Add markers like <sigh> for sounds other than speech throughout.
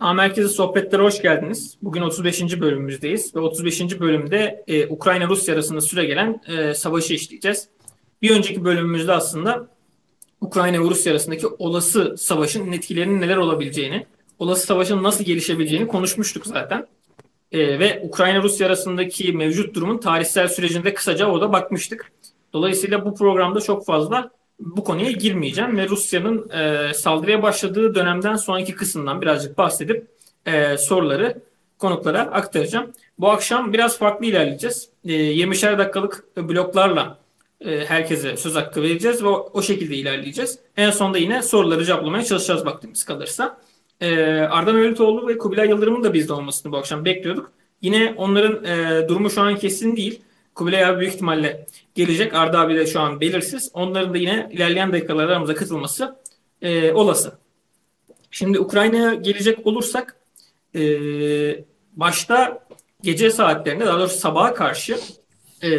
A Merkezi Sohbetlere hoş geldiniz. Bugün 35. bölümümüzdeyiz ve 35. bölümde e, Ukrayna-Rusya arasında süre gelen e, savaşı işleyeceğiz. Bir önceki bölümümüzde aslında Ukrayna ve Rusya arasındaki olası savaşın etkilerinin neler olabileceğini, olası savaşın nasıl gelişebileceğini konuşmuştuk zaten. E, ve Ukrayna-Rusya arasındaki mevcut durumun tarihsel sürecinde kısaca orada bakmıştık. Dolayısıyla bu programda çok fazla bu konuya girmeyeceğim ve Rusya'nın e, saldırıya başladığı dönemden sonraki kısımdan birazcık bahsedip e, soruları konuklara aktaracağım. Bu akşam biraz farklı ilerleyeceğiz. E, 20'şer dakikalık bloklarla e, herkese söz hakkı vereceğiz ve o, o şekilde ilerleyeceğiz. En sonunda yine soruları cevaplamaya çalışacağız vaktimiz kalırsa. E, Ardan Ölütoğlu ve Kubilay Yıldırım'ın da bizde olmasını bu akşam bekliyorduk. Yine onların e, durumu şu an kesin değil. Kubilay abi büyük ihtimalle gelecek. Arda abi de şu an belirsiz. Onların da yine ilerleyen dakikalarda aramıza katılması e, olası. Şimdi Ukrayna'ya gelecek olursak e, başta gece saatlerinde daha doğrusu sabaha karşı e,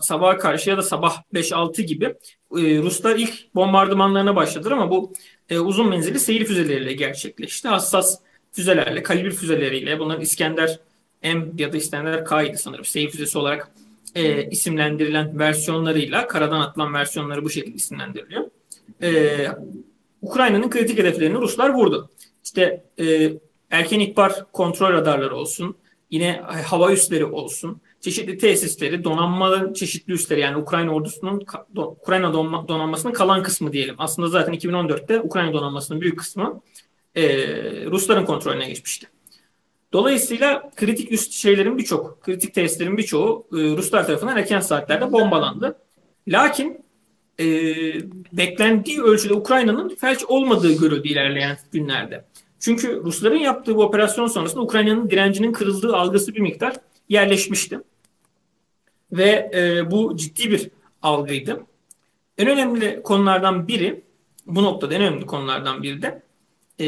sabaha karşı ya da sabah 5-6 gibi e, Ruslar ilk bombardımanlarına başladılar ama bu e, uzun menzilli seyir füzeleriyle gerçekleşti. Hassas füzelerle, kalibre füzeleriyle bunların İskender M ya da İskender K'ydı sanırım seyir füzesi olarak e, isimlendirilen versiyonlarıyla karadan atılan versiyonları bu şekilde isimlendiriliyor. E, Ukrayna'nın kritik hedeflerini Ruslar vurdu. İşte e, erken ihbar kontrol radarları olsun, yine hava üsleri olsun, çeşitli tesisleri, donanmanın çeşitli üsleri yani Ukrayna ordusunun Ukrayna donanmasının kalan kısmı diyelim. Aslında zaten 2014'te Ukrayna donanmasının büyük kısmı e, Rusların kontrolüne geçmişti. Dolayısıyla kritik üst şeylerin birçok, kritik testlerin birçoğu e, Ruslar tarafından erken saatlerde bombalandı. Lakin e, beklendiği ölçüde Ukrayna'nın felç olmadığı görüldü ilerleyen günlerde. Çünkü Rusların yaptığı bu operasyon sonrasında Ukrayna'nın direncinin kırıldığı algısı bir miktar yerleşmişti. Ve e, bu ciddi bir algıydı. En önemli konulardan biri, bu noktada en önemli konulardan biri de e,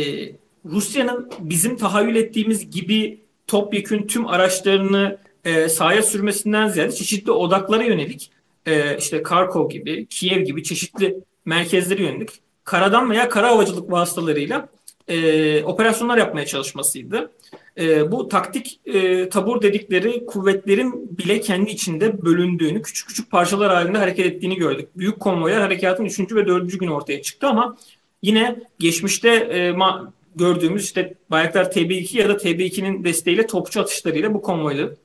Rusya'nın bizim tahayyül ettiğimiz gibi topyekün tüm araçlarını e, sahaya sürmesinden ziyade çeşitli odaklara yönelik e, işte Karkov gibi, Kiev gibi çeşitli merkezlere yönelik karadan veya kara havacılık vasıtalarıyla e, operasyonlar yapmaya çalışmasıydı. E, bu taktik e, tabur dedikleri kuvvetlerin bile kendi içinde bölündüğünü, küçük küçük parçalar halinde hareket ettiğini gördük. Büyük konvoylar harekatın 3. ve 4. gün ortaya çıktı ama yine geçmişte e, ma- gördüğümüz işte Bayraktar TB2 ya da TB2'nin desteğiyle topçu atışlarıyla bu konvoyların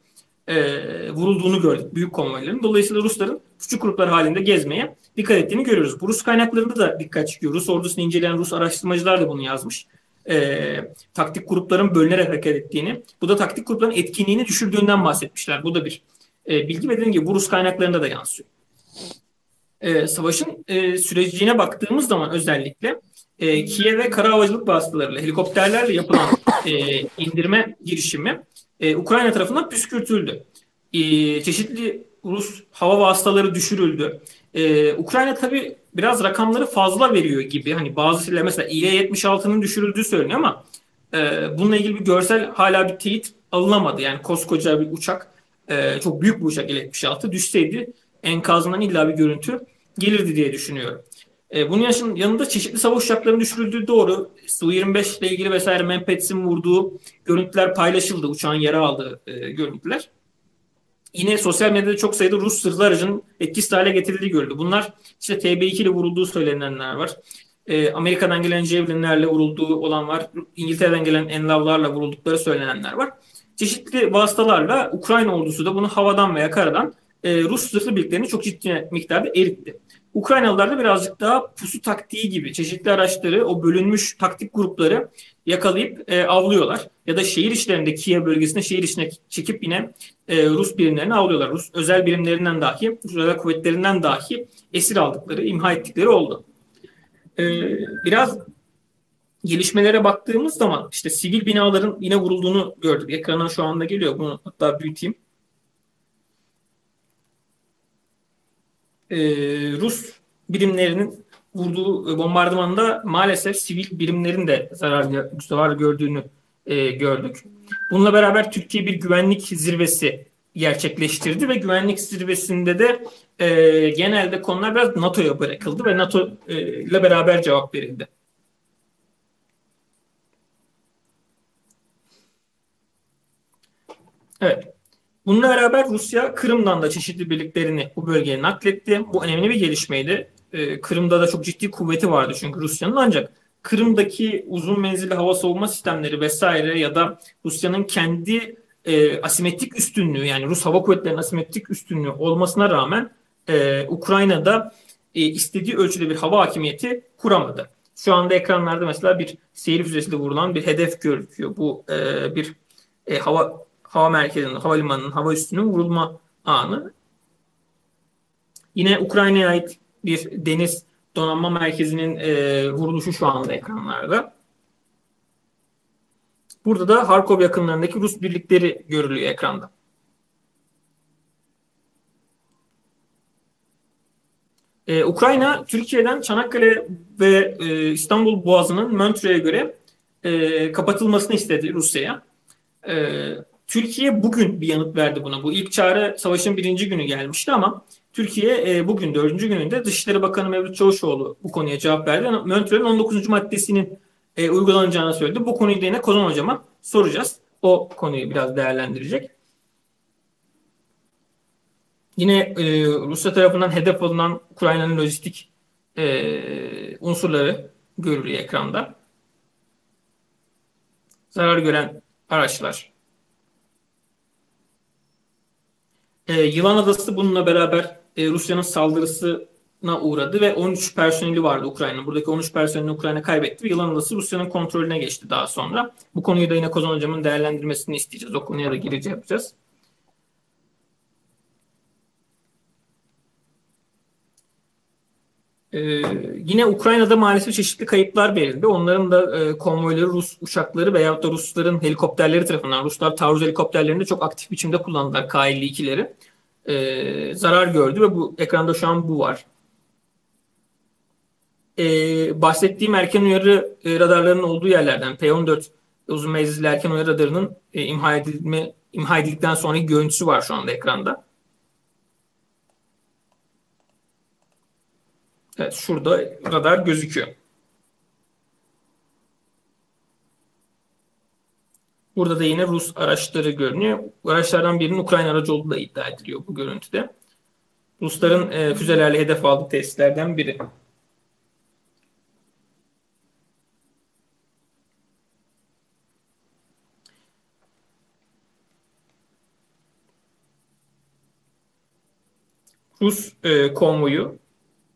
e, vurulduğunu gördük. Büyük konvoyların. Dolayısıyla Rusların küçük gruplar halinde gezmeye dikkat ettiğini görüyoruz. Bu Rus kaynaklarında da dikkat çıkıyor. Rus ordusunu inceleyen Rus araştırmacılar da bunu yazmış. E, taktik grupların bölünerek hareket ettiğini, bu da taktik grupların etkinliğini düşürdüğünden bahsetmişler. Bu da bir e, bilgi ve dediğim gibi bu Rus kaynaklarında da yansıyor. E, savaşın e, sürecine baktığımız zaman özellikle e, Kiev'e kara havacılık vasıtalarıyla, helikopterlerle yapılan e, indirme girişimi e, Ukrayna tarafından püskürtüldü. E, çeşitli Rus hava vasıtaları düşürüldü. E, Ukrayna tabi biraz rakamları fazla veriyor gibi. Hani bazı şeyler mesela İL-76'nın düşürüldüğü söyleniyor ama e, bununla ilgili bir görsel hala bir teyit alınamadı. Yani koskoca bir uçak, e, çok büyük bir uçak İL-76 düşseydi enkazından illa bir görüntü gelirdi diye düşünüyorum. E, bunun yanında çeşitli savaş uçaklarının düşürüldüğü doğru. Su-25 ile ilgili vesaire Mempets'in vurduğu görüntüler paylaşıldı. Uçağın yara aldığı e, görüntüler. Yine sosyal medyada çok sayıda Rus sırlı aracın etkisiz hale getirildiği görüldü. Bunlar işte TB2 ile vurulduğu söylenenler var. E, Amerika'dan gelen Javelin'lerle vurulduğu olan var. İngiltere'den gelen Enlav'larla vuruldukları söylenenler var. Çeşitli vasıtalarla Ukrayna ordusu da bunu havadan veya karadan e, Rus zırhlı birliklerini çok ciddi miktarda eritti. Ukraynalılar da birazcık daha pusu taktiği gibi çeşitli araçları, o bölünmüş taktik grupları yakalayıp e, avlıyorlar. Ya da şehir içlerinde Kiev bölgesinde şehir içine çekip yine e, Rus birimlerini avlıyorlar. Rus özel birimlerinden dahi, Rus özel kuvvetlerinden dahi esir aldıkları, imha ettikleri oldu. E, biraz gelişmelere baktığımız zaman işte sivil binaların yine vurulduğunu gördük. Ekrana şu anda geliyor. Bunu hatta büyüteyim. e, Rus birimlerinin vurduğu e, bombardımanda maalesef sivil birimlerin de zarar, zarar gördüğünü e, gördük. Bununla beraber Türkiye bir güvenlik zirvesi gerçekleştirdi ve güvenlik zirvesinde de e, genelde konular biraz NATO'ya bırakıldı ve NATO e, ile beraber cevap verildi. Evet. Bununla beraber Rusya Kırım'dan da çeşitli birliklerini bu bölgeye nakletti. Bu önemli bir gelişmeydi. Ee, Kırım'da da çok ciddi kuvveti vardı çünkü Rusya'nın ancak Kırım'daki uzun menzilli hava savunma sistemleri vesaire ya da Rusya'nın kendi e, asimetrik üstünlüğü yani Rus hava kuvvetlerinin asimetrik üstünlüğü olmasına rağmen e, Ukrayna'da e, istediği ölçüde bir hava hakimiyeti kuramadı. Şu anda ekranlarda mesela bir seyir füzesiyle vurulan bir hedef gözüküyor. Bu e, bir e, hava hava merkezinin, havalimanının, hava üstünün vurulma anı. Yine Ukrayna'ya ait bir deniz donanma merkezinin e, vuruluşu şu anda ekranlarda. Burada da Harkov yakınlarındaki Rus birlikleri görülüyor ekranda. Ee, Ukrayna, Türkiye'den Çanakkale ve e, İstanbul Boğazı'nın Montreux'e göre e, kapatılmasını istedi Rusya'ya. E, Türkiye bugün bir yanıt verdi buna. Bu ilk çağrı savaşın birinci günü gelmişti ama Türkiye e, bugün dördüncü gününde Dışişleri Bakanı Mevlüt Çavuşoğlu bu konuya cevap verdi. Montreux'ün 19. maddesinin e, uygulanacağını söyledi. Bu konuyu da yine Kozan Hocam'a soracağız. O konuyu biraz değerlendirecek. Yine e, Rusya tarafından hedef alınan Ukrayna'nın lojistik e, unsurları görülüyor ekranda. Zarar gören araçlar. E, Yılan Adası bununla beraber e, Rusya'nın saldırısına uğradı ve 13 personeli vardı Ukrayna'nın. Buradaki 13 personelini Ukrayna kaybetti ve Yılan Adası Rusya'nın kontrolüne geçti daha sonra. Bu konuyu da yine Kozan Hocam'ın değerlendirmesini isteyeceğiz. O konuya da girici yapacağız. Ee, yine Ukrayna'da maalesef çeşitli kayıplar verildi. Onların da e, konvoyları Rus uçakları veyahut da Rusların helikopterleri tarafından, Ruslar taarruz helikopterlerini çok aktif biçimde kullandılar K-52'leri. Ee, zarar gördü ve bu ekranda şu an bu var. Ee, bahsettiğim erken uyarı e, radarlarının olduğu yerlerden P-14 uzun menzilli erken uyarı radarının e, imha, edilme, imha edildikten sonra görüntüsü var şu anda ekranda. Evet şurada radar gözüküyor. Burada da yine Rus araçları görünüyor. Araçlardan birinin Ukrayna aracı olduğu da iddia ediliyor bu görüntüde. Rusların e, füzelerle hedef aldığı tesislerden biri. Rus e, konvoyu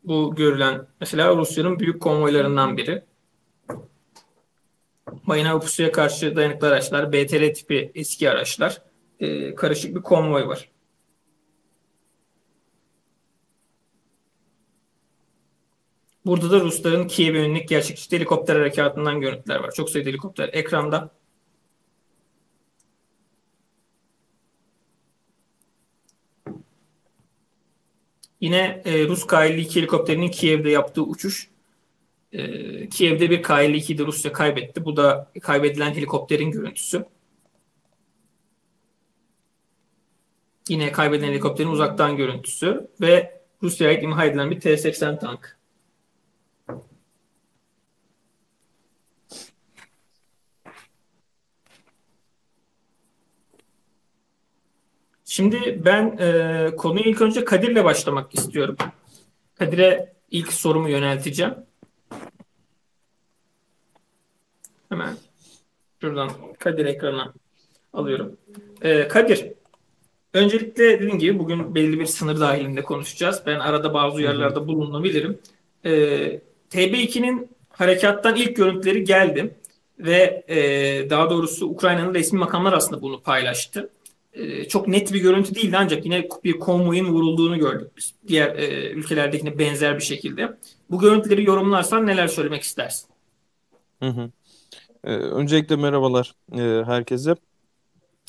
bu görülen mesela Rusya'nın büyük konvoylarından biri. Mayına pusuya karşı dayanıklı araçlar, BTR tipi eski araçlar, e, karışık bir konvoy var. Burada da Rusların Kiev'e yönelik gerçekçi helikopter harekatından görüntüler var. Çok sayıda helikopter ekranda. Yine e, Rus K-52 helikopterinin Kiev'de yaptığı uçuş. E, Kiev'de bir K-52'de Rusya kaybetti. Bu da kaybedilen helikopterin görüntüsü. Yine kaybedilen helikopterin uzaktan görüntüsü ve Rusya'ya ait imha edilen bir T-80 tank. Şimdi ben e, konuyu ilk önce Kadir'le başlamak istiyorum. Kadir'e ilk sorumu yönelteceğim. Hemen şuradan Kadir ekranına alıyorum. E, Kadir, öncelikle dediğim gibi bugün belli bir sınır dahilinde konuşacağız. Ben arada bazı uyarılarda bulunabilirim. E, TB2'nin harekattan ilk görüntüleri geldi ve e, daha doğrusu Ukrayna'nın resmi makamlar aslında bunu paylaştı. E, çok net bir görüntü değildi ancak yine bir konvoyun vurulduğunu gördük biz. Diğer e, ülkelerdekine benzer bir şekilde. Bu görüntüleri yorumlarsan neler söylemek istersin? Hı hı. Ee, öncelikle merhabalar e, herkese.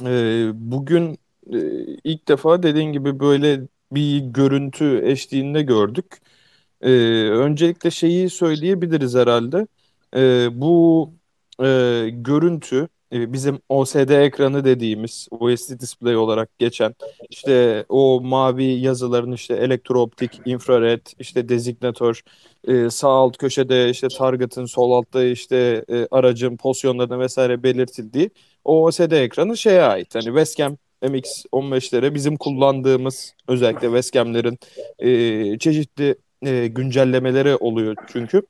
E, bugün e, ilk defa dediğin gibi böyle bir görüntü eşliğinde gördük. E, öncelikle şeyi söyleyebiliriz herhalde. E, bu e, görüntü e, bizim OSD ekranı dediğimiz OSD display olarak geçen işte o mavi yazıların işte elektrooptik, infrared, işte dezignatör, e, sağ alt köşede işte target'ın sol altta işte e, aracın pozisyonlarını vesaire belirtildiği o OSD ekranı şeye ait. Hani Westcam MX-15'lere bizim kullandığımız özellikle Westcam'lerin çeşitli güncellemeleri oluyor çünkü.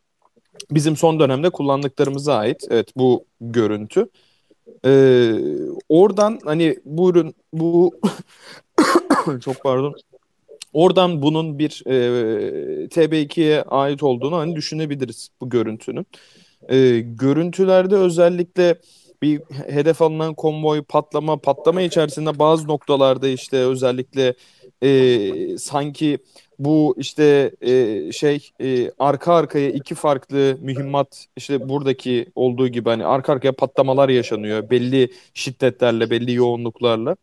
Bizim son dönemde kullandıklarımıza ait evet bu görüntü. Ee, oradan hani bu ürün <coughs> bu çok pardon oradan bunun bir e, TB2'ye ait olduğunu hani düşünebiliriz bu görüntünün. E, görüntülerde özellikle bir hedef alınan konvoy patlama patlama içerisinde bazı noktalarda işte özellikle e, sanki bu işte e, şey e, arka arkaya iki farklı mühimmat işte buradaki olduğu gibi hani arka arkaya patlamalar yaşanıyor belli şiddetlerle belli yoğunluklarla.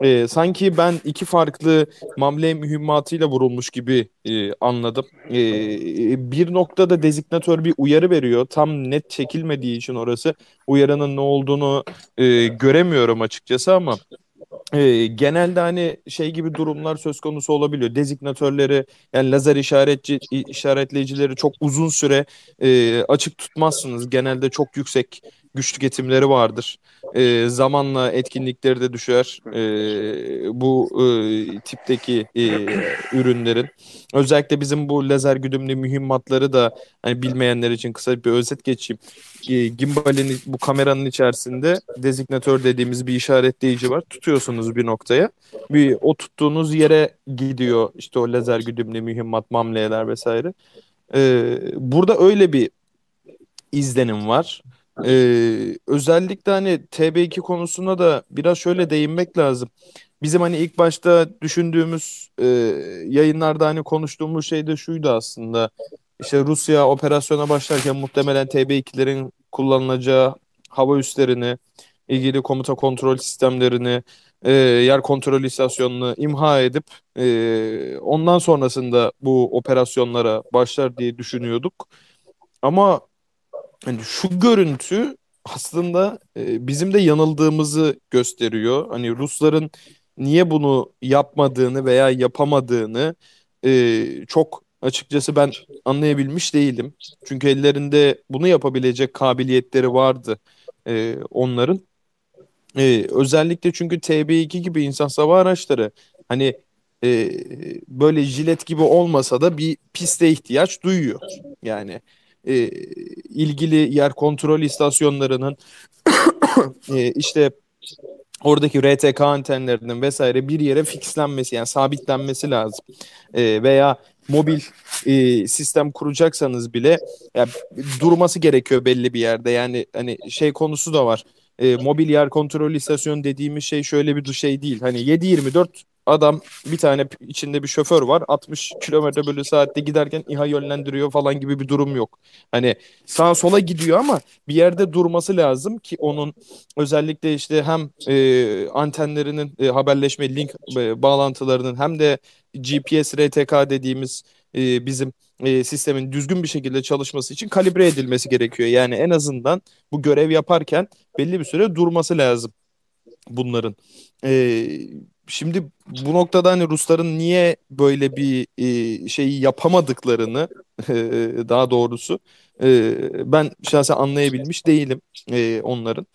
E, sanki ben iki farklı mamle mühimmatıyla vurulmuş gibi e, anladım. E, bir noktada dezignatör bir uyarı veriyor. Tam net çekilmediği için orası uyarının ne olduğunu e, göremiyorum açıkçası ama e, genelde hani şey gibi durumlar söz konusu olabiliyor. Dezignatörleri yani lazer işaretçi işaretleyicileri çok uzun süre e, açık tutmazsınız. Genelde çok yüksek güç tüketimleri vardır. E, zamanla etkinlikleri de düşer. E, bu e, tipteki e, ürünlerin. Özellikle bizim bu lazer güdümlü mühimmatları da hani bilmeyenler için kısa bir özet geçeyim. E, gimbalin bu kameranın içerisinde dezignatör dediğimiz bir işaretleyici var. Tutuyorsunuz bir noktaya. Bir o tuttuğunuz yere gidiyor işte o lazer güdümlü mühimmat, mamleler vesaire. E, burada öyle bir izlenim var. Ee, özellikle hani TB2 konusuna da biraz şöyle değinmek lazım. Bizim hani ilk başta düşündüğümüz e, yayınlarda hani konuştuğumuz şey de şuydu aslında. İşte Rusya operasyona başlarken muhtemelen TB2'lerin kullanılacağı hava üslerini, ilgili komuta kontrol sistemlerini, e, yer kontrol istasyonunu imha edip e, ondan sonrasında bu operasyonlara başlar diye düşünüyorduk. Ama hani şu görüntü aslında e, bizim de yanıldığımızı gösteriyor. Hani Rusların niye bunu yapmadığını veya yapamadığını e, çok açıkçası ben anlayabilmiş değilim. Çünkü ellerinde bunu yapabilecek kabiliyetleri vardı e, onların. E, özellikle çünkü TB2 gibi insan hava araçları hani böyle jilet gibi olmasa da bir piste ihtiyaç duyuyor. Yani e, ilgili yer kontrol istasyonlarının <coughs> e, işte oradaki RTK antenlerinin vesaire bir yere fixlenmesi yani sabitlenmesi lazım. E, veya mobil e, sistem kuracaksanız bile yani durması gerekiyor belli bir yerde. Yani hani şey konusu da var. E, mobil yer kontrol istasyonu dediğimiz şey şöyle bir şey değil. Hani 7-24 Adam bir tane içinde bir şoför var. 60 kilometre bölü saatte giderken İHA yönlendiriyor falan gibi bir durum yok. Hani sağa sola gidiyor ama bir yerde durması lazım ki onun özellikle işte hem e, antenlerinin e, haberleşme link e, bağlantılarının hem de GPS RTK dediğimiz e, bizim e, sistemin düzgün bir şekilde çalışması için kalibre edilmesi gerekiyor. Yani en azından bu görev yaparken belli bir süre durması lazım bunların. E, Şimdi bu noktada hani Rusların niye böyle bir e, şeyi yapamadıklarını <laughs> e, daha doğrusu e, ben şahsen anlayabilmiş değilim e, onların.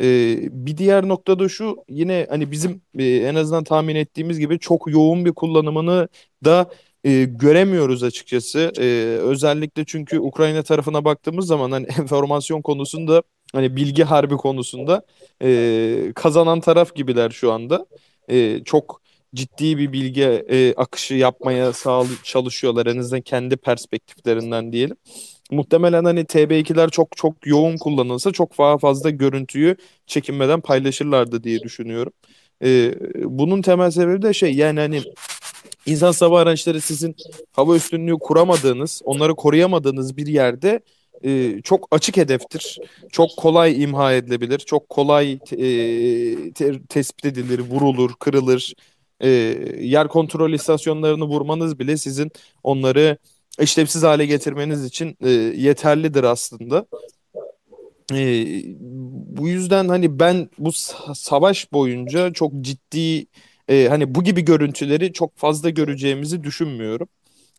E, bir diğer noktada şu yine hani bizim e, en azından tahmin ettiğimiz gibi çok yoğun bir kullanımını da e, göremiyoruz açıkçası. E, özellikle çünkü Ukrayna tarafına baktığımız zaman hani <laughs> enformasyon konusunda hani bilgi harbi konusunda e, kazanan taraf gibiler şu anda e, çok ciddi bir bilgi e, akışı yapmaya sağ çalışıyorlar en azından kendi perspektiflerinden diyelim. Muhtemelen hani TB2'ler çok çok yoğun kullanılsa çok daha fazla görüntüyü çekinmeden paylaşırlardı diye düşünüyorum. E, bunun temel sebebi de şey yani hani insan hava araçları sizin hava üstünlüğü kuramadığınız, onları koruyamadığınız bir yerde e, çok açık hedeftir. Çok kolay imha edilebilir. Çok kolay e, te, tespit edilir, vurulur, kırılır. E, yer kontrol istasyonlarını vurmanız bile sizin onları işlevsiz hale getirmeniz için e, yeterlidir aslında. E, bu yüzden hani ben bu savaş boyunca çok ciddi e, hani bu gibi görüntüleri çok fazla göreceğimizi düşünmüyorum.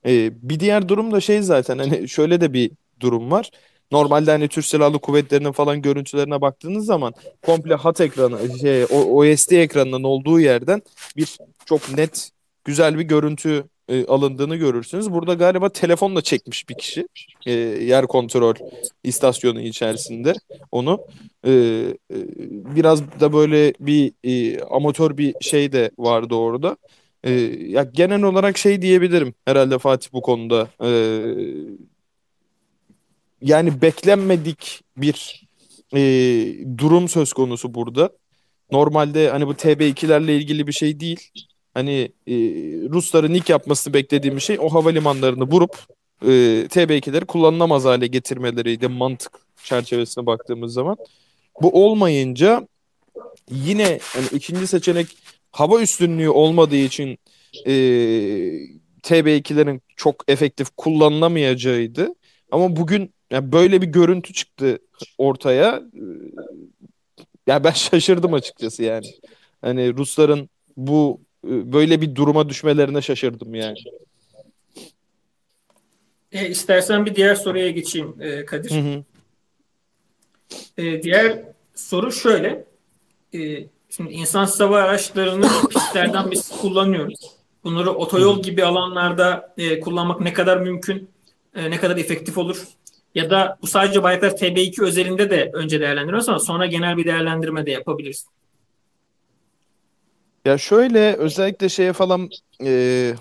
E, bir diğer durum da şey zaten hani <laughs> şöyle de bir durum var. Normalde hani Türk Silahlı Kuvvetleri'nin falan görüntülerine baktığınız zaman komple hat ekranı, şey, OSD ekranının olduğu yerden bir çok net güzel bir görüntü e, alındığını görürsünüz. Burada galiba telefonla çekmiş bir kişi e, yer kontrol istasyonu içerisinde onu. E, e, biraz da böyle bir e, amatör bir şey de vardı orada. E, ya genel olarak şey diyebilirim herhalde Fatih bu konuda. E, yani beklenmedik bir e, durum söz konusu burada. Normalde hani bu TB2'lerle ilgili bir şey değil hani e, Rusların ilk yapmasını beklediğim şey o havalimanlarını vurup e, TB2'leri kullanılamaz hale getirmeleriydi mantık çerçevesine baktığımız zaman. Bu olmayınca yine hani ikinci seçenek hava üstünlüğü olmadığı için e, TB2'lerin çok efektif kullanılamayacağıydı. Ama bugün yani böyle bir görüntü çıktı ortaya. Ya ben <laughs> şaşırdım açıkçası yani. Hani Rusların bu böyle bir duruma düşmelerine şaşırdım yani. E, istersen bir diğer soruya geçeyim e, Kadir. Hı hı. E, diğer soru şöyle. E, şimdi insan hava araçlarını <coughs> pistlerden biz kullanıyoruz. Bunları otoyol gibi alanlarda e, kullanmak ne kadar mümkün, e, ne kadar efektif olur? Ya da bu sadece Bayraktar TB2 özelinde de önce değerlendiriyoruz ama sonra genel bir değerlendirme de yapabiliriz. Ya şöyle özellikle şeye falan e,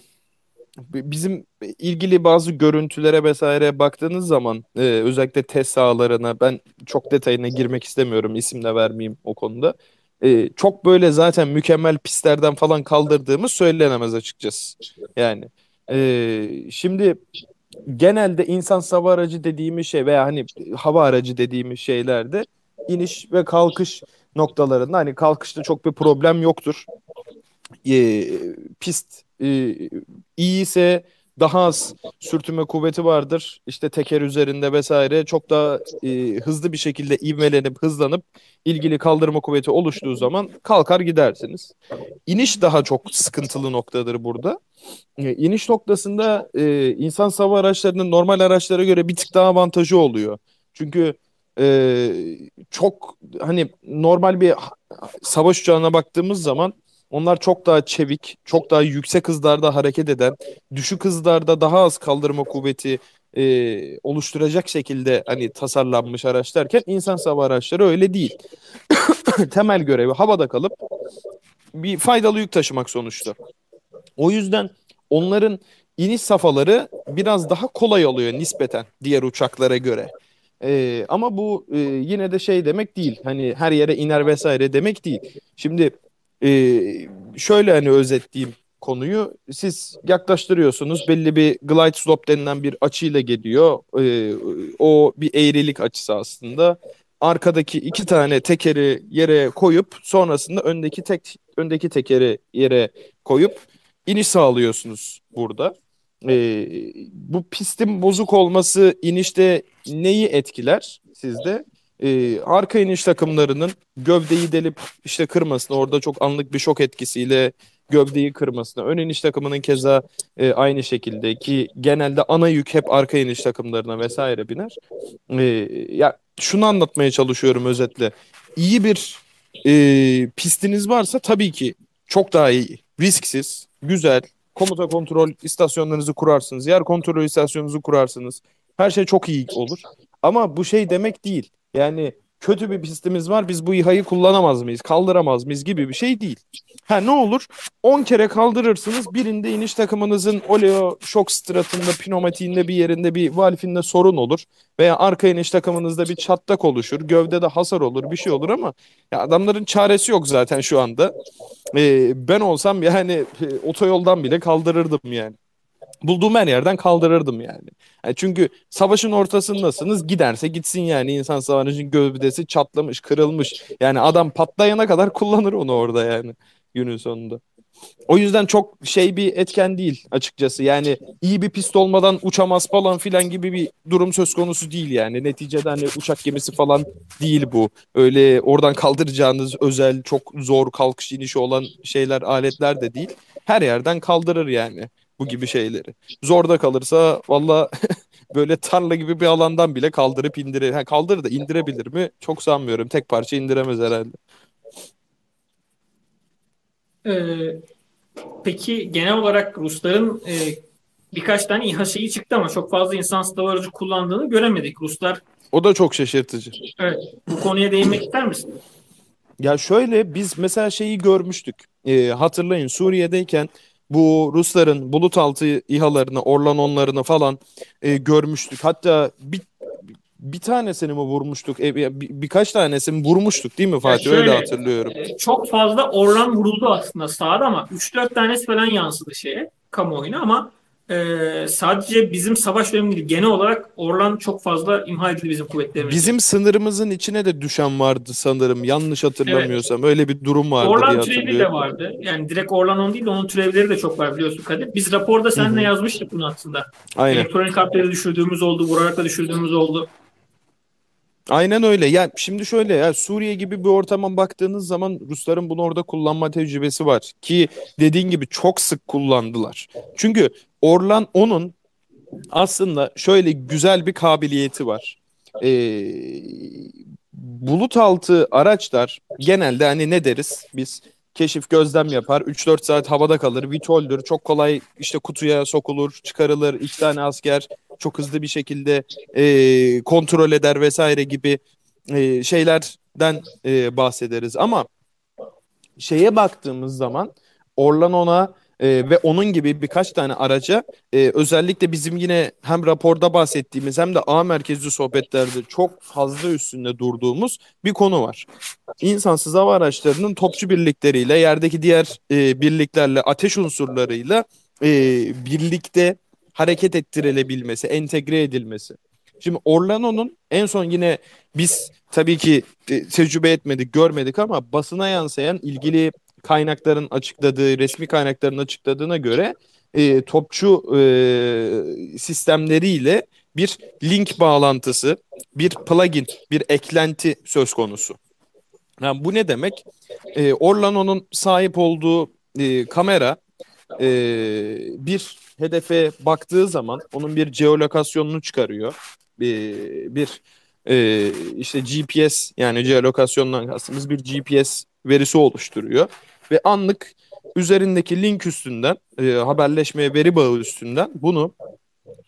bizim ilgili bazı görüntülere vesaire baktığınız zaman e, özellikle test sahalarına ben çok detayına girmek istemiyorum isim de vermeyeyim o konuda. E, çok böyle zaten mükemmel pistlerden falan kaldırdığımız söylenemez açıkçası. Yani e, şimdi genelde insan hava aracı dediğimiz şey veya hani hava aracı dediğimiz şeylerde iniş ve kalkış noktalarında hani kalkışta çok bir problem yoktur e, pist e, iyi ise daha az sürtünme kuvveti vardır. İşte teker üzerinde vesaire çok daha e, hızlı bir şekilde ivmelenip hızlanıp ilgili kaldırma kuvveti oluştuğu zaman kalkar gidersiniz. İniş daha çok sıkıntılı noktadır burada. E, iniş noktasında e, insan hava araçlarının normal araçlara göre bir tık daha avantajı oluyor. Çünkü e, çok hani normal bir savaş uçağına baktığımız zaman onlar çok daha çevik, çok daha yüksek hızlarda hareket eden, düşük hızlarda daha az kaldırma kuvveti e, oluşturacak şekilde hani tasarlanmış araçlarken insan hava araçları öyle değil. <coughs> Temel görevi havada kalıp bir faydalı yük taşımak sonuçta. O yüzden onların iniş safhaları biraz daha kolay oluyor nispeten diğer uçaklara göre. Ee, ama bu e, yine de şey demek değil. Hani her yere iner vesaire demek değil. Şimdi ee, şöyle hani özetleyeyim konuyu. Siz yaklaştırıyorsunuz. Belli bir glide slope denilen bir açıyla geliyor. Ee, o bir eğrilik açısı aslında. Arkadaki iki tane tekeri yere koyup sonrasında öndeki tek öndeki tekeri yere koyup iniş sağlıyorsunuz burada. Ee, bu pistin bozuk olması inişte neyi etkiler sizde? E, arka iniş takımlarının gövdeyi delip işte kırmasına orada çok anlık bir şok etkisiyle gövdeyi kırmasına. Ön iniş takımının keza e, aynı şekilde ki genelde ana yük hep arka iniş takımlarına vesaire biner. E, ya şunu anlatmaya çalışıyorum özetle. İyi bir e, pistiniz varsa tabii ki çok daha iyi. Risksiz, güzel, komuta kontrol istasyonlarınızı kurarsınız. Yer kontrol istasyonunuzu kurarsınız. Her şey çok iyi olur. Ama bu şey demek değil. Yani kötü bir pistimiz var biz bu İHA'yı kullanamaz mıyız, kaldıramaz mıyız gibi bir şey değil. Ha ne olur 10 kere kaldırırsınız birinde iniş takımınızın oleo şok stratında, pneumatiğinde bir yerinde bir valfinde sorun olur. Veya arka iniş takımınızda bir çatlak oluşur, gövdede hasar olur, bir şey olur ama ya adamların çaresi yok zaten şu anda. Ee, ben olsam yani e, otoyoldan bile kaldırırdım yani bulduğum her yerden kaldırırdım yani. yani. Çünkü savaşın ortasındasınız giderse gitsin yani insan savaşın gövdesi çatlamış kırılmış. Yani adam patlayana kadar kullanır onu orada yani günün sonunda. O yüzden çok şey bir etken değil açıkçası. Yani iyi bir pist olmadan uçamaz falan filan gibi bir durum söz konusu değil yani. Neticede hani uçak gemisi falan değil bu. Öyle oradan kaldıracağınız özel çok zor kalkış inişi olan şeyler aletler de değil. Her yerden kaldırır yani bu gibi şeyleri. Zorda kalırsa valla <laughs> böyle tarla gibi bir alandan bile kaldırıp indirir. Ha, kaldırır da indirebilir mi? Çok sanmıyorum. Tek parça indiremez herhalde. Ee, peki genel olarak Rusların e, birkaç tane İHA şeyi çıktı ama çok fazla insansız hava aracı kullandığını göremedik. Ruslar O da çok şaşırtıcı. evet, bu konuya değinmek ister misin? Ya şöyle biz mesela şeyi görmüştük. Ee, hatırlayın Suriye'deyken bu Rusların bulut altı İHA'larını, Orlan-10'larını falan e, görmüştük. Hatta bir bir tanesini mi vurmuştuk? E, bir, birkaç tanesini vurmuştuk değil mi Fatih? şöyle, Öyle hatırlıyorum. e, Çok fazla Orlan vuruldu aslında sahada ama 3-4 tanesi falan yansıdı şeye kamuoyuna ama e, sadece bizim savaş dönemi değil genel olarak Orlan çok fazla imha edildi bizim kuvvetlerimizde. Bizim sınırımızın içine de düşen vardı sanırım. Yanlış hatırlamıyorsam. Öyle bir durum vardı diye Orlan türevi de vardı. Yani direkt Orlan 10 değil de onun türevleri de çok var biliyorsun Kadir. Biz raporda seninle hı. yazmıştık bunu aslında. Aynen. Elektronik harpleri düşürdüğümüz oldu, vurarak da düşürdüğümüz oldu. Aynen öyle. Ya şimdi şöyle ya Suriye gibi bir ortama baktığınız zaman Rusların bunu orada kullanma tecrübesi var ki dediğin gibi çok sık kullandılar. Çünkü Orlan onun aslında şöyle güzel bir kabiliyeti var. Ee, bulut altı araçlar genelde hani ne deriz biz keşif gözlem yapar 3-4 saat havada kalır vitoldür çok kolay işte kutuya sokulur çıkarılır iki tane asker çok hızlı bir şekilde e, kontrol eder vesaire gibi e, şeylerden e, bahsederiz ama şeye baktığımız zaman Orlan ona e, ve onun gibi birkaç tane araca e, özellikle bizim yine hem raporda bahsettiğimiz hem de A merkezli sohbetlerde çok fazla üstünde durduğumuz bir konu var. İnsansız hava araçlarının topçu birlikleriyle yerdeki diğer e, birliklerle ateş unsurlarıyla e, birlikte hareket ettirilebilmesi, entegre edilmesi. Şimdi Orlano'nun en son yine biz tabii ki e, tecrübe etmedik, görmedik ama basına yansıyan ilgili kaynakların açıkladığı, resmi kaynakların açıkladığına göre e, topçu e, sistemleriyle bir link bağlantısı, bir plugin, bir eklenti söz konusu. Yani bu ne demek? E, Orlano'nun sahip olduğu e, kamera e, bir hedefe baktığı zaman onun bir geolokasyonunu çıkarıyor. Bir, bir e, işte GPS yani geolokasyondan kastımız bir GPS verisi oluşturuyor ve anlık üzerindeki link üstünden e, haberleşmeye veri bağı üstünden bunu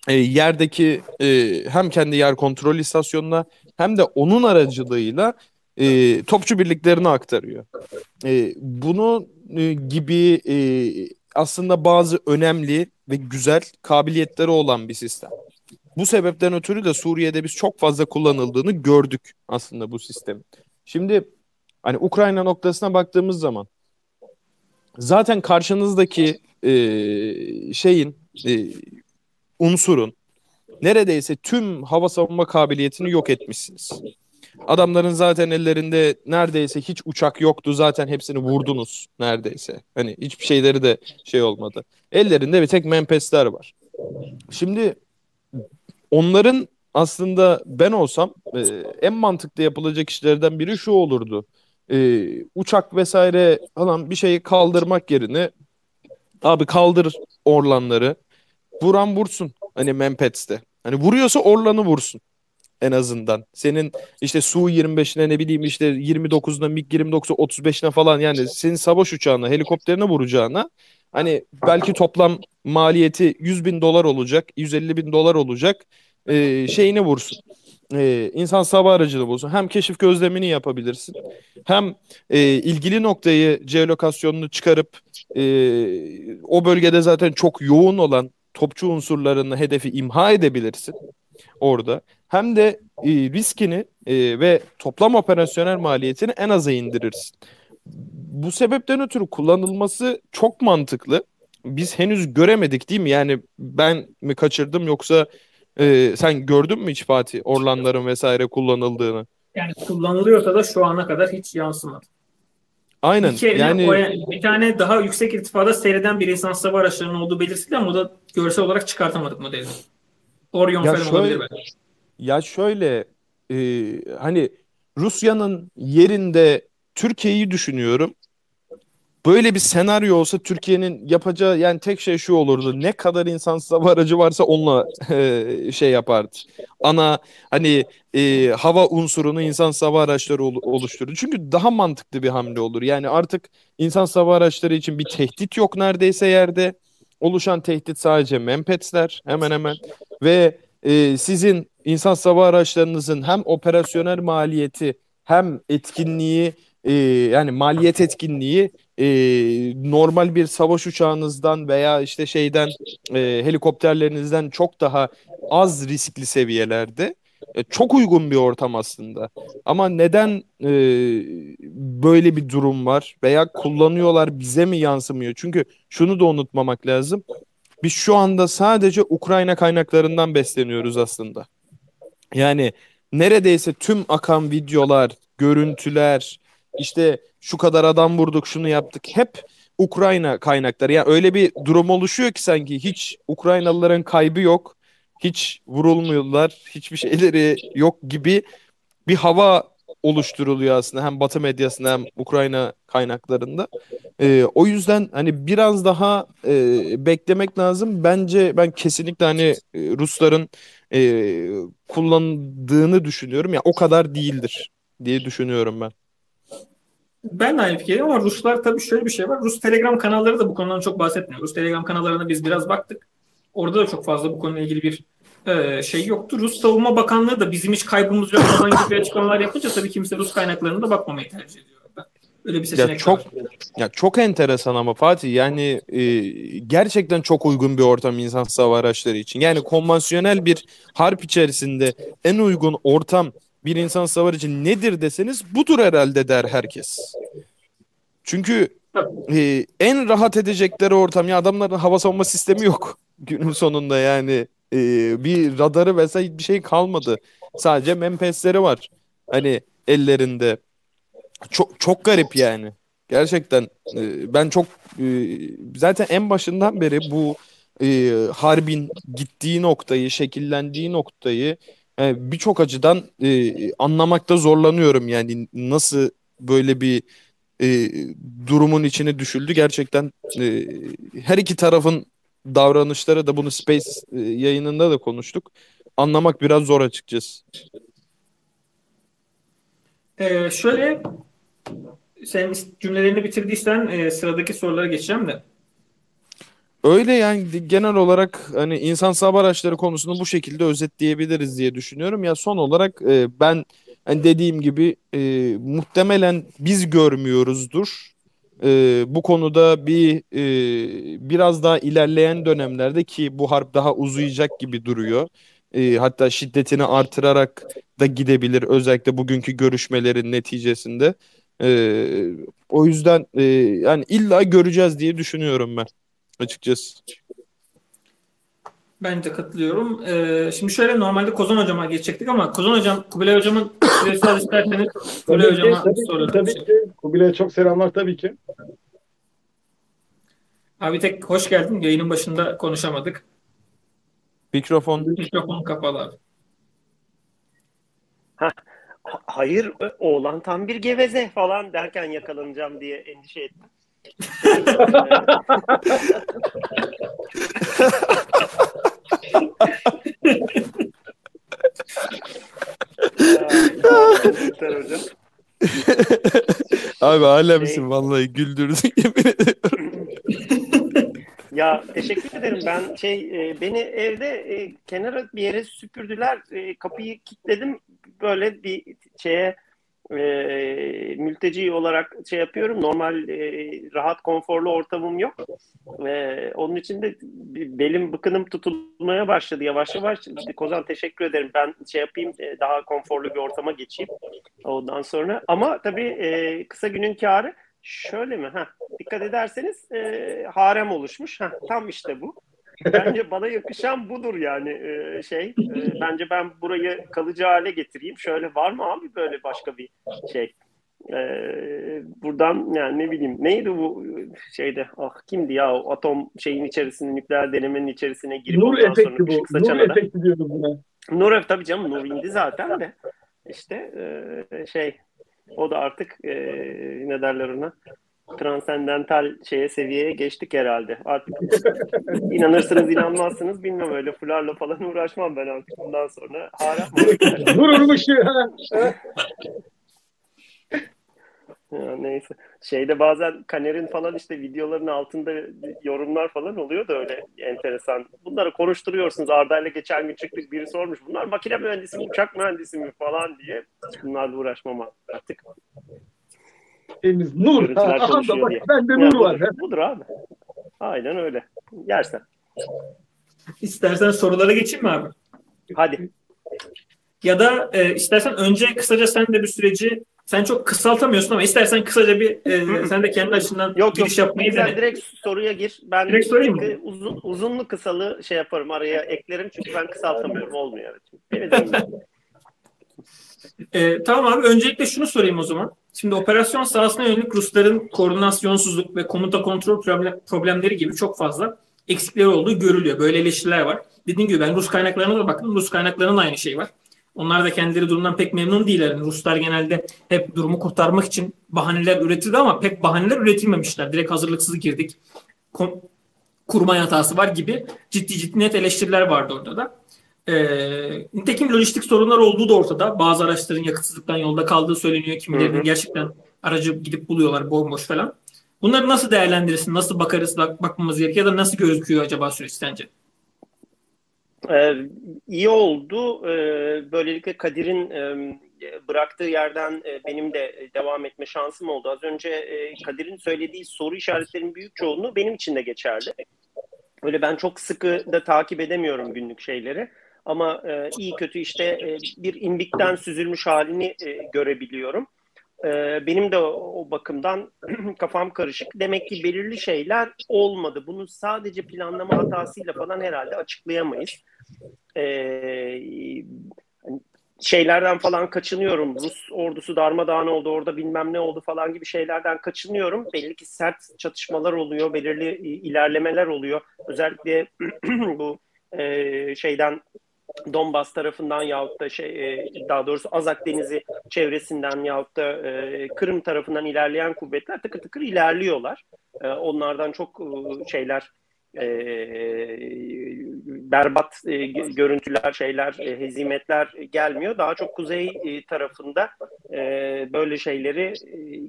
e, yerdeki e, hem kendi yer kontrol istasyonuna hem de onun aracılığıyla e, topçu birliklerine aktarıyor. E, bunu e, gibi e, aslında bazı önemli ve güzel kabiliyetleri olan bir sistem. Bu sebepten ötürü de Suriye'de biz çok fazla kullanıldığını gördük aslında bu sistemin. Şimdi hani Ukrayna noktasına baktığımız zaman zaten karşınızdaki e, şeyin e, unsurun neredeyse tüm hava savunma kabiliyetini yok etmişsiniz. Adamların zaten ellerinde neredeyse hiç uçak yoktu. Zaten hepsini vurdunuz neredeyse. Hani hiçbir şeyleri de şey olmadı. Ellerinde bir tek menpesler var. Şimdi onların aslında ben olsam e, en mantıklı yapılacak işlerden biri şu olurdu. E, uçak vesaire falan bir şeyi kaldırmak yerine abi kaldır orlanları. Vuran vursun. Hani Mempets'te. Hani vuruyorsa orlanı vursun en azından. Senin işte Su-25'ine ne bileyim işte 29'una MiG-29'a 35'ine falan yani senin savaş uçağına helikopterine vuracağına hani belki toplam maliyeti 100 bin dolar olacak 150 bin dolar olacak e, şeyini vursun. E, insan hava aracını bulsun. Hem keşif gözlemini yapabilirsin. Hem e, ilgili noktayı geolokasyonunu çıkarıp e, o bölgede zaten çok yoğun olan topçu unsurlarını hedefi imha edebilirsin orada. Hem de e, riskini e, ve toplam operasyonel maliyetini en aza indirirsin. Bu sebepten ötürü kullanılması çok mantıklı. Biz henüz göremedik değil mi? Yani ben mi kaçırdım yoksa e, sen gördün mü hiç Fatih Orlanların vesaire kullanıldığını? Yani kullanılıyorsa da şu ana kadar hiç yansımadı. Aynen. Bir, kere yani o- bir tane daha yüksek irtifada seyreden bir insan hava araçlarının olduğu belirtildi ama o da görsel olarak çıkartamadık modelini. Orion Ya falan şöyle- olabilir belki. Ya şöyle e, hani Rusya'nın yerinde Türkiye'yi düşünüyorum. Böyle bir senaryo olsa Türkiye'nin yapacağı yani tek şey şu olurdu. Ne kadar insansız hava aracı varsa onunla <laughs> e, şey yapardı. Ana hani e, hava unsurunu insansız hava araçları ol, oluşturdu. Çünkü daha mantıklı bir hamle olur. Yani artık insansız hava araçları için bir tehdit yok neredeyse yerde. Oluşan tehdit sadece Mempetsler hemen hemen ve e, sizin insan hava araçlarınızın hem operasyonel maliyeti hem etkinliği e, yani maliyet etkinliği e, normal bir savaş uçağınızdan veya işte şeyden e, helikopterlerinizden çok daha az riskli seviyelerde e, çok uygun bir ortam aslında. Ama neden e, böyle bir durum var veya kullanıyorlar bize mi yansımıyor? Çünkü şunu da unutmamak lazım. Biz şu anda sadece Ukrayna kaynaklarından besleniyoruz aslında. Yani neredeyse tüm akan videolar, görüntüler, işte şu kadar adam vurduk, şunu yaptık hep Ukrayna kaynakları. Yani öyle bir durum oluşuyor ki sanki hiç Ukraynalıların kaybı yok. Hiç vurulmuyorlar, hiçbir şeyleri yok gibi bir hava oluşturuluyor aslında hem Batı medyasında hem Ukrayna kaynaklarında. E, o yüzden hani biraz daha e, beklemek lazım. Bence ben kesinlikle hani e, Rusların e, kullandığını düşünüyorum. Ya yani o kadar değildir diye düşünüyorum ben. Ben de aynı fikirdeyim ama Ruslar tabii şöyle bir şey var. Rus Telegram kanalları da bu konudan çok bahsetmiyor. Rus Telegram kanallarına biz biraz baktık. Orada da çok fazla bu konuyla ilgili bir e, şey yoktu. Rus Savunma Bakanlığı da bizim hiç kaybımız yok falan gibi açıklamalar yapınca tabii kimse Rus kaynaklarına da bakmamayı tercih ediyor. Öyle bir seçenek ya çok, var. Ya çok enteresan ama Fatih yani e, gerçekten çok uygun bir ortam insan hava araçları için. Yani konvansiyonel bir harp içerisinde en uygun ortam bir insan savar için nedir deseniz budur herhalde der herkes. Çünkü e, en rahat edecekleri ortam ya adamların hava savunma sistemi yok <laughs> günün sonunda yani e, bir radarı vesaire bir şey kalmadı. Sadece mempesleri var. Hani ellerinde. Çok çok garip yani. Gerçekten e, ben çok e, zaten en başından beri bu e, harbin gittiği noktayı, şekillendiği noktayı e, birçok açıdan e, anlamakta zorlanıyorum yani nasıl böyle bir e, durumun içine düşüldü gerçekten e, her iki tarafın davranışları da bunu Space e, yayınında da konuştuk. Anlamak biraz zor açıkçası. Ee, şöyle sen cümlelerini bitirdiysen e, sıradaki sorulara geçeceğim de. Öyle yani genel olarak hani insan hava araçları konusunu bu şekilde özetleyebiliriz diye düşünüyorum. Ya son olarak e, ben hani dediğim gibi e, muhtemelen biz görmüyoruzdur. E, bu konuda bir e, biraz daha ilerleyen dönemlerde ki bu harp daha uzayacak gibi duruyor. E, hatta şiddetini artırarak da gidebilir özellikle bugünkü görüşmelerin neticesinde. E, o yüzden e, yani illa göreceğiz diye düşünüyorum ben açıkçası. Ben de katılıyorum. Ee, şimdi şöyle normalde Kozan Hocam'a geçecektik ama Kozan Hocam, Kubilay Hocam'ın <clears throat> süresel isterseniz Kubilay Hocam'a soru. Tabii ki. Kubilay'a çok selamlar tabii ki. Abi tek hoş geldin. Yayının başında konuşamadık. Mikrofon. Mikrofon kapalı abi. hayır oğlan tam bir geveze falan derken yakalanacağım diye endişe ettim. Abi alemsin şey... vallahi güldürdün <laughs> yemin ediyorum. ya teşekkür ederim. Ben şey e, beni evde e, kenara bir yere süpürdüler. E, kapıyı kilitledim. Böyle bir şeye e, mülteci olarak şey yapıyorum. Normal e, rahat konforlu ortamım yok. E, onun için de belim bıkınım tutulmaya başladı yavaş yavaş. Kozan teşekkür ederim. Ben şey yapayım e, daha konforlu bir ortama geçeyim ondan sonra. Ama tabii e, kısa günün karı şöyle mi? Heh, dikkat ederseniz e, harem oluşmuş. Heh, tam işte bu. Bence bana yakışan budur yani ee, şey. E, bence ben burayı kalıcı hale getireyim. Şöyle var mı abi böyle başka bir şey? Ee, buradan yani ne bileyim neydi bu şeyde ah kimdi ya o atom şeyin içerisinde nükleer denemenin içerisine girip Nur efekti bu. Nur efekti diyoruz buna. Nur tabii canım Nur indi zaten de işte e, şey o da artık e, ne derler ona transendental şeye seviyeye geçtik herhalde. Artık inanırsınız inanmazsınız bilmem öyle fularla falan uğraşmam ben artık bundan sonra. Harap? Nur'un ışığı. Ya neyse. Şeyde bazen Kaner'in falan işte videoların altında yorumlar falan oluyor da öyle enteresan. Bunları konuşturuyorsunuz. Arda'yla geçen gün çıktık biri sormuş. Bunlar makine mühendisi mi, uçak mühendisi mi falan diye. Bunlarla uğraşmam artık. Temiz nur. Görüntüler <laughs> Aha da konuşuyor bak diye. bende Ya nur budur, var. budur abi. Aynen öyle. Yersen. İstersen sorulara geçeyim mi abi? Hadi. Ya da e, istersen önce kısaca sen de bir süreci sen çok kısaltamıyorsun ama istersen kısaca bir e, <laughs> sen de kendi açından Yok yok. giriş yapmayı Sen dene. direkt soruya gir. Ben Direkt sorayım mı? uzun, uzunlu kısalı şey yaparım araya eklerim çünkü ben kısaltamıyorum. Olmuyor. Evet. E, tamam abi öncelikle şunu sorayım o zaman. Şimdi operasyon sahasına yönelik Rusların koordinasyonsuzluk ve komuta kontrol problem- problemleri gibi çok fazla eksikleri olduğu görülüyor. Böyle eleştiriler var. Dediğim gibi ben Rus kaynaklarına da baktım. Rus kaynaklarının aynı şey var. Onlar da kendileri durumdan pek memnun değiller. Yani Ruslar genelde hep durumu kurtarmak için bahaneler üretildi ama pek bahaneler üretilmemişler. Direkt hazırlıksız girdik. Kom- kurmay hatası var gibi ciddi ciddi net eleştiriler vardı orada da. Ee, nitekim lojistik sorunlar olduğu da ortada. Bazı araçların yakıtsızlıktan yolda kaldığı söyleniyor. Kimilerinin gerçekten aracı gidip buluyorlar bomboş falan. Bunları nasıl değerlendirirsin? Nasıl bakarız, bak, bakmamız gerekiyor ya da nasıl gözüküyor acaba süreç sence? Ee, iyi oldu. Ee, böylelikle Kadir'in e, bıraktığı yerden e, benim de devam etme şansım oldu. Az önce e, Kadir'in söylediği soru işaretlerinin büyük çoğunluğu benim için de geçerli. Öyle ben çok sıkı da takip edemiyorum günlük şeyleri. Ama e, iyi kötü işte e, bir imbikten süzülmüş halini e, görebiliyorum. E, benim de o, o bakımdan <clears throat> kafam karışık. Demek ki belirli şeyler olmadı. Bunu sadece planlama hatasıyla falan herhalde açıklayamayız. E, şeylerden falan kaçınıyorum. Rus ordusu darmadağın oldu, orada bilmem ne oldu falan gibi şeylerden kaçınıyorum. Belli ki sert çatışmalar oluyor, belirli ilerlemeler oluyor. Özellikle <clears throat> bu e, şeyden Donbas tarafından yahut da şey e, daha doğrusu Azak Denizi çevresinden yahut da e, Kırım tarafından ilerleyen kuvvetler tıkır tıkır ilerliyorlar. E, onlardan çok şeyler berbat görüntüler, şeyler, hezimetler gelmiyor. Daha çok kuzey tarafında böyle şeyleri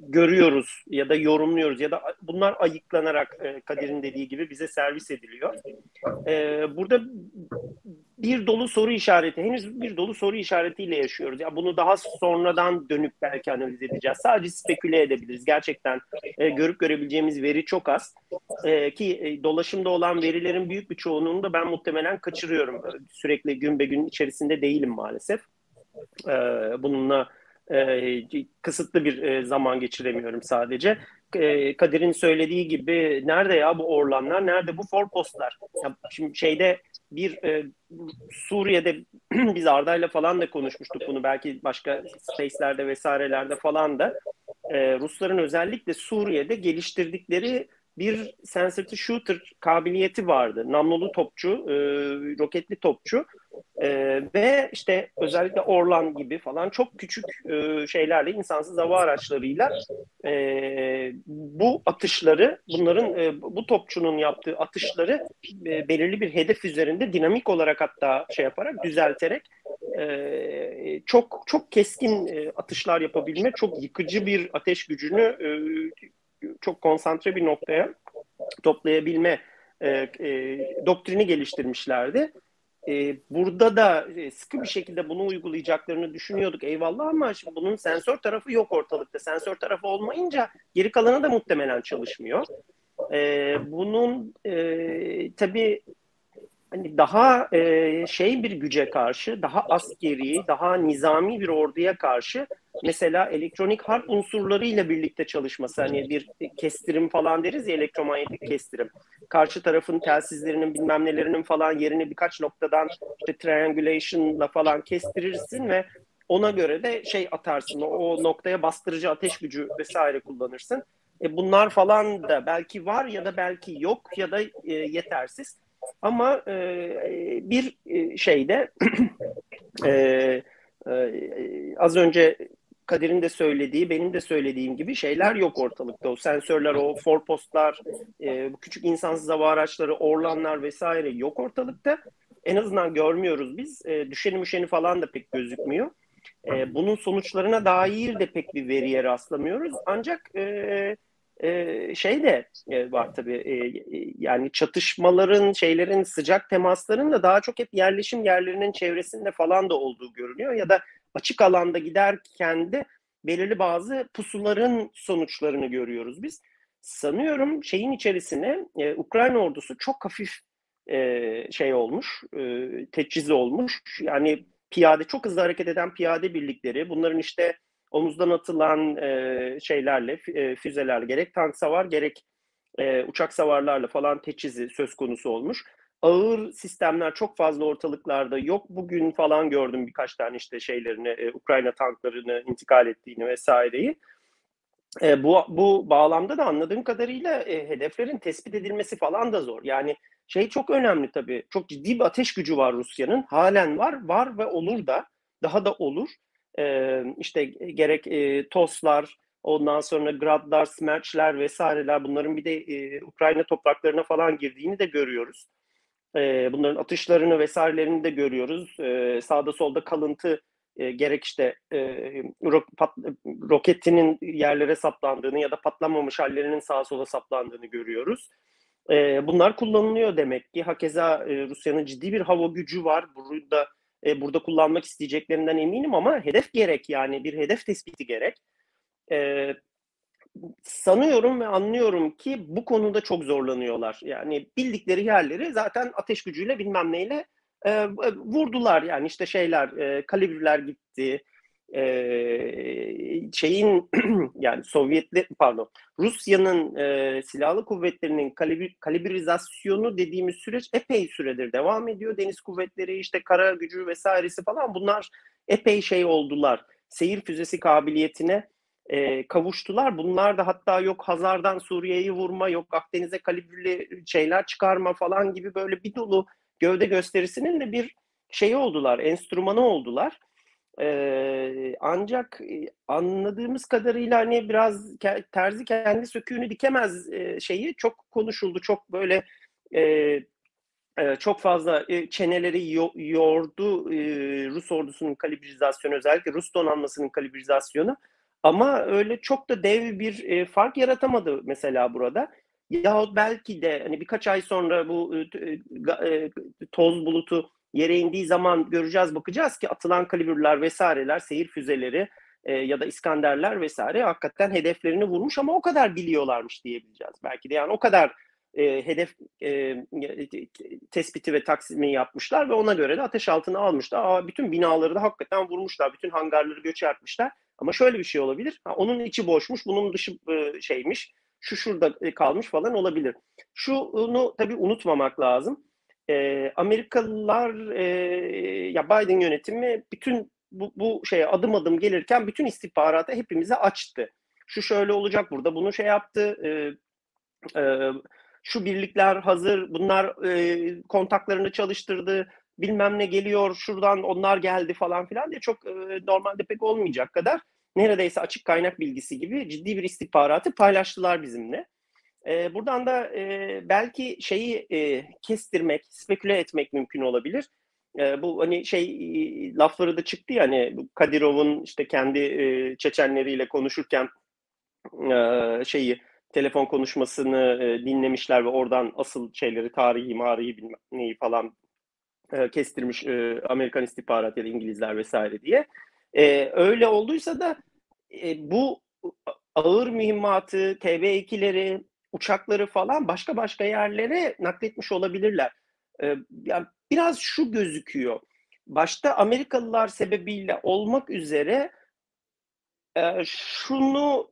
görüyoruz ya da yorumluyoruz ya da bunlar ayıklanarak Kadir'in dediği gibi bize servis ediliyor. Burada bir dolu soru işareti, henüz bir dolu soru işaretiyle yaşıyoruz. Ya bunu daha sonradan dönüp belki analiz edeceğiz. Sadece speküle edebiliriz. Gerçekten e, görüp görebileceğimiz veri çok az. E, ki e, dolaşımda olan verilerin büyük bir çoğunluğunu da ben muhtemelen kaçırıyorum. Sürekli gün be gün içerisinde değilim maalesef. E, bununla e, kısıtlı bir e, zaman geçiremiyorum sadece. E, Kadir'in söylediği gibi nerede ya bu orlanlar, nerede bu forpostlar? Şimdi şeyde bir e, Suriye'de <clears throat> biz Arda'yla falan da konuşmuştuk bunu. Belki başka space'lerde vesairelerde falan da. E, Rusların özellikle Suriye'de geliştirdikleri bir sensitive shooter kabiliyeti vardı. Namlulu topçu, e, roketli topçu e, ve işte özellikle Orlan gibi falan çok küçük e, şeylerle, insansız hava araçlarıyla e, bu atışları, bunların e, bu topçunun yaptığı atışları e, belirli bir hedef üzerinde dinamik olarak hatta şey yaparak, düzelterek e, çok çok keskin e, atışlar yapabilme, çok yıkıcı bir ateş gücünü e, çok konsantre bir noktaya toplayabilme e, e, doktrini geliştirmişlerdi. E, burada da e, sıkı bir şekilde bunu uygulayacaklarını düşünüyorduk eyvallah ama şimdi bunun sensör tarafı yok ortalıkta. Sensör tarafı olmayınca geri kalanı da muhtemelen çalışmıyor. E, bunun e, tabii hani daha e, şey bir güce karşı, daha askeri, daha nizami bir orduya karşı mesela elektronik harp unsurlarıyla birlikte çalışması hani bir kestirim falan deriz ya elektromanyetik kestirim. Karşı tarafın telsizlerinin bilmem nelerinin falan yerini birkaç noktadan işte triangulation'la falan kestirirsin ve ona göre de şey atarsın. O noktaya bastırıcı ateş gücü vesaire kullanırsın. E bunlar falan da belki var ya da belki yok ya da e, yetersiz. Ama e, bir şeyde <clears throat> e, e, az önce Kadir'in de söylediği, benim de söylediğim gibi şeyler yok ortalıkta. O sensörler, o forpostlar, e, küçük insansız hava araçları, orlanlar vesaire yok ortalıkta. En azından görmüyoruz biz. E, düşeni müşeni falan da pek gözükmüyor. E, bunun sonuçlarına dair de pek bir veriye rastlamıyoruz. Ancak e, e, şey de var tabii yani çatışmaların şeylerin sıcak temasların da daha çok hep yerleşim yerlerinin çevresinde falan da olduğu görünüyor ya da açık alanda giderken de belirli bazı pusuların sonuçlarını görüyoruz biz. Sanıyorum şeyin içerisine Ukrayna ordusu çok hafif şey olmuş, e, teçhizi olmuş. Yani piyade çok hızlı hareket eden piyade birlikleri, bunların işte omuzdan atılan e, şeylerle, e, füzelerle gerek tank savar gerek e, uçak savarlarla falan teçhizi söz konusu olmuş. Ağır sistemler çok fazla ortalıklarda yok. Bugün falan gördüm birkaç tane işte şeylerini, e, Ukrayna tanklarını intikal ettiğini vesaireyi. E, bu, bu bağlamda da anladığım kadarıyla e, hedeflerin tespit edilmesi falan da zor. Yani şey çok önemli tabii. Çok ciddi bir ateş gücü var Rusya'nın. Halen var, var ve olur da. Daha da olur e, işte gerek e, TOS'lar, ondan sonra Gradlar, Smerch'ler vesaireler bunların bir de e, Ukrayna topraklarına falan girdiğini de görüyoruz. Bunların atışlarını vesairelerini de görüyoruz. E, sağda solda kalıntı gerek işte roketinin yerlere saplandığını ya da patlamamış hallerinin sağa sola saplandığını görüyoruz. Bunlar kullanılıyor demek ki. Hakeza Rusya'nın ciddi bir hava gücü var. Burada e, burada kullanmak isteyeceklerinden eminim ama hedef gerek yani bir hedef tespiti gerek. E, sanıyorum ve anlıyorum ki bu konuda çok zorlanıyorlar. Yani bildikleri yerleri zaten ateş gücüyle bilmem neyle e, vurdular. Yani işte şeyler, e, kalibreler gitti, e, şeyin <clears throat> yani Sovyetler pardon Rusya'nın e, silahlı kuvvetlerinin kalibri, kalibrizasyonu dediğimiz süreç epey süredir devam ediyor. Deniz kuvvetleri işte kara gücü vesairesi falan bunlar epey şey oldular. Seyir füzesi kabiliyetine e, kavuştular. Bunlar da hatta yok Hazar'dan Suriye'yi vurma, yok Akdeniz'e kalibrili şeyler çıkarma falan gibi böyle bir dolu gövde gösterisinin de bir şeyi oldular, enstrümanı oldular. Ee, ancak anladığımız kadarıyla hani biraz terzi kendi söküğünü dikemez şeyi çok konuşuldu. Çok böyle e, çok fazla çeneleri yo, yordu Rus ordusunun kalibrizasyonu özellikle Rus donanmasının kalibrizasyonu. Ama öyle çok da dev bir fark yaratamadı mesela burada. Yahut belki de hani birkaç ay sonra bu toz bulutu yere indiği zaman göreceğiz, bakacağız ki atılan kalibrler vesaireler, seyir füzeleri e, ya da İskanderler vesaire hakikaten hedeflerini vurmuş ama o kadar biliyorlarmış diyebileceğiz. Belki de yani o kadar e, hedef e, tespiti ve taksimi yapmışlar ve ona göre de ateş altına almışlar. Aa, bütün binaları da hakikaten vurmuşlar. Bütün hangarları göç etmişler. Ama şöyle bir şey olabilir. Ha, onun içi boşmuş, bunun dışı e, şeymiş. Şu şurada e, kalmış falan olabilir. Şunu tabii unutmamak lazım e, Amerikalılar e, ya Biden yönetimi bütün bu, bu şeye adım adım gelirken bütün istihbaratı hepimize açtı. Şu şöyle olacak burada bunu şey yaptı. E, e, şu birlikler hazır bunlar e, kontaklarını çalıştırdı bilmem ne geliyor şuradan onlar geldi falan filan diye çok e, normalde pek olmayacak kadar neredeyse açık kaynak bilgisi gibi ciddi bir istihbaratı paylaştılar bizimle. Buradan da e, belki şeyi e, kestirmek, speküle etmek mümkün olabilir. E, bu hani şey e, lafları da çıktı ya hani Kadirov'un işte kendi e, Çeçenleriyle konuşurken e, şeyi telefon konuşmasını e, dinlemişler ve oradan asıl şeyleri tarihi, marihi bilmem neyi falan e, kestirmiş e, Amerikan istihbarat ya da İngilizler vesaire diye. E, öyle olduysa da e, bu ağır mühimmatı, TB2'leri, uçakları falan başka başka yerlere nakletmiş olabilirler. Ee, yani biraz şu gözüküyor. Başta Amerikalılar sebebiyle olmak üzere e, şunu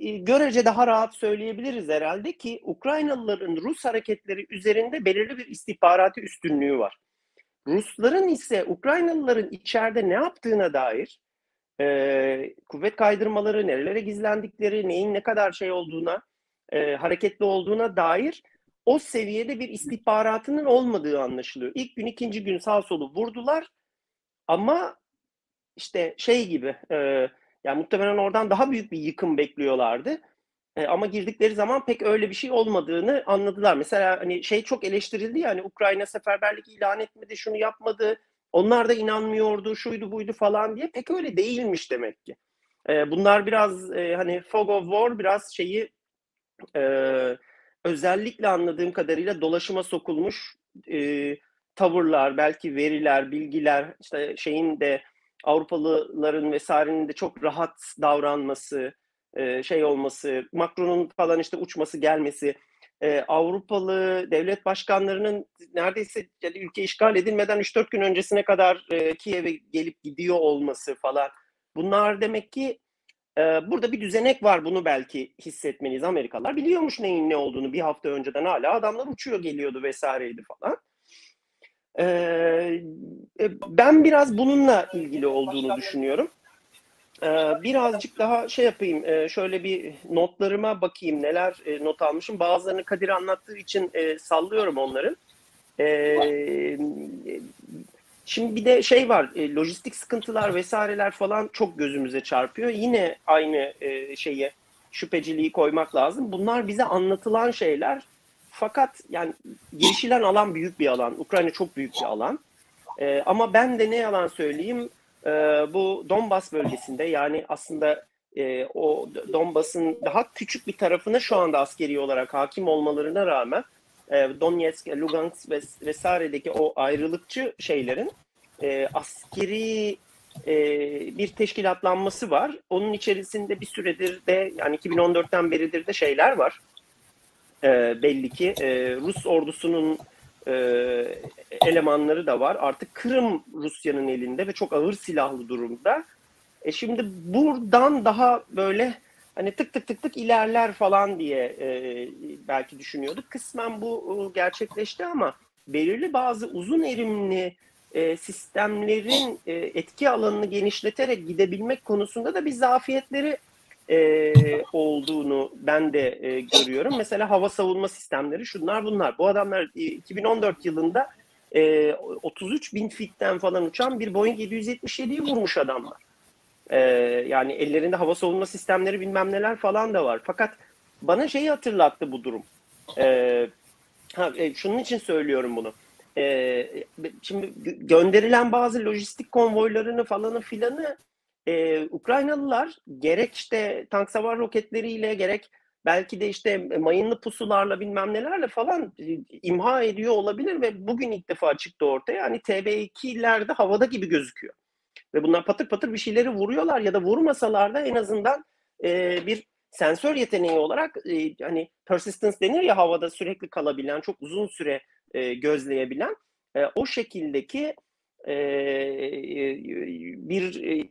e, görece daha rahat söyleyebiliriz herhalde ki Ukraynalıların Rus hareketleri üzerinde belirli bir istihbaratı üstünlüğü var. Rusların ise Ukraynalıların içeride ne yaptığına dair e, kuvvet kaydırmaları, nerelere gizlendikleri, neyin ne kadar şey olduğuna e, hareketli olduğuna dair o seviyede bir istihbaratının olmadığı anlaşılıyor. İlk gün, ikinci gün sağ solu vurdular ama işte şey gibi e, Yani muhtemelen oradan daha büyük bir yıkım bekliyorlardı. E, ama girdikleri zaman pek öyle bir şey olmadığını anladılar. Mesela hani şey çok eleştirildi ya hani Ukrayna seferberlik ilan etmedi, şunu yapmadı. Onlar da inanmıyordu, şuydu buydu falan diye. Pek öyle değilmiş demek ki. E, bunlar biraz e, hani fog of war biraz şeyi e, özellikle anladığım kadarıyla dolaşıma sokulmuş e, tavırlar, belki veriler, bilgiler, işte şeyin de Avrupalıların vesairenin de çok rahat davranması, e, şey olması, Macron'un falan işte uçması gelmesi, e, Avrupalı devlet başkanlarının neredeyse yani ülke işgal edilmeden 3-4 gün öncesine kadar e, Kiev'e gelip gidiyor olması falan. Bunlar demek ki e, burada bir düzenek var bunu belki hissetmeniz Amerikalılar biliyormuş neyin ne olduğunu bir hafta önceden hala adamlar uçuyor geliyordu vesaireydi falan. ben biraz bununla ilgili olduğunu düşünüyorum. birazcık daha şey yapayım, şöyle bir notlarıma bakayım neler not almışım. Bazılarını Kadir anlattığı için sallıyorum onları. Şimdi bir de şey var, e, lojistik sıkıntılar vesaireler falan çok gözümüze çarpıyor. Yine aynı e, şeye şüpheciliği koymak lazım. Bunlar bize anlatılan şeyler. Fakat yani girişilen alan büyük bir alan. Ukrayna çok büyük bir alan. E, ama ben de ne yalan söyleyeyim, e, bu Donbas bölgesinde yani aslında e, o Donbas'ın daha küçük bir tarafına şu anda askeri olarak hakim olmalarına rağmen e, Donetsk, Lugansk vesairedeki o ayrılıkçı şeylerin e, askeri e, bir teşkilatlanması var. Onun içerisinde bir süredir de yani 2014'ten beridir de şeyler var. E, belli ki e, Rus ordusunun e, elemanları da var. Artık Kırım Rusya'nın elinde ve çok ağır silahlı durumda. E şimdi buradan daha böyle hani tık tık tık tık ilerler falan diye e, belki düşünüyorduk. Kısmen bu e, gerçekleşti ama belirli bazı uzun erimli e, sistemlerin e, etki alanını genişleterek gidebilmek konusunda da bir zafiyetleri e, olduğunu ben de e, görüyorum. Mesela hava savunma sistemleri şunlar bunlar. Bu adamlar e, 2014 yılında e, 33 bin fitten falan uçan bir Boeing 777'yi vurmuş adamlar. Ee, yani ellerinde hava savunma sistemleri bilmem neler falan da var. Fakat bana şeyi hatırlattı bu durum. Ee, ha, e, şunun için söylüyorum bunu. Ee, şimdi gönderilen bazı lojistik konvoylarını falanı filanı e, Ukraynalılar gerek işte tank savar roketleriyle gerek belki de işte mayınlı pusularla bilmem nelerle falan e, imha ediyor olabilir ve bugün ilk defa çıktı ortaya. Yani TB2'lerde havada gibi gözüküyor. Ve bunlar patır patır bir şeyleri vuruyorlar ya da vurmasalar da en azından e, bir sensör yeteneği olarak e, hani persistence denir ya havada sürekli kalabilen, çok uzun süre e, gözleyebilen e, o şekildeki e, e, bir e,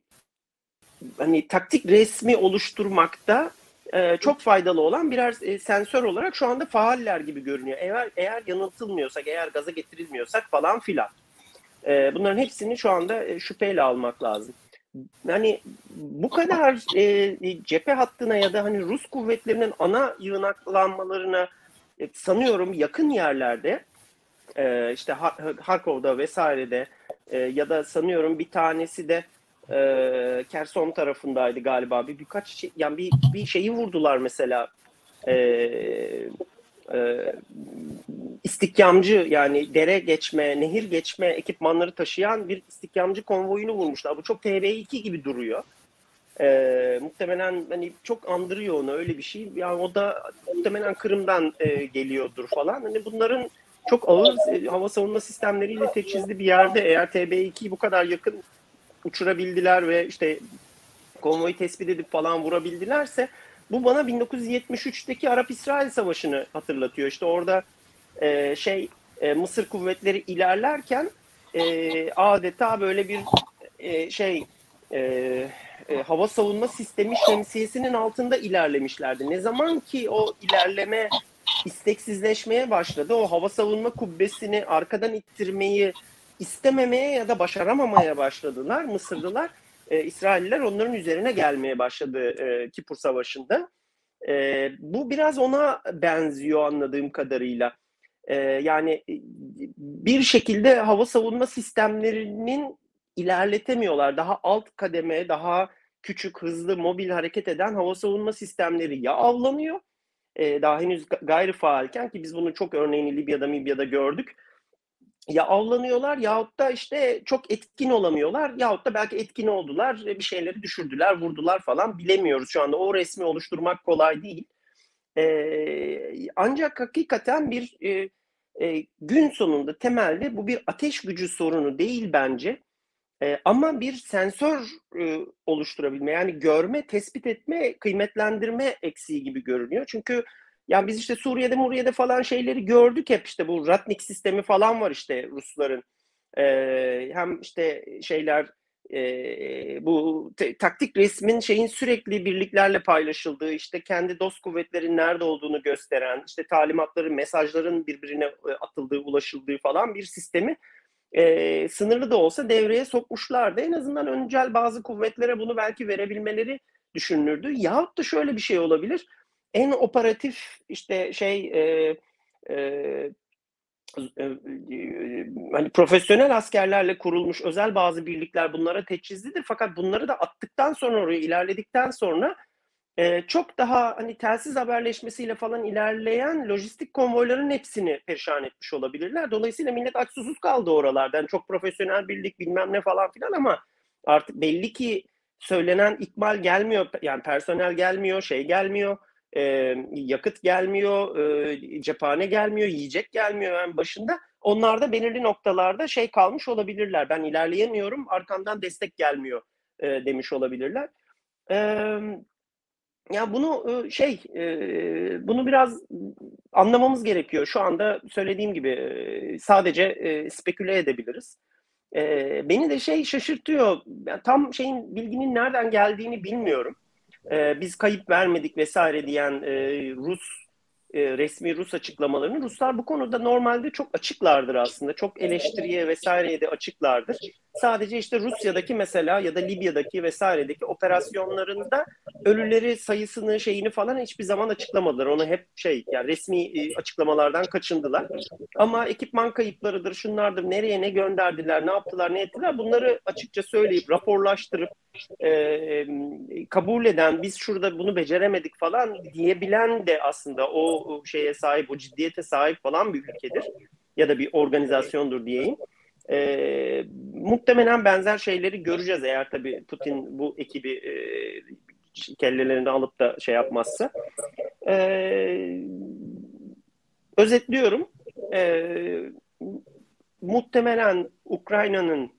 hani taktik resmi oluşturmakta e, çok faydalı olan birer e, sensör olarak şu anda faaller gibi görünüyor. Eğer eğer yanıltılmıyorsak, eğer gaza getirilmiyorsak falan filan. E, bunların hepsini şu anda e, şüpheyle almak lazım. Yani bu kadar e, cephe hattına ya da hani Rus kuvvetlerinin ana yığınaklanmalarına e, sanıyorum yakın yerlerde e, işte Harkov'da vesairede e, ya da sanıyorum bir tanesi de e, Kerson tarafındaydı galiba. Bir birkaç şey, yani bir bir şeyi vurdular mesela. E, e, istikamcı yani dere geçme, nehir geçme ekipmanları taşıyan bir istikamcı konvoyunu vurmuşlar. Bu çok TB2 gibi duruyor. E, muhtemelen hani çok andırıyor onu öyle bir şey. Yani o da muhtemelen Kırım'dan e, geliyordur falan. Hani bunların çok ağır e, hava savunma sistemleriyle teçhizli bir yerde eğer TB2'yi bu kadar yakın uçurabildiler ve işte konvoyu tespit edip falan vurabildilerse bu bana 1973'teki Arap-İsrail Savaşı'nı hatırlatıyor. İşte orada e, şey e, Mısır kuvvetleri ilerlerken e, adeta böyle bir e, şey e, e, hava savunma sistemi şemsiyesinin altında ilerlemişlerdi. Ne zaman ki o ilerleme isteksizleşmeye başladı, o hava savunma kubbesini arkadan ittirmeyi istememeye ya da başaramamaya başladılar Mısırlılar. E, İsrailler onların üzerine gelmeye başladı e, Kipur Savaşı'nda. E, bu biraz ona benziyor anladığım kadarıyla. E, yani e, bir şekilde hava savunma sistemlerinin ilerletemiyorlar. Daha alt kademe, daha küçük, hızlı, mobil hareket eden hava savunma sistemleri ya avlanıyor e, daha henüz gayri faalken ki biz bunun çok örneğini Libya'da, Libya'da gördük. Ya avlanıyorlar yahut da işte çok etkin olamıyorlar yahut da belki etkin oldular, bir şeyleri düşürdüler, vurdular falan bilemiyoruz şu anda. O resmi oluşturmak kolay değil. E, ancak hakikaten bir e, e, gün sonunda temelde bu bir ateş gücü sorunu değil bence. E, ama bir sensör e, oluşturabilme yani görme, tespit etme, kıymetlendirme eksiği gibi görünüyor. Çünkü yani biz işte Suriye'de, Muriye'de falan şeyleri gördük hep işte bu Ratnik sistemi falan var işte Rusların. E, hem işte şeyler e, bu te, taktik resmin şeyin sürekli birliklerle paylaşıldığı işte kendi dost kuvvetlerin nerede olduğunu gösteren işte talimatların mesajların birbirine atıldığı ulaşıldığı falan bir sistemi e, sınırlı da olsa devreye sokmuşlardı. En azından öncel bazı kuvvetlere bunu belki verebilmeleri düşünülürdü. Yahut da şöyle bir şey olabilir. En operatif işte şey e, e, hani profesyonel askerlerle kurulmuş özel bazı birlikler bunlara teçhizlidir. Fakat bunları da attıktan sonra oraya ilerledikten sonra e, çok daha hani telsiz haberleşmesiyle falan ilerleyen lojistik konvoyların hepsini perişan etmiş olabilirler. Dolayısıyla millet aç susuz kaldı oralardan. Yani çok profesyonel birlik bilmem ne falan filan ama artık belli ki söylenen ikmal gelmiyor. Yani personel gelmiyor, şey gelmiyor, e, yakıt gelmiyor, e, cephane gelmiyor, yiyecek gelmiyor yani başında. Onlar da belirli noktalarda şey kalmış olabilirler. Ben ilerleyemiyorum, arkamdan destek gelmiyor e, demiş olabilirler. Evet ya bunu şey bunu biraz anlamamız gerekiyor. Şu anda söylediğim gibi sadece speküle edebiliriz. Beni de şey şaşırtıyor. Tam şeyin bilginin nereden geldiğini bilmiyorum. Biz kayıp vermedik vesaire diyen Rus e, resmi Rus açıklamalarını Ruslar bu konuda normalde çok açıklardır aslında. Çok eleştiriye vesaireye de açıklardır. Sadece işte Rusya'daki mesela ya da Libya'daki vesairedeki operasyonlarında ölüleri sayısını şeyini falan hiçbir zaman açıklamadılar. Onu hep şey yani resmi e, açıklamalardan kaçındılar. Ama ekipman kayıplarıdır, şunlardır, nereye ne gönderdiler, ne yaptılar, ne ettiler bunları açıkça söyleyip raporlaştırıp e, kabul eden biz şurada bunu beceremedik falan diyebilen de aslında o şeye sahip, o ciddiyete sahip falan bir ülkedir ya da bir organizasyondur diyeyim. E, muhtemelen benzer şeyleri göreceğiz eğer tabii Putin bu ekibi e, kellelerini alıp da şey yapmazsa. E, özetliyorum. E, muhtemelen Ukrayna'nın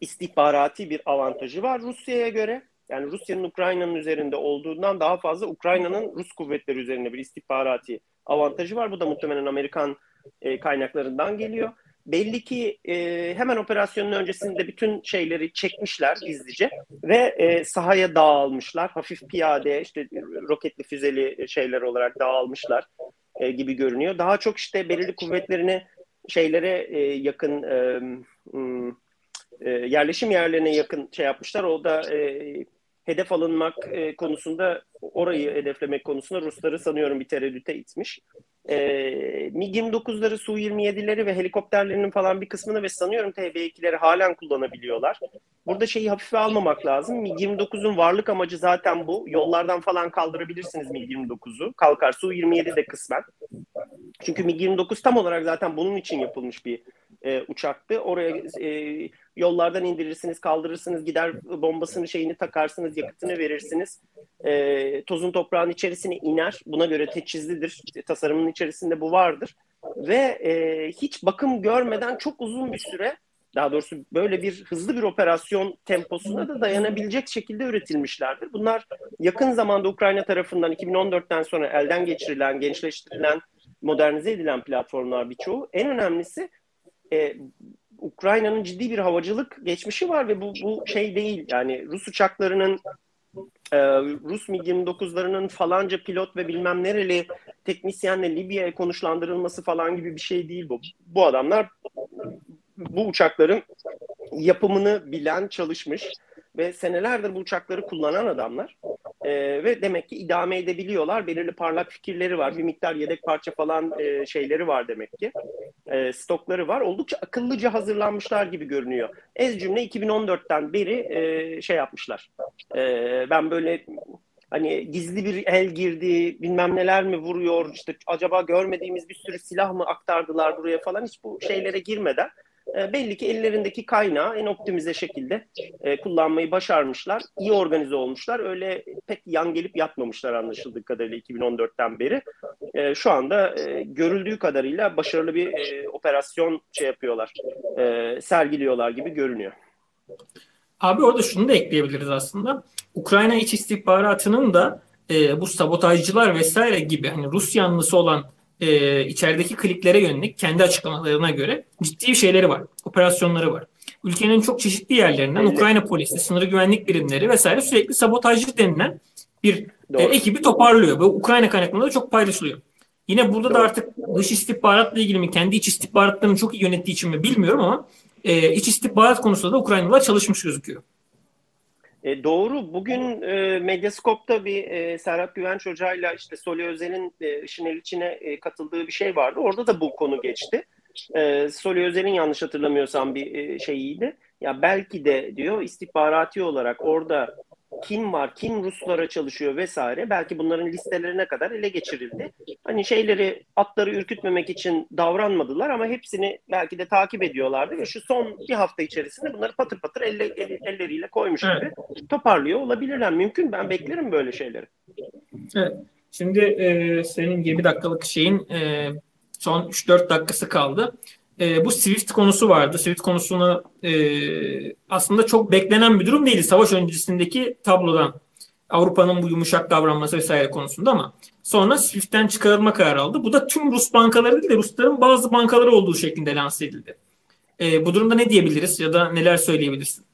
istihbarati bir avantajı var Rusya'ya göre. Yani Rusya'nın Ukrayna'nın üzerinde olduğundan daha fazla Ukrayna'nın Rus kuvvetleri üzerinde bir istihbarati avantajı var. Bu da muhtemelen Amerikan e, kaynaklarından geliyor. Belli ki e, hemen operasyonun öncesinde bütün şeyleri çekmişler gizlice ve e, sahaya dağılmışlar. Hafif piyade, işte roketli füzeli şeyler olarak dağılmışlar e, gibi görünüyor. Daha çok işte belirli kuvvetlerini şeylere e, yakın e, hmm, e, yerleşim yerlerine yakın şey yapmışlar. O da e, hedef alınmak e, konusunda orayı hedeflemek konusunda Rusları sanıyorum bir tereddüte itmiş. E, MiG-29'ları, Su-27'leri ve helikopterlerinin falan bir kısmını ve sanıyorum TB2'leri halen kullanabiliyorlar. Burada şeyi hafife almamak lazım. MiG-29'un varlık amacı zaten bu. Yollardan falan kaldırabilirsiniz MiG-29'u. Kalkar. Su-27 de kısmen. Çünkü MiG-29 tam olarak zaten bunun için yapılmış bir e, uçaktı. Oraya e, yollardan indirirsiniz, kaldırırsınız, gider bombasını şeyini takarsınız, yakıtını verirsiniz. E, tozun toprağın içerisine iner. Buna göre teçhizlidir. Tasarımın içerisinde bu vardır. Ve e, hiç bakım görmeden çok uzun bir süre daha doğrusu böyle bir hızlı bir operasyon temposuna da dayanabilecek şekilde üretilmişlerdir. Bunlar yakın zamanda Ukrayna tarafından 2014'ten sonra elden geçirilen, gençleştirilen, modernize edilen platformlar birçoğu. En önemlisi e, Ukrayna'nın ciddi bir havacılık geçmişi var ve bu, bu şey değil yani Rus uçaklarının e, Rus MiG-29'larının falanca pilot ve bilmem nereli teknisyenle Libya'ya konuşlandırılması falan gibi bir şey değil bu. Bu adamlar bu uçakların yapımını bilen, çalışmış ve senelerdir bu uçakları kullanan adamlar. E, ve demek ki idame edebiliyorlar. Belirli parlak fikirleri var. Bir miktar yedek parça falan e, şeyleri var demek ki. e, stokları var. Oldukça akıllıca hazırlanmışlar gibi görünüyor. Ez cümle 2014'ten beri e, şey yapmışlar. E, ben böyle hani gizli bir el girdi, bilmem neler mi vuruyor, işte acaba görmediğimiz bir sürü silah mı aktardılar buraya falan hiç bu şeylere girmeden e, belli ki ellerindeki kaynağı en optimize şekilde e, kullanmayı başarmışlar. İyi organize olmuşlar. Öyle pek yan gelip yatmamışlar anlaşıldığı kadarıyla 2014'ten beri. E, şu anda görüldüğü kadarıyla başarılı bir operasyon şey yapıyorlar. Sergiliyorlar gibi görünüyor. Abi orada şunu da ekleyebiliriz aslında. Ukrayna iç istihbaratının da e, bu sabotajcılar vesaire gibi hani Rus yanlısı olan e, içerideki kliklere yönelik kendi açıklamalarına göre ciddi şeyleri var. Operasyonları var. Ülkenin çok çeşitli yerlerinden. Ukrayna polisi, sınır güvenlik birimleri vesaire sürekli sabotajcı denilen bir e, ekibi toparlıyor. Bu Ukrayna kaynaklarında da çok paylaşılıyor. Yine burada Doğru. da artık dış istihbaratla ilgili mi, kendi iç istihbaratlarını çok iyi yönettiği için mi bilmiyorum ama e, iç istihbarat konusunda da Ukraynalılar çalışmış gözüküyor. E, doğru. Bugün e, Medyaskop'ta bir e, Serhat Güvenç Hoca'yla işte Soli Özel'in e, işin el içine e, katıldığı bir şey vardı. Orada da bu konu geçti. E, Soli Özel'in yanlış hatırlamıyorsam bir e, şeyiydi. Ya belki de diyor istihbarati olarak orada kim var, kim Ruslara çalışıyor vesaire belki bunların listelerine kadar ele geçirildi. Hani şeyleri atları ürkütmemek için davranmadılar ama hepsini belki de takip ediyorlardı ve şu son bir hafta içerisinde bunları patır patır elle, el, elleriyle koymuş gibi toparlıyor olabilirler. Mümkün ben beklerim böyle şeyleri. Evet. Şimdi e, senin 20 dakikalık şeyin e, son 3-4 dakikası kaldı e, bu Swift konusu vardı. Swift konusunu e, aslında çok beklenen bir durum değildi savaş öncesindeki tablodan. Avrupa'nın bu yumuşak davranması vesaire konusunda ama sonra Swift'ten çıkarılma kararı aldı. Bu da tüm Rus bankaları değil de Rusların bazı bankaları olduğu şeklinde lanse edildi. E, bu durumda ne diyebiliriz ya da neler söyleyebilirsin?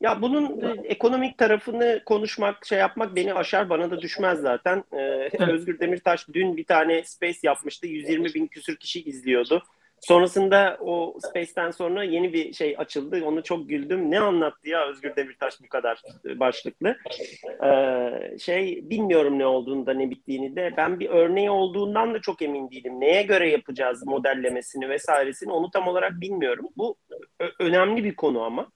Ya bunun e, ekonomik tarafını konuşmak, şey yapmak beni aşar, bana da düşmez zaten. Ee. Özgür Demirtaş dün bir tane space yapmıştı. 120 bin küsür kişi izliyordu. Sonrasında o Space'ten sonra yeni bir şey açıldı. Onu çok güldüm. Ne anlattı ya Özgür Demirtaş bu kadar başlıklı. Ee, şey bilmiyorum ne olduğunu da ne bittiğini de. Ben bir örneği olduğundan da çok emin değilim. Neye göre yapacağız modellemesini vesairesini onu tam olarak bilmiyorum. Bu önemli bir konu ama.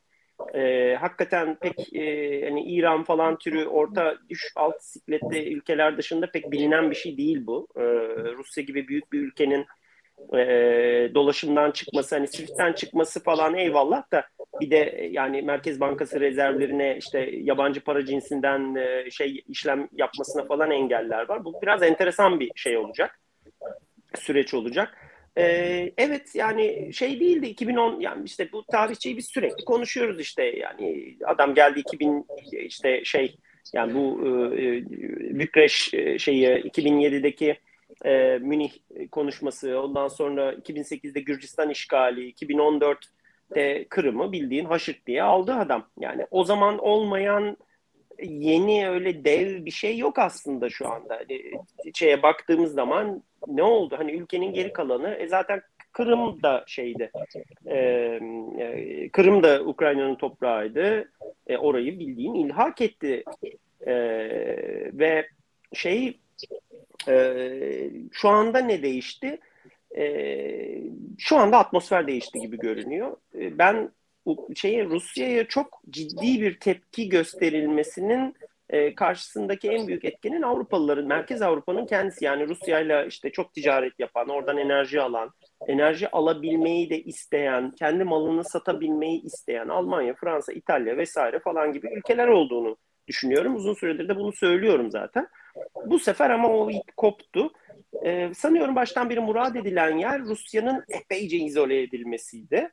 Ee, hakikaten pek e, hani İran falan türü orta düş alt sikletli ülkeler dışında pek bilinen bir şey değil bu. Ee, Rusya gibi büyük bir ülkenin e, dolaşımdan çıkması hani Swift'ten çıkması falan eyvallah da bir de yani Merkez Bankası rezervlerine işte yabancı para cinsinden e, şey işlem yapmasına falan engeller var. Bu biraz enteresan bir şey olacak. Süreç olacak. Ee, evet yani şey değildi 2010 yani işte bu tarihçeyi biz sürekli konuşuyoruz işte yani adam geldi 2000 işte şey yani bu e, Bükreş e, şeyi 2007'deki e, Münih konuşması, ondan sonra 2008'de Gürcistan işgali, 2014'te Kırım'ı bildiğin haşırt diye aldı adam. Yani o zaman olmayan yeni öyle dev bir şey yok aslında şu anda. Hani şeye baktığımız zaman ne oldu? Hani ülkenin geri kalanı e zaten Kırım da şeydi. E, e, Kırım da Ukrayna'nın toprağıydı. E, orayı bildiğin ilhak etti. E, ve şey e, şu anda ne değişti? E, şu anda atmosfer değişti gibi görünüyor. E, ben şeyi Rusya'ya çok ciddi bir tepki gösterilmesinin e, karşısındaki en büyük etkenin Avrupalıların, Merkez Avrupa'nın kendisi. Yani Rusya'yla işte çok ticaret yapan, oradan enerji alan, enerji alabilmeyi de isteyen, kendi malını satabilmeyi isteyen Almanya, Fransa, İtalya vesaire falan gibi ülkeler olduğunu düşünüyorum. Uzun süredir de bunu söylüyorum zaten. Bu sefer ama o ip koptu. Ee, sanıyorum baştan beri murad edilen yer Rusya'nın epeyce izole edilmesiydi.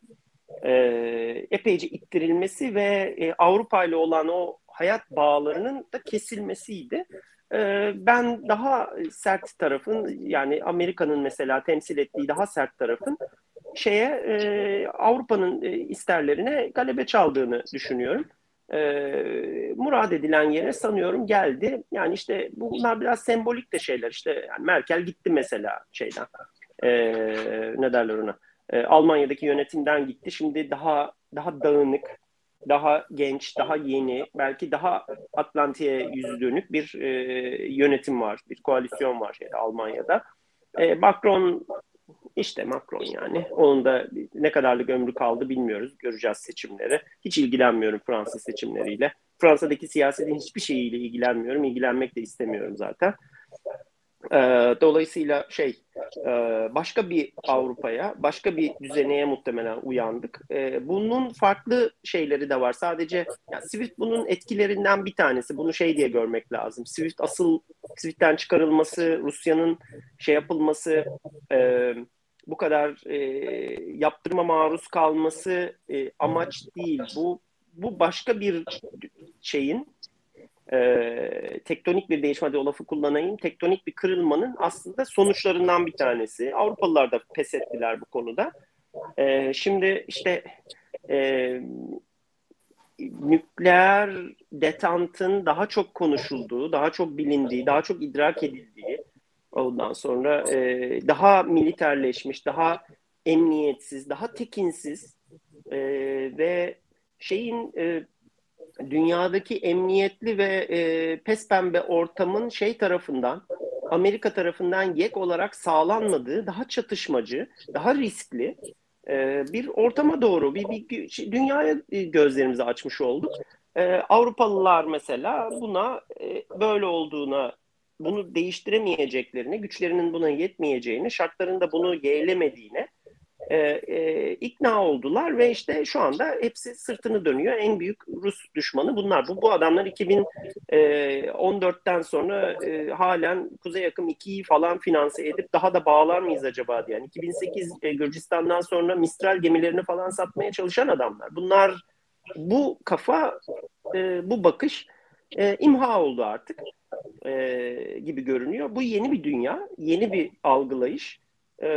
Ee, epeyce ittirilmesi ve e, Avrupa ile olan o hayat bağlarının da kesilmesiydi. Ee, ben daha sert tarafın yani Amerika'nın mesela temsil ettiği daha sert tarafın şeye e, Avrupa'nın e, isterlerine galebe çaldığını düşünüyorum e, murad edilen yere sanıyorum geldi. Yani işte bunlar biraz sembolik de şeyler. İşte yani Merkel gitti mesela şeyden. E, ne derler ona? E, Almanya'daki yönetimden gitti. Şimdi daha daha dağınık, daha genç, daha yeni, belki daha Atlantik'e yüzü dönük bir e, yönetim var, bir koalisyon var şeyde Almanya'da. E, Macron İşte Macron yani. Onun da ne kadarlık ömrü kaldı bilmiyoruz. Göreceğiz seçimleri. Hiç ilgilenmiyorum Fransa seçimleriyle. Fransa'daki siyasetin hiçbir şeyiyle ilgilenmiyorum. İlgilenmek de istemiyorum zaten. Ee, dolayısıyla şey e, başka bir Avrupa'ya, başka bir düzeneye muhtemelen uyandık. Ee, bunun farklı şeyleri de var. Sadece yani Swift bunun etkilerinden bir tanesi. Bunu şey diye görmek lazım. Swift asıl Swift'ten çıkarılması, Rusya'nın şey yapılması, e, bu kadar e, yaptırma maruz kalması e, amaç değil. Bu bu başka bir şeyin e, tektonik bir değişme, hadi o lafı kullanayım, tektonik bir kırılmanın aslında sonuçlarından bir tanesi. Avrupalılar da pes ettiler bu konuda. E, şimdi işte e, nükleer detantın daha çok konuşulduğu, daha çok bilindiği, daha çok idrak edildiği, ondan sonra e, daha militerleşmiş, daha emniyetsiz, daha tekinsiz e, ve şeyin e, dünyadaki emniyetli ve e, pespembe ortamın şey tarafından Amerika tarafından yek olarak sağlanmadığı daha çatışmacı, daha riskli e, bir ortama doğru bir, bir şey, dünyaya gözlerimizi açmış olduk. E, Avrupalılar mesela buna e, böyle olduğuna bunu değiştiremeyeceklerini, güçlerinin buna yetmeyeceğini, şartların da bunu yeğlemediğine e, e, ikna oldular ve işte şu anda hepsi sırtını dönüyor. En büyük Rus düşmanı bunlar. Bu, bu adamlar 2014'ten e, sonra e, halen Kuzey Akım 2'yi falan finanse edip daha da bağlar mıyız acaba diye. Yani 2008 e, Gürcistan'dan sonra Mistral gemilerini falan satmaya çalışan adamlar. Bunlar bu kafa, e, bu bakış e, imha oldu artık e, gibi görünüyor. Bu yeni bir dünya, yeni bir algılayış. Ee,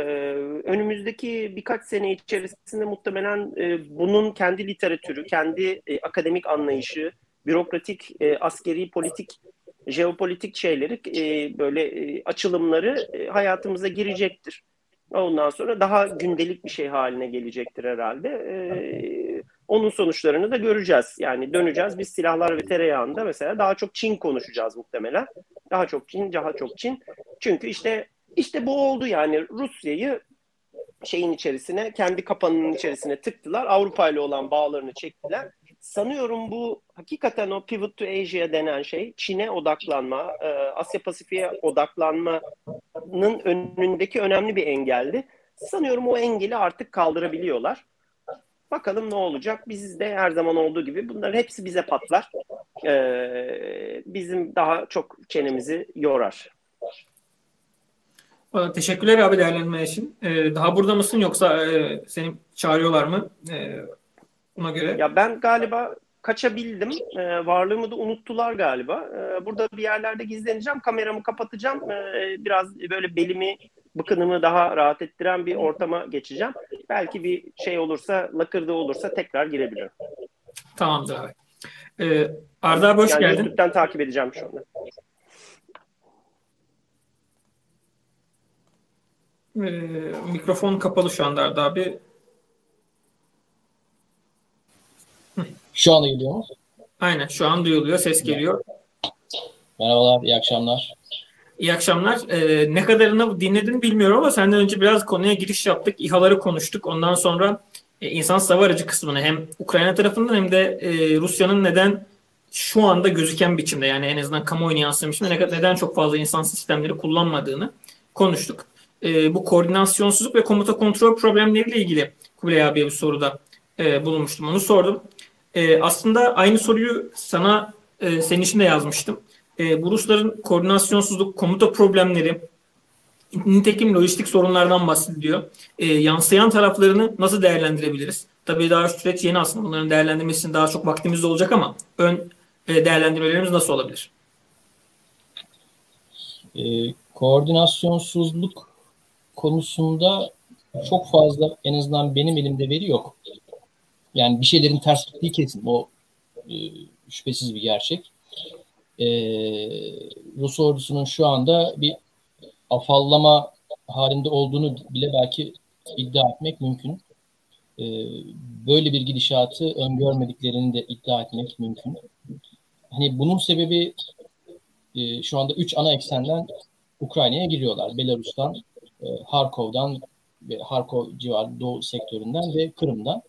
önümüzdeki birkaç sene içerisinde muhtemelen e, bunun kendi literatürü, kendi e, akademik anlayışı, bürokratik, e, askeri, politik, jeopolitik şeyleri, e, böyle e, açılımları e, hayatımıza girecektir. Ondan sonra daha gündelik bir şey haline gelecektir herhalde. E, onun sonuçlarını da göreceğiz. Yani döneceğiz biz silahlar ve tereyağında mesela daha çok Çin konuşacağız muhtemelen. Daha çok Çin, daha çok Çin. Çünkü işte işte bu oldu yani Rusya'yı şeyin içerisine, kendi kapanının içerisine tıktılar. Avrupa ile olan bağlarını çektiler. Sanıyorum bu hakikaten o pivot to Asia denen şey Çin'e odaklanma, e, Asya Pasifik'e odaklanmanın önündeki önemli bir engeldi. Sanıyorum o engeli artık kaldırabiliyorlar. Bakalım ne olacak? Biz de her zaman olduğu gibi bunların hepsi bize patlar. Ee, bizim daha çok çenemizi yorar. Teşekkürler abi değerlendirme için. Ee, daha burada mısın yoksa e, seni çağırıyorlar mı? E, ona göre. Ya ben galiba kaçabildim. E, varlığımı da unuttular galiba. E, burada bir yerlerde gizleneceğim. Kameramı kapatacağım. E, biraz böyle belimi, bıkınımı daha rahat ettiren bir ortama geçeceğim. Belki bir şey olursa, lakırdı olursa tekrar girebilirim. Tamamdır abi. Ee, Arda abi hoş yani geldin. YouTube'dan takip edeceğim şu anda. Ee, mikrofon kapalı şu anda Arda abi. Şu anda geliyor mu? Aynen şu an duyuluyor. Ses geliyor. Merhabalar, iyi akşamlar. İyi akşamlar. Ee, ne kadarını dinledin bilmiyorum ama senden önce biraz konuya giriş yaptık. İHA'ları konuştuk. Ondan sonra e, insan sava aracı kısmını hem Ukrayna tarafından hem de e, Rusya'nın neden şu anda gözüken biçimde yani en azından kamuoyuna yansıyan biçimde neden çok fazla insan sistemleri kullanmadığını konuştuk e, bu koordinasyonsuzluk ve komuta kontrol problemleriyle ilgili Kubilay abiye bir soruda e, bulunmuştum. Onu sordum. E, aslında aynı soruyu sana e, senin için de yazmıştım. E, bu Rusların koordinasyonsuzluk, komuta problemleri, nitekim lojistik sorunlardan bahsediyor. E, yansıyan taraflarını nasıl değerlendirebiliriz? Tabii daha süreç yeni aslında. Bunların değerlendirmesi için daha çok vaktimiz de olacak ama ön e, değerlendirmelerimiz nasıl olabilir? E, koordinasyonsuzluk konusunda çok fazla en azından benim elimde veri yok. Yani bir şeylerin ters gittiği kesin. O e, şüphesiz bir gerçek. E, Rus ordusunun şu anda bir afallama halinde olduğunu bile belki iddia etmek mümkün. E, böyle bir gidişatı öngörmediklerini de iddia etmek mümkün. Hani bunun sebebi e, şu anda üç ana eksenden Ukrayna'ya giriyorlar. Belarus'tan, e, Harkov'dan ve Harkov civarı Doğu sektöründen ve Kırım'dan.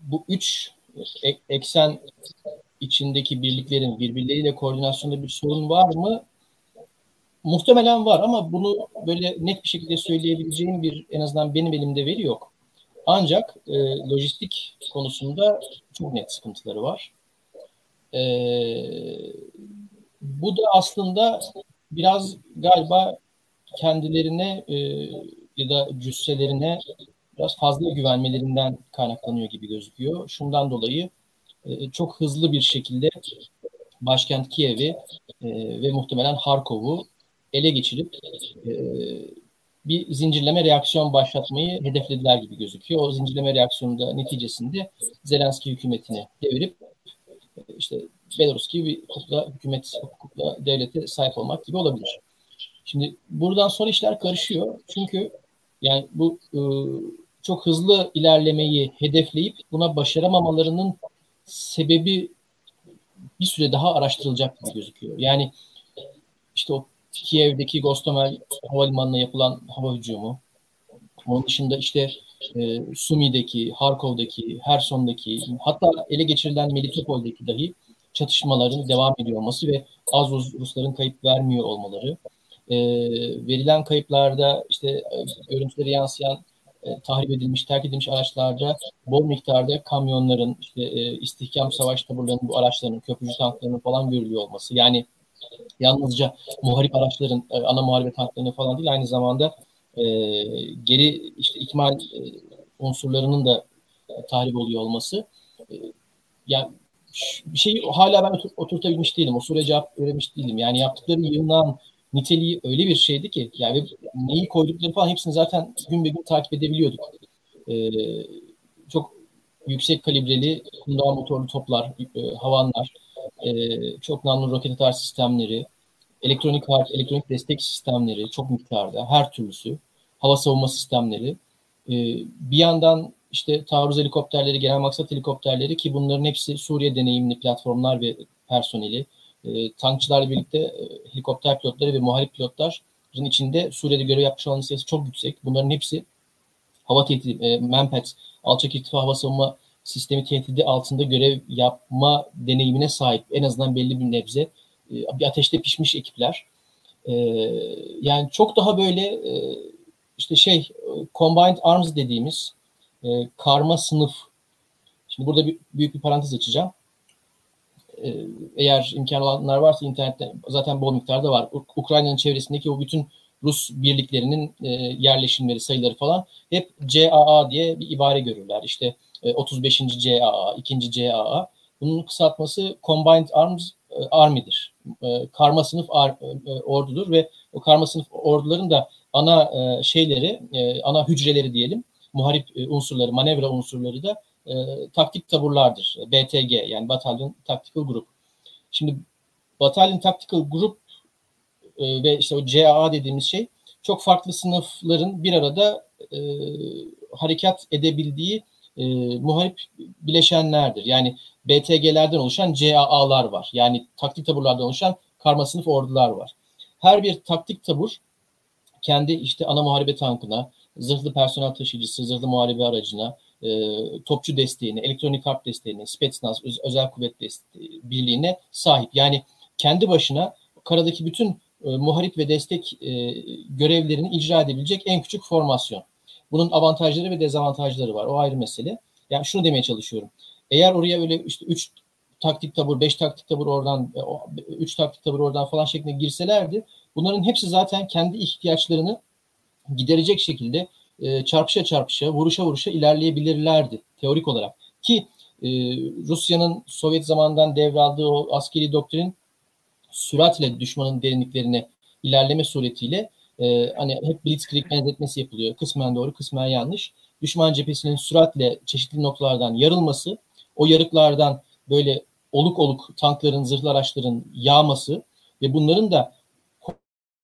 Bu üç eksen içindeki birliklerin birbirleriyle koordinasyonda bir sorun var mı? Muhtemelen var ama bunu böyle net bir şekilde söyleyebileceğim bir en azından benim elimde veri yok. Ancak e, lojistik konusunda çok net sıkıntıları var. E, bu da aslında biraz galiba kendilerine e, ya da cüsselerine biraz fazla güvenmelerinden kaynaklanıyor gibi gözüküyor. Şundan dolayı e, çok hızlı bir şekilde başkent Kiev'i e, ve muhtemelen Harkov'u ele geçirip e, bir zincirleme reaksiyon başlatmayı hedeflediler gibi gözüküyor. O zincirleme reaksiyonunda neticesinde Zelenski hükümetini devirip işte Belarus gibi bir hukukla, hükümet hukukla devlete sahip olmak gibi olabilir. Şimdi buradan sonra işler karışıyor. Çünkü yani bu e, çok hızlı ilerlemeyi hedefleyip buna başaramamalarının sebebi bir süre daha araştırılacak gibi gözüküyor. Yani işte o Kiev'deki Gostomel havalimanına yapılan hava hücumu, onun dışında işte e, Sumi'deki, Harkov'daki, Herson'daki, hatta ele geçirilen Melitopol'deki dahi çatışmaların devam ediyor olması ve az Rusların kayıp vermiyor olmaları, e, verilen kayıplarda işte e, görüntüleri yansıyan e, tahrip edilmiş, terk edilmiş araçlarda bol miktarda kamyonların, işte e, istihkam savaş taburlarının, bu araçların, köprücü tanklarının falan görülüyor olması. Yani yalnızca muharip araçların, e, ana muharebe tanklarının falan değil, aynı zamanda e, geri işte ikmal e, unsurlarının da e, tahrip oluyor olması. E, yani bir şeyi hala ben otur, oturtabilmiş değilim. O soruya cevap veremiş değilim. Yani yaptıkları yığınan niteliği öyle bir şeydi ki yani neyi koydukları falan hepsini zaten gün be gün takip edebiliyorduk. Ee, çok yüksek kalibreli kundağı motorlu toplar, e, havanlar, e, çok namlu roket atar sistemleri, elektronik harp, elektronik destek sistemleri çok miktarda, her türlüsü, hava savunma sistemleri. E, bir yandan işte taarruz helikopterleri, genel maksat helikopterleri ki bunların hepsi Suriye deneyimli platformlar ve personeli. E, tankçılarla birlikte e, helikopter pilotları ve muharip pilotların içinde Suriye'de görev yapmış olan sayısı çok yüksek. Bunların hepsi hava tehdidi, e, Manpads, alçak irtifa hava savunma sistemi tehdidi altında görev yapma deneyimine sahip. En azından belli bir nebze e, bir ateşte pişmiş ekipler. E, yani çok daha böyle e, işte şey e, Combined Arms dediğimiz e, karma sınıf. Şimdi burada bir, büyük bir parantez açacağım. E, eğer imkan olanlar varsa internette zaten bol miktarda var. Ukrayna'nın çevresindeki o bütün Rus birliklerinin e, yerleşimleri, sayıları falan hep CAA diye bir ibare görürler. İşte e, 35. CAA, 2. CAA. Bunun kısaltması Combined Arms e, Army'dir. E, karma sınıf ar, e, ordudur ve o karma sınıf orduların da ana e, şeyleri, e, ana hücreleri diyelim, muharip e, unsurları, manevra unsurları da e, taktik taburlardır. BTG yani Battalion Tactical Group. Şimdi Battalion Tactical Group e, ve işte o CAA dediğimiz şey çok farklı sınıfların bir arada e, harekat edebildiği e, muharip bileşenlerdir. Yani BTG'lerden oluşan CAA'lar var. Yani taktik taburlardan oluşan karma sınıf ordular var. Her bir taktik tabur kendi işte ana muharebe tankına, zırhlı personel taşıyıcısı, zırhlı muharebe aracına, e, topçu desteğine, elektronik harp desteğine, Spetsnaz, öz, özel kuvvet desteği, birliğine sahip. Yani kendi başına karadaki bütün e, muharip ve destek e, görevlerini icra edebilecek en küçük formasyon. Bunun avantajları ve dezavantajları var. O ayrı mesele. Yani şunu demeye çalışıyorum. Eğer oraya öyle işte 3 taktik tabur, 5 taktik tabur oradan, 3 e, taktik tabur oradan falan şeklinde girselerdi bunların hepsi zaten kendi ihtiyaçlarını giderecek şekilde e, çarpışa çarpışa, vuruşa vuruşa ilerleyebilirlerdi teorik olarak. Ki e, Rusya'nın Sovyet zamanından devraldığı o askeri doktrin süratle düşmanın derinliklerine ilerleme suretiyle e, hani hep Blitzkrieg benzetmesi yapılıyor. Kısmen doğru, kısmen yanlış. Düşman cephesinin süratle çeşitli noktalardan yarılması, o yarıklardan böyle oluk oluk tankların, zırhlı araçların yağması ve bunların da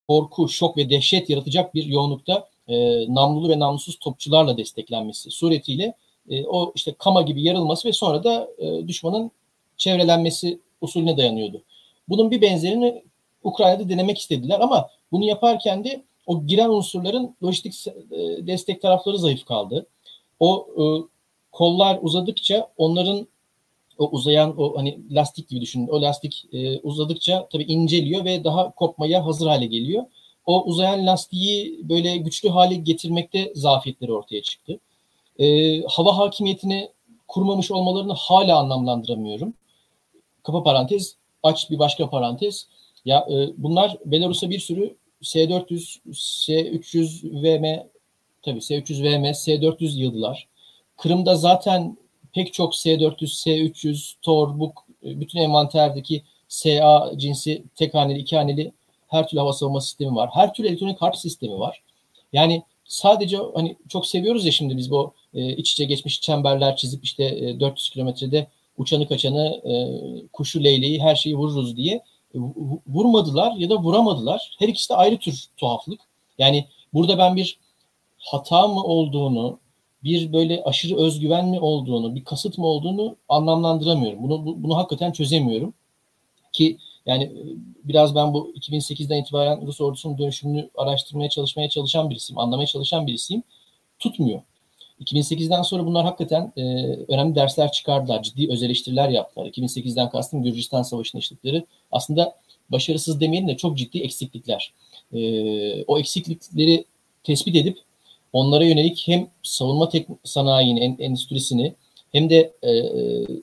korku, şok ve dehşet yaratacak bir yoğunlukta e, namlulu ve namlusuz topçularla desteklenmesi suretiyle e, o işte kama gibi yarılması ve sonra da e, düşmanın çevrelenmesi usulüne dayanıyordu. Bunun bir benzerini Ukrayna'da denemek istediler ama bunu yaparken de o giren unsurların lojistik e, destek tarafları zayıf kaldı. O e, kollar uzadıkça onların o uzayan o hani lastik gibi düşünün. O lastik e, uzadıkça tabii inceliyor ve daha kopmaya hazır hale geliyor. O uzayan lastiği böyle güçlü hale getirmekte zafiyetleri ortaya çıktı. E, hava hakimiyetini kurmamış olmalarını hala anlamlandıramıyorum. Kapa parantez, aç bir başka parantez. Ya e, bunlar Belarus'a bir sürü S400, S300 VM, tabii S300 VM, S400 yıldılar. Kırım'da zaten pek çok S400, S300, Tor, Buk, e, bütün envanterdeki SA cinsi tek haneli, iki haneli her türlü hava savunma sistemi var. Her türlü elektronik harp sistemi var. Yani sadece hani çok seviyoruz ya şimdi biz bu e, iç içe geçmiş çemberler çizip işte e, 400 kilometrede uçanı kaçanı, e, kuşu leyleği her şeyi vururuz diye e, vurmadılar ya da vuramadılar. Her ikisi de ayrı tür tuhaflık. Yani burada ben bir hata mı olduğunu, bir böyle aşırı özgüven mi olduğunu, bir kasıt mı olduğunu anlamlandıramıyorum. Bunu bunu hakikaten çözemiyorum. Ki yani e, biraz ben bu 2008'den itibaren Rus ordusunun dönüşümünü araştırmaya çalışmaya çalışan birisiyim, anlamaya çalışan birisiyim. Tutmuyor. 2008'den sonra bunlar hakikaten e, önemli dersler çıkardılar. Ciddi öz eleştiriler yaptılar. 2008'den kastım Gürcistan Savaşı'nın işledikleri. Aslında başarısız demeyelim de çok ciddi eksiklikler. E, o eksiklikleri tespit edip onlara yönelik hem savunma tek sanayinin, endüstrisini hem de e,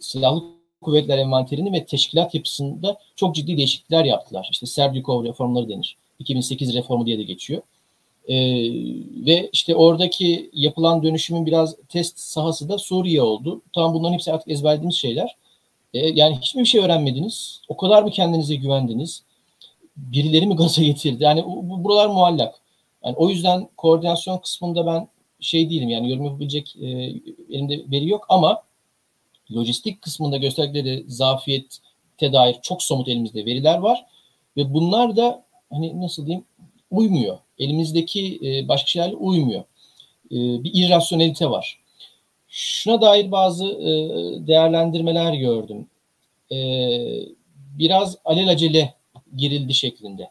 silahlı kuvvetler envanterini ve teşkilat yapısında çok ciddi değişiklikler yaptılar. İşte Serdikov reformları denir. 2008 reformu diye de geçiyor. Ee, ve işte oradaki yapılan dönüşümün biraz test sahası da Suriye oldu. Tamam bunların hepsi artık ezberlediğimiz şeyler. Ee, yani hiçbir şey öğrenmediniz. O kadar mı kendinize güvendiniz? Birileri mi gaza getirdi? Yani bu, buralar muallak. Yani o yüzden koordinasyon kısmında ben şey değilim yani yorum yapabilecek e, elimde veri yok ama lojistik kısmında gösterdikleri zafiyete dair çok somut elimizde veriler var ve bunlar da hani nasıl diyeyim uymuyor. Elimizdeki e, başka şeylerle uymuyor. E, bir irrasyonelite var. Şuna dair bazı e, değerlendirmeler gördüm. E, biraz alelacele girildi şeklinde.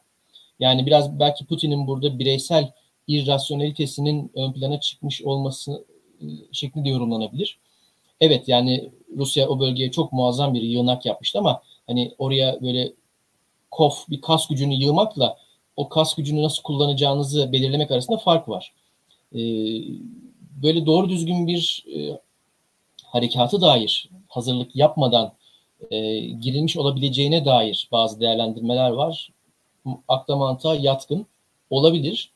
Yani biraz belki Putin'in burada bireysel irrasyonelitesinin ön plana çıkmış olması e, şeklinde yorumlanabilir. Evet yani Rusya o bölgeye çok muazzam bir yığınak yapmıştı ama hani oraya böyle kof bir kas gücünü yığmakla o kas gücünü nasıl kullanacağınızı belirlemek arasında fark var. E, böyle doğru düzgün bir e, harekatı dair hazırlık yapmadan e, girilmiş olabileceğine dair bazı değerlendirmeler var. Akla mantığa yatkın olabilir.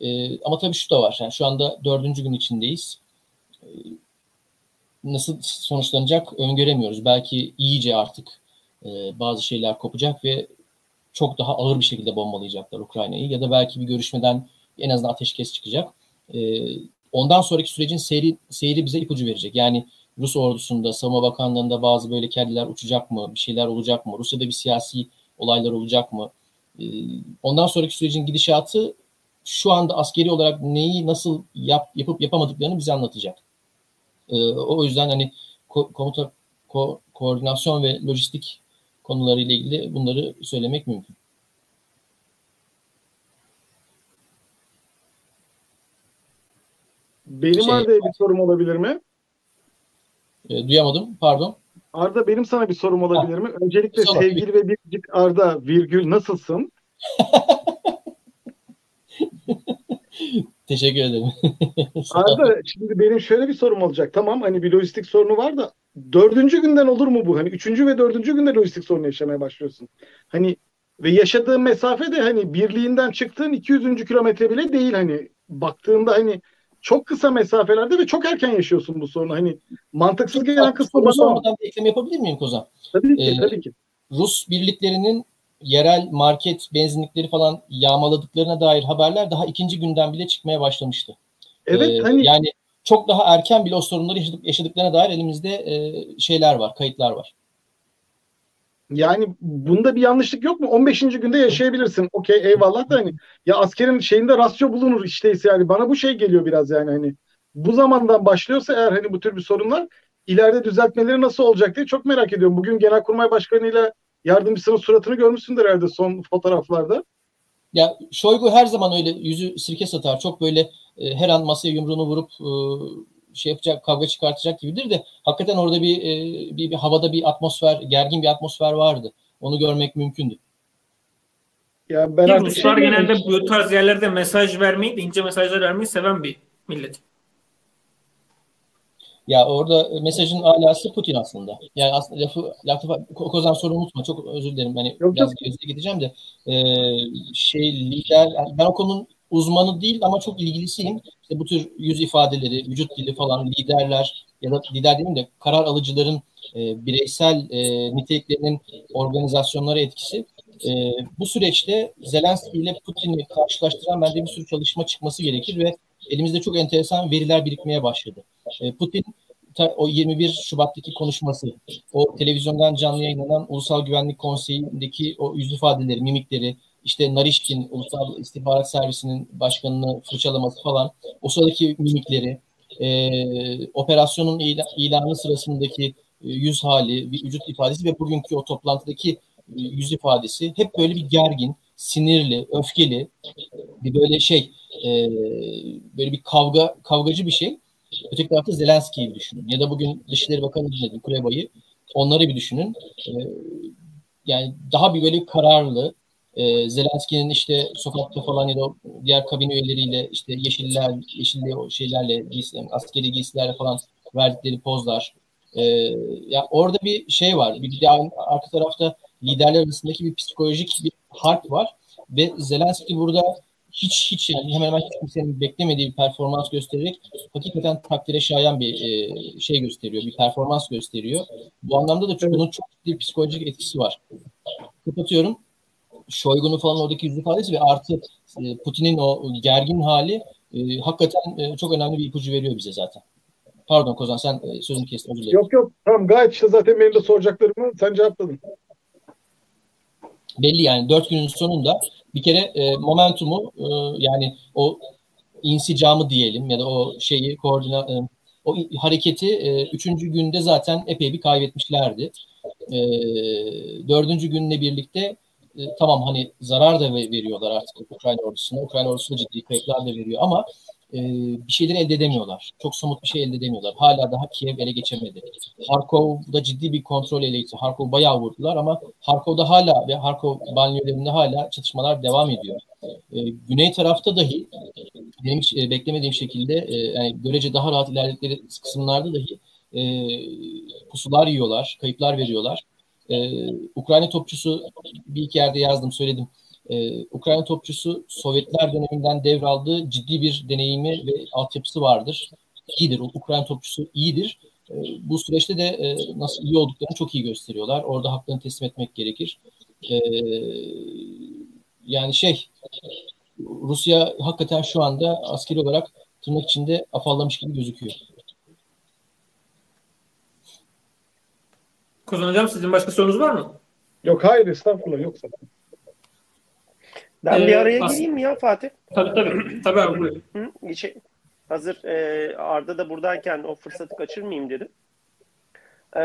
E, ama tabii şu da var. Yani şu anda dördüncü gün içindeyiz. E, nasıl sonuçlanacak öngöremiyoruz. Belki iyice artık e, bazı şeyler kopacak ve çok daha ağır bir şekilde bombalayacaklar Ukrayna'yı ya da belki bir görüşmeden en azından ateşkes çıkacak. E, ondan sonraki sürecin seyri, seyri bize ipucu verecek. Yani Rus ordusunda, Savunma Bakanlığı'nda bazı böyle kelleler uçacak mı, bir şeyler olacak mı, Rusya'da bir siyasi olaylar olacak mı? E, ondan sonraki sürecin gidişatı şu anda askeri olarak neyi nasıl yap, yapıp yapamadıklarını bize anlatacak. E, o yüzden hani ko- komuta ko- koordinasyon ve lojistik konularıyla ilgili bunları söylemek mümkün. Benim şey, Arda'ya bir sorum olabilir mi? E, duyamadım, pardon. Arda benim sana bir sorum olabilir ha. mi? Öncelikle Sonra, sevgili ve biricik Arda virgül nasılsın? <laughs> <laughs> Teşekkür ederim. <laughs> Arda şimdi benim şöyle bir sorum olacak. Tamam hani bir lojistik sorunu var da dördüncü günden olur mu bu? Hani üçüncü ve dördüncü günde lojistik sorunu yaşamaya başlıyorsun. Hani ve yaşadığın mesafe de hani birliğinden çıktığın 200. kilometre bile değil hani baktığında hani çok kısa mesafelerde ve çok erken yaşıyorsun bu sorunu. Hani mantıksız gelen kısmı bana Sonradan bir ekleme yapabilir miyim Kozan? Tabii ki, ee, tabii ki. Rus birliklerinin yerel market benzinlikleri falan yağmaladıklarına dair haberler daha ikinci günden bile çıkmaya başlamıştı. Evet ee, hani yani çok daha erken bile o sorunları yaşadık, yaşadıklarına dair elimizde e, şeyler var, kayıtlar var. Yani bunda bir yanlışlık yok mu? 15. günde yaşayabilirsin. Okey eyvallah da hani ya askerin şeyinde rasyo bulunur işteyse yani bana bu şey geliyor biraz yani hani bu zamandan başlıyorsa eğer hani bu tür bir sorunlar ileride düzeltmeleri nasıl olacak diye çok merak ediyorum. Bugün Genelkurmay Başkanı ile yardımcısının suratını görmüşsündür herhalde son fotoğraflarda. Ya Şoygu her zaman öyle yüzü sirke satar. Çok böyle e, her an masaya yumruğunu vurup e, şey yapacak, kavga çıkartacak gibidir de hakikaten orada bir, e, bir, bir havada bir atmosfer, gergin bir atmosfer vardı. Onu görmek mümkündü. Ya ben Ruslar şey genelde bu tarz yerlerde mesaj vermeyi ince mesajlar vermeyi seven bir millet. Ya orada mesajın alası Putin aslında. Yani aslında lafı, lafı Kozan soru unutma. Çok özür dilerim. Hani yok, biraz gözüne gideceğim de e, şey lider ben o konunun uzmanı değil ama çok ilgilisiyim. İşte bu tür yüz ifadeleri, vücut dili falan liderler ya da lider değil de karar alıcıların e, bireysel e, niteliklerinin organizasyonlara etkisi. E, bu süreçte Zelenski ile Putin'i karşılaştıran bence bir sürü çalışma çıkması gerekir ve elimizde çok enteresan veriler birikmeye başladı. E, Putin o 21 Şubat'taki konuşması, o televizyondan canlı yayınlanan Ulusal Güvenlik Konseyi'ndeki o yüz ifadeleri, mimikleri, işte Narişkin Ulusal İstihbarat Servisi'nin başkanını fırçalaması falan, o sıradaki mimikleri, e, operasyonun ilanı sırasındaki e, yüz hali, vücut ifadesi ve bugünkü o toplantıdaki e, yüz ifadesi hep böyle bir gergin, sinirli, öfkeli, bir böyle şey, e, böyle bir kavga kavgacı bir şey. Öteki tarafta Zelenski'yi düşünün. Ya da bugün Dışişleri Bakanı dinledim Kuleba'yı. Onları bir düşünün. E, yani daha bir böyle kararlı, e, Zelenski'nin işte sokakta falan ya da diğer kabine üyeleriyle işte yeşiller, yeşilli şeylerle, giysiler, askeri giysilerle falan verdikleri pozlar. E, ya orada bir şey var. Bir de arka tarafta liderler arasındaki bir psikolojik bir harp var ve Zelenski burada hiç hiç yani hemen hemen hiç kimsenin beklemediği bir performans göstererek hakikaten takdire şayan bir e, şey gösteriyor, bir performans gösteriyor. Bu anlamda da çok, bunun çok ciddi psikolojik etkisi var. Kapatıyorum. Şoygun'un falan oradaki yüz ifadesi ve artı e, Putin'in o gergin hali e, hakikaten e, çok önemli bir ipucu veriyor bize zaten. Pardon Kozan sen e, sözünü kestin özür dilerim. Yok yok tamam gayet işte zaten benim de soracaklarımı sen cevapladın. Belli yani dört günün sonunda bir kere e, momentumu e, yani o insicamı diyelim ya da o şeyi koordina e, o hareketi e, üçüncü günde zaten epey bir kaybetmişlerdi. E, dördüncü günle birlikte e, tamam hani zarar da veriyorlar artık Ukrayna ordusuna. Ukrayna ordusu ciddi kayıplar da veriyor ama e, bir şeyleri elde edemiyorlar. Çok somut bir şey elde edemiyorlar. Hala daha Kiev ele geçemedi. Harkov'da ciddi bir kontrol ele geçti. Harkov bayağı vurdular ama Harkov'da hala ve Harkov banyolarında hala çatışmalar devam ediyor. E, güney tarafta dahi benim hiç e, beklemediğim şekilde e, yani görece daha rahat ilerledikleri kısımlarda dahi e, pusular yiyorlar, kayıplar veriyorlar. Ee, Ukrayna topçusu bir iki yerde yazdım söyledim. Ee, Ukrayna topçusu Sovyetler döneminden devraldığı ciddi bir deneyimi ve altyapısı vardır. İyidir. Ukrayna topçusu iyidir. Ee, bu süreçte de e, nasıl iyi olduklarını çok iyi gösteriyorlar. Orada haklarını teslim etmek gerekir. Ee, yani şey Rusya hakikaten şu anda askeri olarak tırnak içinde afallamış gibi gözüküyor. Kozan Hocam sizin başka sorunuz var mı? Yok hayır estağfurullah yok zaten. Ben ee, bir araya as- gireyim mi ya Fatih? Tabii tabii. Tabii abi buyurun. Hı, şey, hazır e, Arda da buradayken o fırsatı kaçırmayayım dedim. E,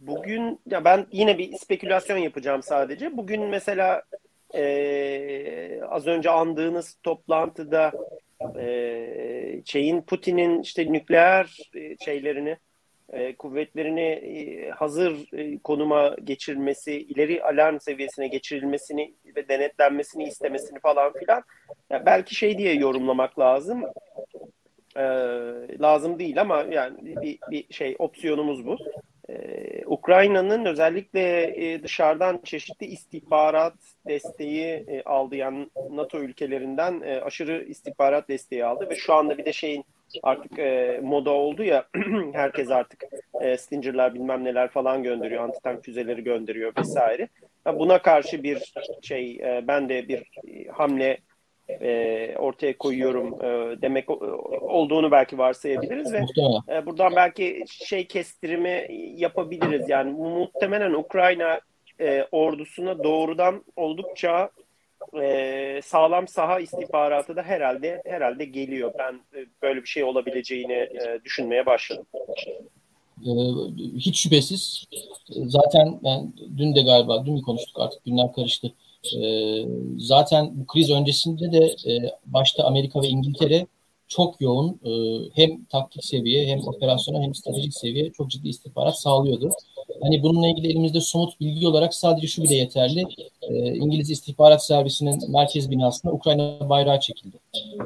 bugün ya ben yine bir spekülasyon yapacağım sadece. Bugün mesela e, az önce andığınız toplantıda e, şeyin Putin'in işte nükleer e, şeylerini e, kuvvetlerini e, hazır e, konuma geçirilmesi, ileri alarm seviyesine geçirilmesini ve denetlenmesini istemesini falan filan yani belki şey diye yorumlamak lazım. E, lazım değil ama yani bir, bir şey opsiyonumuz bu. Ee, Ukrayna'nın özellikle dışarıdan çeşitli istihbarat desteği e, aldı. Yani NATO ülkelerinden aşırı istihbarat desteği aldı ve şu anda bir de şeyin artık e, moda oldu ya <clears throat> herkes artık e, Stinger'lar bilmem neler falan gönderiyor. Antitank füzeleri gönderiyor vesaire. Buna karşı bir şey e, ben de bir hamle e, ortaya koyuyorum e, demek olduğunu belki varsayabiliriz ve e, buradan belki şey kestirimi yapabiliriz. Yani muhtemelen Ukrayna e, ordusuna doğrudan oldukça e, sağlam saha istihbaratı da herhalde herhalde geliyor. Ben e, böyle bir şey olabileceğini e, düşünmeye başladım. E, hiç şüphesiz. Zaten ben dün de galiba dün mü konuştuk artık günler karıştı. E, zaten bu kriz öncesinde de e, başta Amerika ve İngiltere çok yoğun e, hem taktik seviye hem operasyonel hem stratejik seviye çok ciddi istihbarat sağlıyordu. Hani bununla ilgili elimizde somut bilgi olarak sadece şu bile yeterli. E, İngiliz istihbarat servisinin merkez binasında Ukrayna bayrağı çekildi.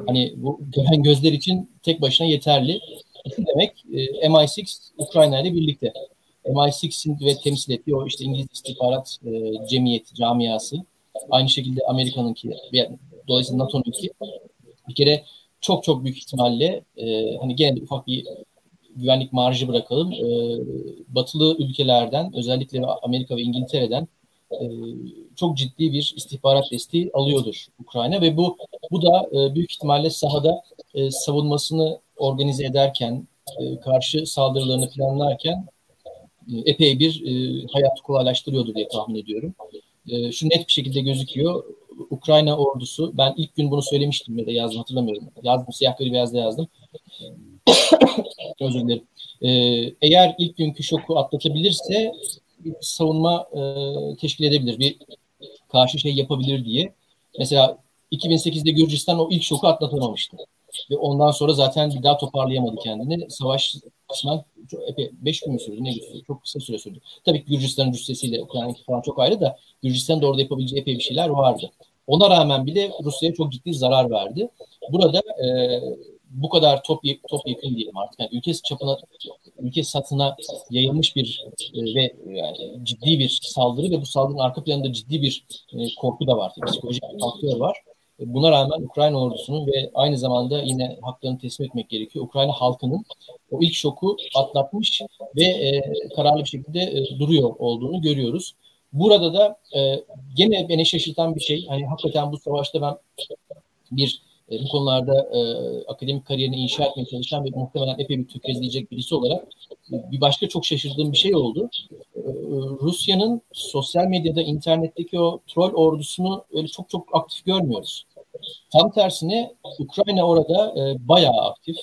Hani bu <laughs> gören gözler için tek başına yeterli. Şu demek e, MI6 Ukrayna ile birlikte. MI6'in ve temsil ettiği o işte İngiliz istihbarat e, cemiyeti, camiası. Aynı şekilde Amerika'nınki, dolayısıyla NATO'nunki bir kere çok çok büyük ihtimalle e, hani gene de ufak bir güvenlik marjı bırakalım. E, batılı ülkelerden özellikle Amerika ve İngiltere'den e, çok ciddi bir istihbarat desteği alıyordur Ukrayna ve bu bu da e, büyük ihtimalle sahada e, savunmasını organize ederken e, karşı saldırılarını planlarken e, epey bir e, hayatı kolaylaştırıyordur diye tahmin ediyorum. E, şu net bir şekilde gözüküyor. Ukrayna ordusu, ben ilk gün bunu söylemiştim ya da yazdım hatırlamıyorum. Yazdım, siyah gri beyazda yazdım. <coughs> Özür dilerim. Ee, eğer ilk günkü şoku atlatabilirse bir savunma e, teşkil edebilir, bir karşı şey yapabilir diye. Mesela 2008'de Gürcistan o ilk şoku atlatamamıştı. Ve ondan sonra zaten bir daha toparlayamadı kendini. Savaş kısmen epey 5 gün mü sürdü ne sürdü? Çok kısa süre sürdü. Tabii ki Gürcistan'ın cüssesiyle Ukrayna'nınki falan çok ayrı da Gürcistan da orada yapabileceği epey bir şeyler vardı. Ona rağmen bile Rusya'ya çok ciddi zarar verdi. Burada e, bu kadar top top yakın diyelim artık. Yani ülke çapına ülke satına yayılmış bir e, ve yani ciddi bir saldırı ve bu saldırının arka planında ciddi bir e, korku da var. Psikolojik bir faktör var. E, buna rağmen Ukrayna ordusunun ve aynı zamanda yine haklarını teslim etmek gerekiyor. Ukrayna halkının o ilk şoku atlatmış ve e, kararlı bir şekilde e, duruyor olduğunu görüyoruz. Burada da e, gene beni şaşırtan bir şey, hani hakikaten bu savaşta ben bir e, bu konularda e, akademik kariyerini inşa etmeye çalışan ve muhtemelen epey bir tökezleyecek birisi olarak e, bir başka çok şaşırdığım bir şey oldu. E, Rusya'nın sosyal medyada, internetteki o troll ordusunu öyle çok çok aktif görmüyoruz. Tam tersine Ukrayna orada e, bayağı aktif.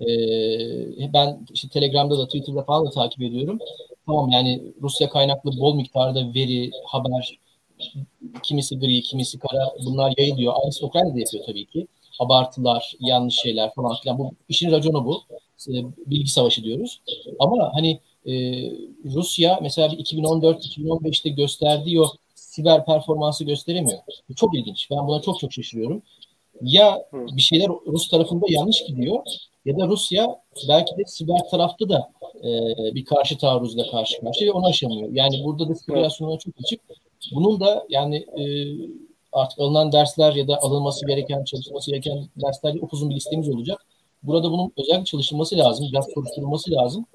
E, ben işte Telegram'da da Twitter'da falan da takip ediyorum. Tamam yani Rusya kaynaklı bol miktarda veri, haber, kimisi gri, kimisi kara bunlar yayılıyor. Aynısı Ukrayna'da yapıyor tabii ki. Abartılar, yanlış şeyler falan filan. Bu işin raconu bu. E, bilgi savaşı diyoruz. Ama hani e, Rusya mesela 2014-2015'te gösterdiği o siber performansı gösteremiyor. Bu çok ilginç. Ben buna çok çok şaşırıyorum. Ya bir şeyler Rus tarafında yanlış gidiyor ya da Rusya belki de siber tarafta da e, bir karşı taarruzla karşı karşıya onu aşamıyor. Yani burada da çok açık. Bunun da yani e, artık alınan dersler ya da alınması gereken, çalışılması gereken dersler upuzun bir listemiz olacak. Burada bunun özellikle çalışılması lazım, biraz soruşturulması lazım.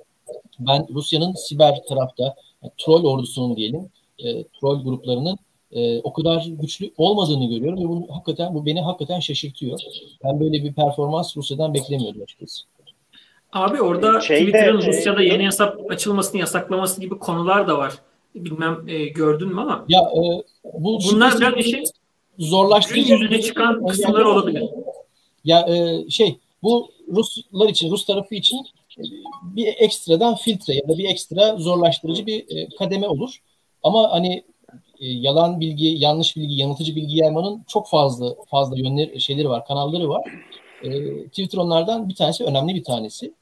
Ben Rusya'nın siber tarafta, yani troll ordusunun diyelim, e, troll gruplarının e, o kadar güçlü olmadığını görüyorum ve bunu hakikaten bu beni hakikaten şaşırtıyor. Ben böyle bir performans Rusya'dan beklemiyordum açıkçası. Abi orada Şeyde, Twitter'ın Rusya'da yeni hesap açılmasını yasaklaması gibi konular da var. Bilmem e, gördün mü ama. Ya e, bu bunlar biraz bir şey zorlaştırıcı yüzüne çıkan kısımlar olabilir. Ya e, şey bu Ruslar için, Rus tarafı için bir ekstradan filtre ya da bir ekstra zorlaştırıcı bir e, kademe olur. Ama hani yalan bilgi, yanlış bilgi, yanıltıcı bilgi yaymanın çok fazla fazla yönleri şeyleri var, kanalları var. E, Twitter onlardan bir tanesi, önemli bir tanesi.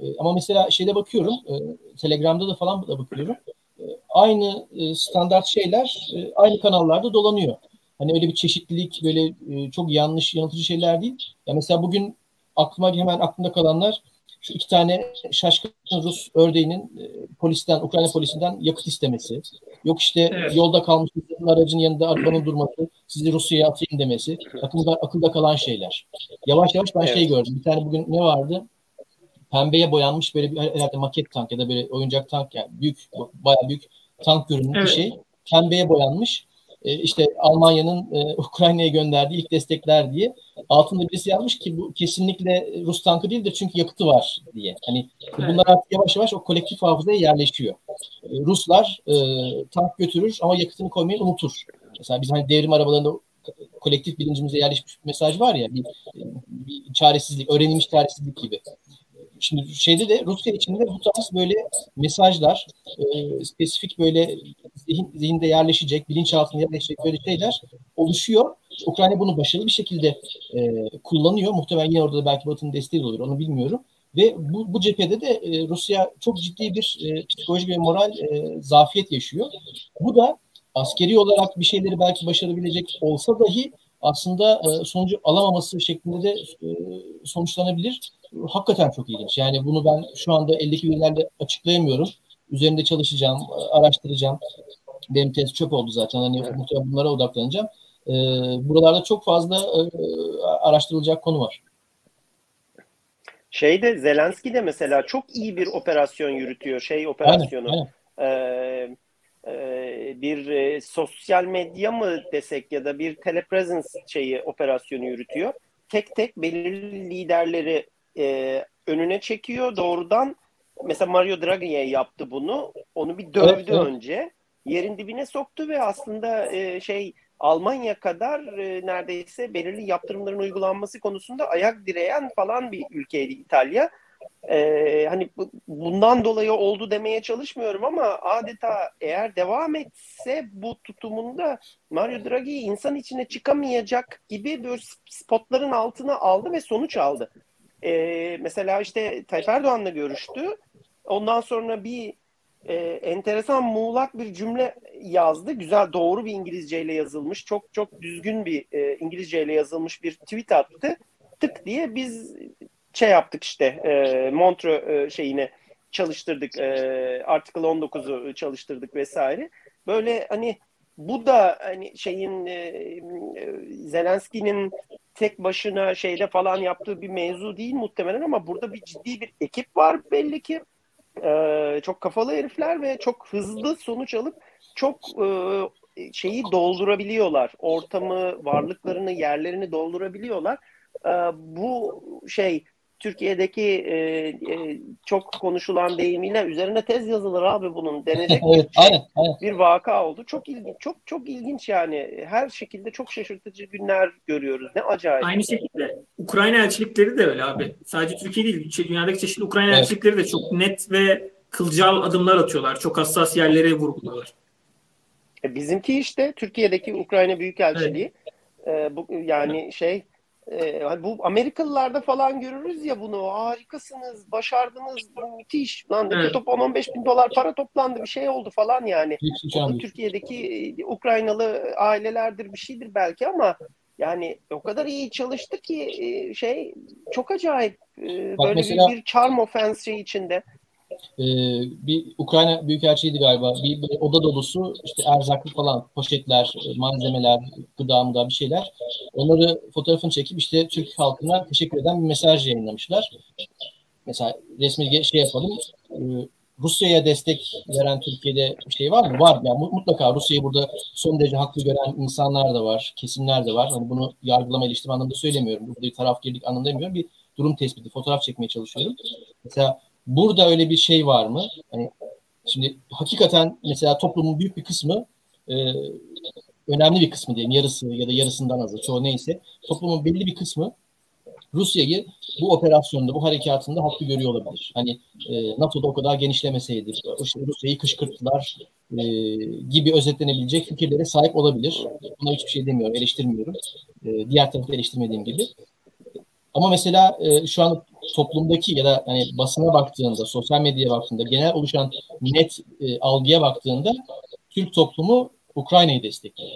E, ama mesela şeyde bakıyorum, e, Telegram'da da falan da bakıyorum. E, aynı e, standart şeyler e, aynı kanallarda dolanıyor. Hani öyle bir çeşitlilik, böyle e, çok yanlış, yanıltıcı şeyler değil. Ya mesela bugün aklıma hemen aklımda kalanlar şu iki tane şaşkın Rus ördeğinin e, polisten, Ukrayna polisinden yakıt istemesi. Yok işte evet. yolda kalmış aracın yanında arabanın durması, sizi Rusya'ya atayım demesi. Akılda, akılda kalan şeyler. Yavaş yavaş ben şey evet. şey gördüm. Bir tane bugün ne vardı? Pembeye boyanmış böyle bir herhalde maket tank ya da böyle oyuncak tank yani büyük, bayağı büyük tank görünümlü evet. bir şey. Pembeye boyanmış işte Almanya'nın e, Ukrayna'ya gönderdiği ilk destekler diye altında birisi yazmış ki bu kesinlikle Rus tankı değildir çünkü yakıtı var diye. Hani bunlar artık yavaş yavaş o kolektif hafızaya yerleşiyor. E, Ruslar e, tank götürür ama yakıtını koymayı unutur. Mesela biz hani devrim arabalarında kolektif bilincimize yerleşmiş bir mesaj var ya bir, bir çaresizlik, öğrenilmiş çaresizlik gibi. Şimdi şeyde de Rusya içinde bu tarz böyle mesajlar, e, spesifik böyle zihin, zihinde yerleşecek, bilinçaltına yerleşecek böyle şeyler oluşuyor. Ukrayna bunu başarılı bir şekilde e, kullanıyor. Muhtemelen yine orada da belki Batı'nın desteği olur onu bilmiyorum. Ve bu, bu cephede de e, Rusya çok ciddi bir e, psikolojik ve moral e, zafiyet yaşıyor. Bu da askeri olarak bir şeyleri belki başarabilecek olsa dahi aslında e, sonucu alamaması şeklinde de e, sonuçlanabilir. Hakikaten çok ilginç. Yani bunu ben şu anda eldeki verilerle açıklayamıyorum. Üzerinde çalışacağım, araştıracağım. Benim test çöp oldu zaten. Hani evet. muhtemelen bunlara odaklanacağım. E, buralarda çok fazla araştırılacak konu var. Şeyde Zelenski de mesela çok iyi bir operasyon yürütüyor. Şey operasyonu. Aynen, aynen. Ee, bir e, sosyal medya mı desek ya da bir telepresence şeyi operasyonu yürütüyor. Tek tek belirli liderleri e, önüne çekiyor doğrudan. Mesela Mario Draghi'ye yaptı bunu. Onu bir dövdü evet, evet. önce. Yerin dibine soktu ve aslında e, şey Almanya kadar e, neredeyse belirli yaptırımların uygulanması konusunda ayak direyen falan bir ülkeydi İtalya. E, hani bundan dolayı oldu demeye çalışmıyorum ama adeta eğer devam etse bu tutumunda Mario Draghi insan içine çıkamayacak gibi böyle spotların altına aldı ve sonuç aldı. E, mesela işte Tayyip Erdoğan'la görüştü. Ondan sonra bir e, enteresan muğlak bir cümle yazdı. Güzel doğru bir İngilizceyle yazılmış. Çok çok düzgün bir e, İngilizceyle yazılmış bir tweet attı. Tık diye biz şey yaptık işte e, Montreux e, şeyine çalıştırdık. E, Article 19'u çalıştırdık vesaire. Böyle hani bu da hani şeyin e, Zelenski'nin tek başına şeyde falan yaptığı bir mevzu değil muhtemelen ama burada bir ciddi bir ekip var belli ki. E, çok kafalı herifler ve çok hızlı sonuç alıp çok e, şeyi doldurabiliyorlar. Ortamı, varlıklarını, yerlerini doldurabiliyorlar. E, bu şey Türkiye'deki e, e, çok konuşulan deyimiyle üzerine tez yazılır abi bunun denecek <laughs> evet, bir, aynen, aynen. bir vaka oldu. Çok ilginç, çok çok ilginç yani. Her şekilde çok şaşırtıcı günler görüyoruz. Ne acayip. Aynı şekilde Ukrayna elçilikleri de öyle abi. Sadece Türkiye değil, şey, dünyadaki çeşitli Ukrayna evet. elçilikleri de çok net ve kılcal adımlar atıyorlar. Çok hassas yerlere vurguluyorlar. E, bizimki işte Türkiye'deki Ukrayna Büyükelçiliği. Evet. E, bu yani şey hani bu Amerikalılarda falan görürüz ya bunu harikasınız, başardınız, müthiş. Lan evet. top 10-15 bin dolar para toplandı bir şey oldu falan yani. Bu Türkiye'deki e, Ukraynalı ailelerdir bir şeydir belki ama yani o kadar iyi çalıştı ki e, şey çok acayip e, Bak böyle mesela, bir, bir charm offense şey içinde e, bir Ukrayna Büyükelçiydi galiba. Bir, bir oda dolusu işte erzaklı falan poşetler, e, malzemeler, gıda mıda bir şeyler. Onları fotoğrafını çekip işte Türk halkına teşekkür eden bir mesaj yayınlamışlar. Mesela resmi şey yapalım. E, Rusya'ya destek veren Türkiye'de bir şey var mı? Var. Yani mutlaka Rusya'yı burada son derece haklı gören insanlar da var, kesimler de var. Hani bunu yargılama eleştirme anlamında söylemiyorum. Burada bir taraf girdik anlamında demiyorum. Bir durum tespiti, fotoğraf çekmeye çalışıyorum. Mesela Burada öyle bir şey var mı? Hani şimdi hakikaten mesela toplumun büyük bir kısmı e, önemli bir kısmı diyelim yarısı ya da yarısından azı çoğu neyse toplumun belli bir kısmı Rusya'yı bu operasyonda, bu harekatında haklı görüyor olabilir. Hani e, NATO'da o kadar genişlemeseydi, işte Rusya'yı kışkırttılar e, gibi özetlenebilecek fikirlere sahip olabilir. Buna hiçbir şey demiyorum, eleştirmiyorum. E, diğer tarafı eleştirmediğim gibi. Ama mesela e, şu an toplumdaki ya da hani basına baktığında, sosyal medyaya baktığında, genel oluşan net e, algıya baktığında Türk toplumu Ukrayna'yı destekliyor.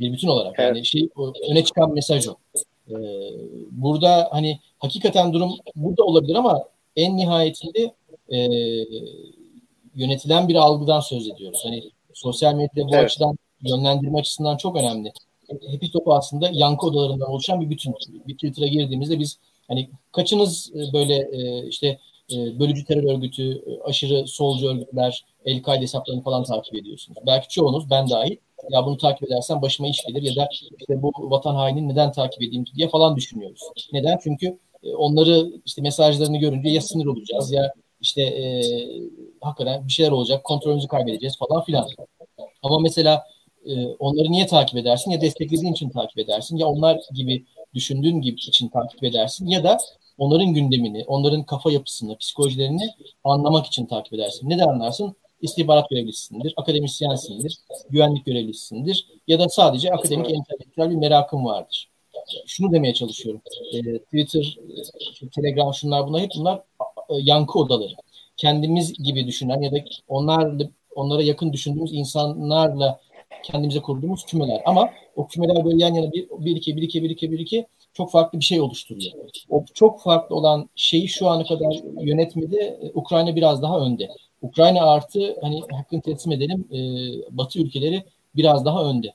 Bir bütün olarak. Evet. Yani şey öne çıkan mesaj o. Ee, burada hani hakikaten durum burada olabilir ama en nihayetinde e, yönetilen bir algıdan söz ediyoruz. Hani sosyal medya bu evet. açıdan yönlendirme açısından çok önemli. Happy Top aslında yankı odalarından oluşan bir bütün. Bir Twitter'a girdiğimizde biz hani kaçınız e, böyle e, işte e, bölücü terör örgütü, aşırı solcu örgütler, El-Kaide hesaplarını falan takip ediyorsunuz. Belki çoğunuz, ben dahil, ya bunu takip edersen başıma iş gelir ya da işte bu vatan hainin neden takip edeyim diye falan düşünüyoruz. Neden? Çünkü onları işte mesajlarını görünce ya sinir olacağız ya işte e, hakikaten bir şeyler olacak, kontrolümüzü kaybedeceğiz falan filan. Ama mesela e, onları niye takip edersin? Ya desteklediğin için takip edersin ya onlar gibi düşündüğün gibi için takip edersin ya da onların gündemini, onların kafa yapısını, psikolojilerini anlamak için takip edersin. Neden anlarsın? istihbarat görevlisisindir, akademisyensindir, güvenlik görevlisisindir ya da sadece akademik entelektüel bir merakın vardır. Şunu demeye çalışıyorum. E, Twitter, Telegram şunlar bunlar hep bunlar e, yankı odaları. Kendimiz gibi düşünen ya da onlarla onlara yakın düşündüğümüz insanlarla kendimize kurduğumuz kümeler. Ama o kümeler böyle yan yana bir, bir iki bir iki bir iki bir iki çok farklı bir şey oluşturuyor. O çok farklı olan şeyi şu ana kadar yönetmede Ukrayna biraz daha önde. Ukrayna artı hani hakkını teslim edelim e, Batı ülkeleri biraz daha önde.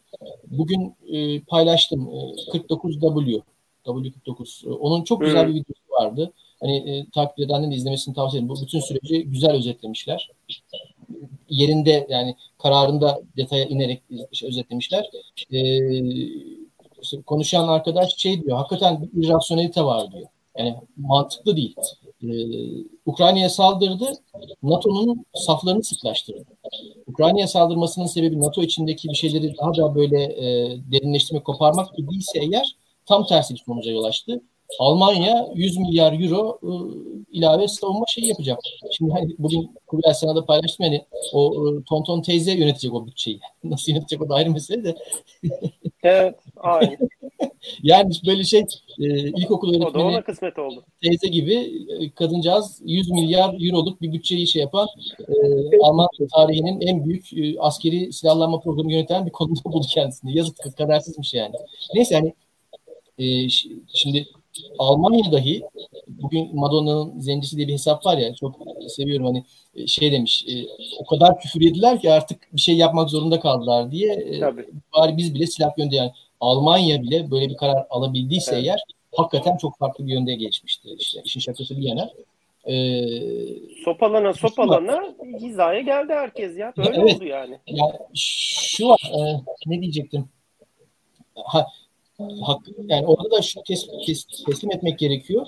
Bugün e, paylaştım e, 49W W49. Onun çok güzel bir videosu vardı. Hani e, takip edenlerin izlemesini tavsiye ederim. Bu bütün süreci güzel özetlemişler. Yerinde yani kararında detaya inerek özetlemişler. E, işte konuşan arkadaş şey diyor. Hakikaten bir irrasyonelite var diyor. Yani mantıklı değil. Ee, Ukrayna'ya saldırdı. NATO'nun saflarını sıklaştırdı. Ukrayna'ya saldırmasının sebebi NATO içindeki bir şeyleri daha da böyle e, derinleştirmek, koparmak idiyse eğer tam tersi bir sonuca yol açtı. Almanya 100 milyar euro e, ilave savunma şeyi yapacak. Şimdi hani bugün Kubilay sana da paylaştım yani o e, Tonton teyze yönetecek o bütçeyi. <laughs> Nasıl yönetecek o da ayrı mesele de. <laughs> evet, aynı. <laughs> yani böyle şey e, ilkokul öğretmeni o da ona kısmet oldu. teyze gibi e, kadıncağız 100 milyar euroluk bir bütçeyi şey yapan e, Alman tarihinin en büyük e, askeri silahlanma programı yöneten bir konuda buldu kendisini. Yazık kadersizmiş yani. Neyse yani e, şimdi Almanya dahi bugün Madonna'nın zencisi diye bir hesap var ya çok seviyorum hani e, şey demiş e, o kadar küfür yediler ki artık bir şey yapmak zorunda kaldılar diye e, Tabii. bari biz bile silah gönderen Almanya bile böyle bir karar alabildiyse evet. eğer hakikaten çok farklı bir yönde geçmişti işte işin şakası bir yana. Ee, sopalana sopalana hizaya geldi herkes ya. Böyle evet. oldu yani. Ya, şu var e, ne diyecektim? Ha, hak, yani orada da şu tes, tes, teslim etmek gerekiyor.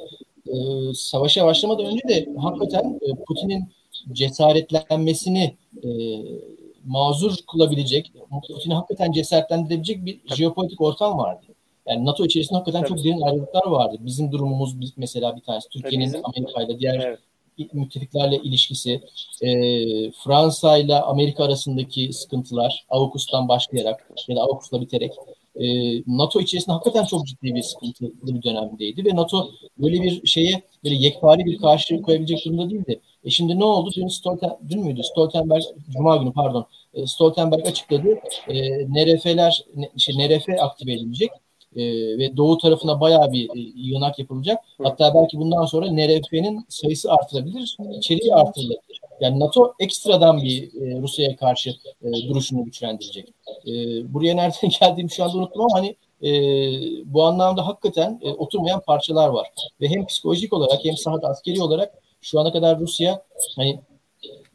Ee, savaşa başlamadan önce de hakikaten e, Putin'in cesaretlenmesini e, mazur kılabilecek, Putin'i hakikaten cesaretlendirebilecek bir Tabii. jeopolitik ortam vardı. Yani NATO içerisinde hakikaten Tabii. çok derin ayrılıklar vardı. Bizim durumumuz mesela bir tanesi Türkiye'nin Amerika ile diğer evet müttefiklerle ilişkisi, e, Fransa ile Amerika arasındaki sıkıntılar, AUKUS'tan başlayarak ya da AUKUS'la biterek e, NATO içerisinde hakikaten çok ciddi bir sıkıntılı bir dönemdeydi ve NATO böyle bir şeye böyle yekpare bir karşı koyabilecek durumda değildi. E şimdi ne oldu? Dün, Stolten, dün müydü? Stoltenberg, Cuma günü pardon. E, Stoltenberg açıkladı. E, NRF'ler, şey, NRF aktive edilecek e, ve doğu tarafına bayağı bir e, yığınak yapılacak. Hatta belki bundan sonra NRF'nin sayısı artırılabilir, içeriği artırılabilir. Yani NATO ekstradan bir e, Rusya'ya karşı e, duruşunu güçlendirecek. E, buraya nereden <laughs> geldiğimi şu anda unuttum ama hani e, bu anlamda hakikaten e, oturmayan parçalar var. Ve hem psikolojik olarak hem sahada askeri olarak şu ana kadar Rusya hani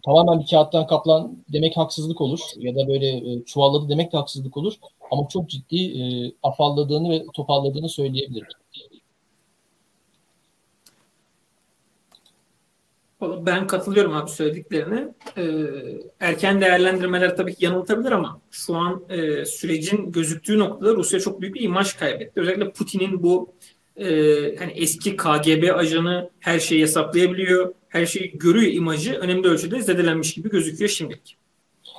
tamamen bir kağıttan kaplan demek haksızlık olur ya da böyle e, çuvalladı demek de haksızlık olur. Ama çok ciddi e, afalladığını ve topalladığını söyleyebilirim. Ben katılıyorum abi söylediklerine. Ee, erken değerlendirmeler tabii ki yanıltabilir ama şu an e, sürecin gözüktüğü noktada Rusya çok büyük bir imaj kaybetti. Özellikle Putin'in bu e, hani eski KGB ajanı her şeyi hesaplayabiliyor, her şeyi görüyor imajı önemli ölçüde zedelenmiş gibi gözüküyor şimdilik.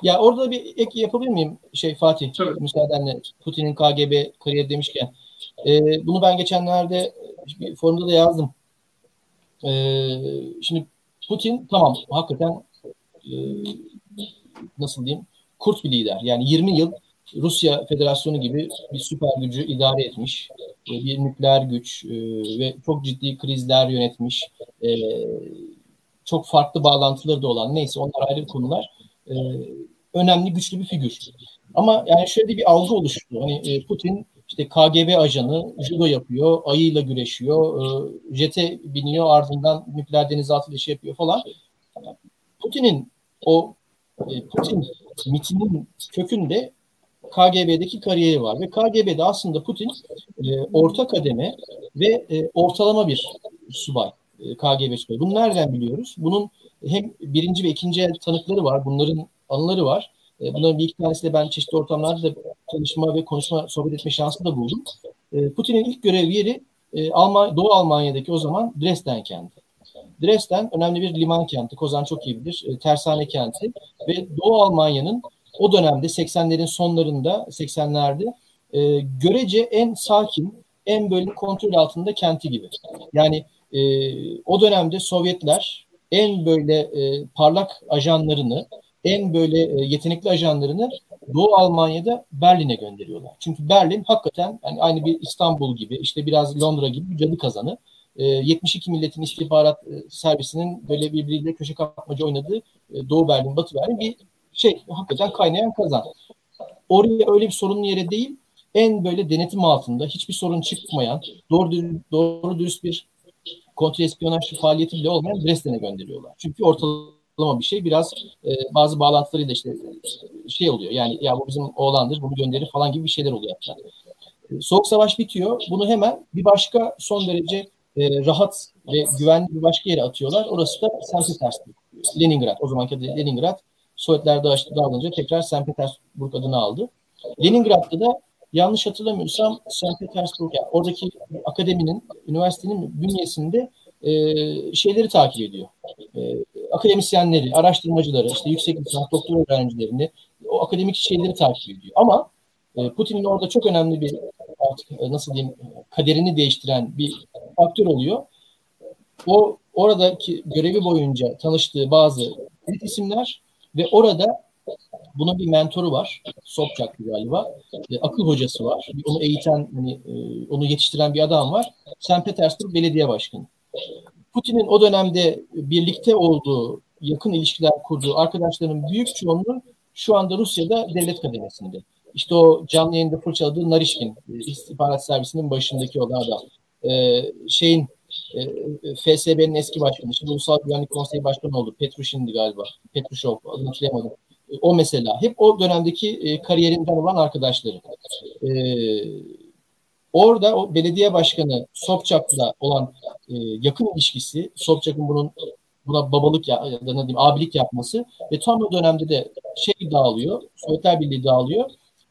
Ya orada bir ek yapabilir miyim şey Fatih? Tabii. Müsaadenle Putin'in KGB kariyeri demişken. E, bunu ben geçenlerde bir forumda da yazdım. E, şimdi Putin tamam hakikaten e, nasıl diyeyim kurt bir lider. Yani 20 yıl Rusya Federasyonu gibi bir süper gücü idare etmiş. E, bir nükleer güç e, ve çok ciddi krizler yönetmiş. E, çok farklı bağlantıları da olan neyse onlar ayrı konular. E, önemli güçlü bir figür. Ama yani şöyle bir algı oluştu. Hani e, Putin işte KGB ajanı judo yapıyor, ayıyla güreşiyor, e, jete biniyor ardından nükleer denizaltı işi yapıyor falan. Putin'in o e, Putin mitinin kökünde KGB'deki kariyeri var ve KGB'de aslında Putin e, orta kademe ve e, ortalama bir subay. E, KGB subayı. Bunu nereden biliyoruz? Bunun hem birinci ve ikinci el tanıkları var. Bunların anıları var. E, bunların bir iki tanesiyle ben çeşitli ortamlarda da çalışma ve konuşma, sohbet etme şansı da buldum. E, Putin'in ilk görev yeri e, Alman, Doğu Almanya'daki o zaman Dresden kenti. Dresden önemli bir liman kenti. Kozan çok iyi bilir. E, tersane kenti. Ve Doğu Almanya'nın o dönemde 80'lerin sonlarında 80'lerde e, görece en sakin, en böyle kontrol altında kenti gibi. Yani o dönemde Sovyetler en böyle parlak ajanlarını, en böyle e, yetenekli ajanlarını Doğu Almanya'da Berlin'e gönderiyorlar. Çünkü Berlin hakikaten yani aynı bir İstanbul gibi, işte biraz Londra gibi bir cadı kazanı. E, 72 milletin istihbarat e, servisinin böyle birbiriyle köşe kapmaca oynadığı e, Doğu Berlin, Batı Berlin bir şey hakikaten kaynayan kazan. Oraya öyle bir sorunlu yere değil, en böyle denetim altında hiçbir sorun çıkmayan, doğru, doğru dürüst bir kontrol espiyonaj faaliyeti bile olmayan Dresden'e gönderiyorlar. Çünkü ortalama bir şey biraz e, bazı bağlantılarıyla işte şey oluyor. Yani ya bu bizim oğlandır bunu gönderir falan gibi bir şeyler oluyor hatta. E, Soğuk Savaş bitiyor. Bunu hemen bir başka son derece e, rahat ve güvenli bir başka yere atıyorlar. Orası da St. Petersburg. Leningrad. O zamanki adı Leningrad. Sovyetler dağılınca tekrar St. Petersburg adını aldı. Leningrad'da da yanlış hatırlamıyorsam St. Petersburg, yani oradaki akademinin, üniversitenin bünyesinde e, şeyleri takip ediyor. E, akademisyenleri, araştırmacıları, işte yüksek lisans, doktor öğrencilerini, o akademik şeyleri takip ediyor. Ama e, Putin'in orada çok önemli bir artık e, nasıl diyeyim kaderini değiştiren bir faktör oluyor. O oradaki görevi boyunca tanıştığı bazı isimler ve orada bunun bir mentoru var. Sobchak galiba. E, akıl hocası var. Onu eğiten, hani, e, onu yetiştiren bir adam var. St. Petersburg Belediye Başkanı. Putin'in o dönemde birlikte olduğu, yakın ilişkiler kurduğu arkadaşlarının büyük çoğunluğu şu anda Rusya'da devlet kademesinde. İşte o canlı yayında fırçaladığı Narişkin, e, istihbarat servisinin başındaki olan adam. Ee, şeyin e, FSB'nin eski başkanı, şimdi Ulusal Güvenlik Konseyi Başkanı oldu. Petrushin'di galiba. Petrushev, adını hatırlayamadım o mesela. Hep o dönemdeki e, kariyerinden olan arkadaşları. E, orada o belediye başkanı Sobçak'la olan e, yakın ilişkisi, Sobçak'ın bunun buna babalık ya, ya da ne diyeyim abilik yapması ve tam o dönemde de şey dağılıyor, Sovyetler Birliği dağılıyor.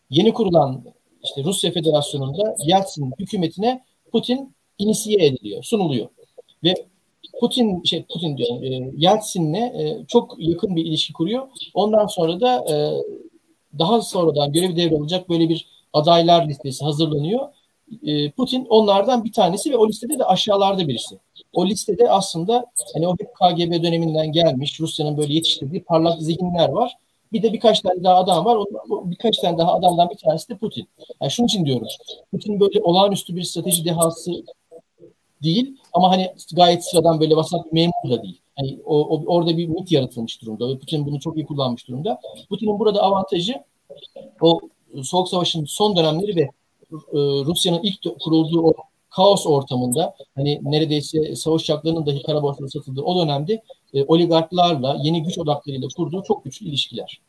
Yeni kurulan işte Rusya Federasyonu'nda Yeltsin hükümetine Putin inisiye ediliyor, sunuluyor. Ve Putin şey Putin diyorum e, Yeltsin'le e, çok yakın bir ilişki kuruyor. Ondan sonra da e, daha sonradan görev devralacak böyle bir adaylar listesi hazırlanıyor. E, Putin onlardan bir tanesi ve o listede de aşağılarda birisi. O listede aslında hani o hep KGB döneminden gelmiş Rusya'nın böyle yetiştirdiği parlak zihinler var. Bir de birkaç tane daha adam var. Birkaç tane daha adamdan bir tanesi de Putin. Yani şunun için diyorum. Putin böyle olağanüstü bir strateji dehası değil ama hani gayet sıradan böyle vasat bir memur da değil. Hani o, o, orada bir mit yaratılmış durumda ve Putin bunu çok iyi kullanmış durumda. Putin'in burada avantajı o Soğuk Savaş'ın son dönemleri ve Rusya'nın ilk kurulduğu o kaos ortamında hani neredeyse savaş uçaklarının dahi kara satıldığı o dönemde e, oligarklarla yeni güç odaklarıyla kurduğu çok güçlü ilişkiler.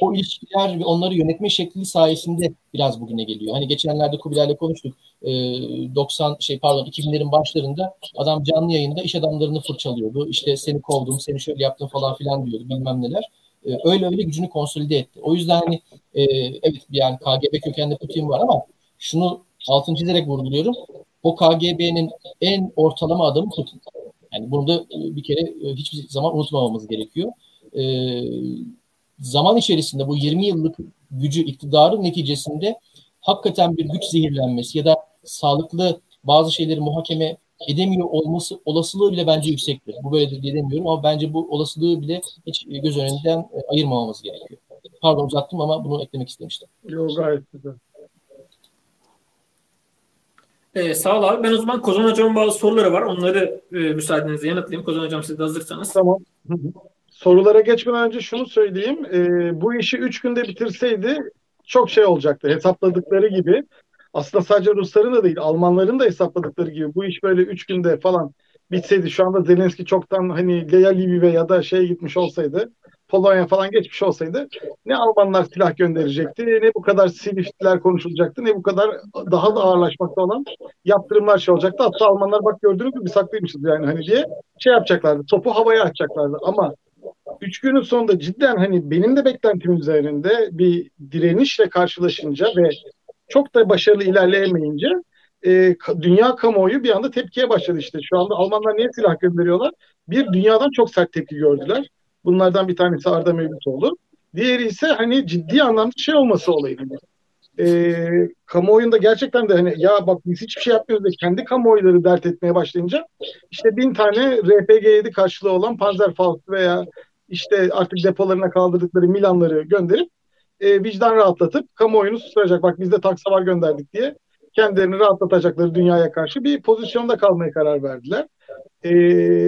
O ilişkiler ve onları yönetme şekli sayesinde biraz bugüne geliyor. Hani geçenlerde Kubilay'la konuştuk. E, 90 şey pardon 2000'lerin başlarında adam canlı yayında iş adamlarını fırçalıyordu. İşte seni kovdum, seni şöyle yaptım falan filan diyordu bilmem neler. E, öyle öyle gücünü konsolide etti. O yüzden hani e, evet yani KGB kökenli Putin var ama şunu altını çizerek vurguluyorum. O KGB'nin en ortalama adamı Putin. Yani bunu da e, bir kere e, hiçbir zaman unutmamamız gerekiyor. Ee, zaman içerisinde bu 20 yıllık gücü, iktidarın neticesinde hakikaten bir güç zehirlenmesi ya da sağlıklı bazı şeyleri muhakeme edemiyor olması olasılığı bile bence yüksektir. Bu böyle de demiyorum ama bence bu olasılığı bile hiç göz önünden ayırmamamız gerekiyor. Pardon uzattım ama bunu eklemek istemiştim. Yok gayet güzel. Ee, sağ ol abi. Ben o zaman Kozan Hocam'ın bazı soruları var. Onları e, müsaadenizle yanıtlayayım. Kozan Hocam siz de hazırsanız. Tamam. Sorulara geçmeden önce şunu söyleyeyim. E, bu işi üç günde bitirseydi çok şey olacaktı. Hesapladıkları gibi. Aslında sadece Rusların da değil, Almanların da hesapladıkları gibi bu iş böyle üç günde falan bitseydi şu anda Zelenski çoktan hani Leya Lvive ya da şeye gitmiş olsaydı Polonya falan geçmiş olsaydı ne Almanlar silah gönderecekti, ne bu kadar silifler konuşulacaktı, ne bu kadar daha da ağırlaşmakta olan yaptırımlar şey olacaktı. Hatta Almanlar bak gördünüz mü biz haklıymışız yani hani diye şey yapacaklardı. Topu havaya atacaklardı ama üç günün sonunda cidden hani benim de beklentim üzerinde bir direnişle karşılaşınca ve çok da başarılı ilerleyemeyince e, dünya kamuoyu bir anda tepkiye başladı işte. Şu anda Almanlar niye silah gönderiyorlar? Bir dünyadan çok sert tepki gördüler. Bunlardan bir tanesi Arda Mevlütoğlu. Diğeri ise hani ciddi anlamda şey olması olayı. E, kamuoyunda gerçekten de hani ya bak biz hiçbir şey yapmıyoruz da kendi kamuoyları dert etmeye başlayınca işte bin tane RPG-7 karşılığı olan Panzerfaust veya işte artık depolarına kaldırdıkları Milanları gönderip e, vicdan rahatlatıp kamuoyunu susturacak. Bak biz de tank savar gönderdik diye kendilerini rahatlatacakları dünyaya karşı bir pozisyonda kalmaya karar verdiler. Ee,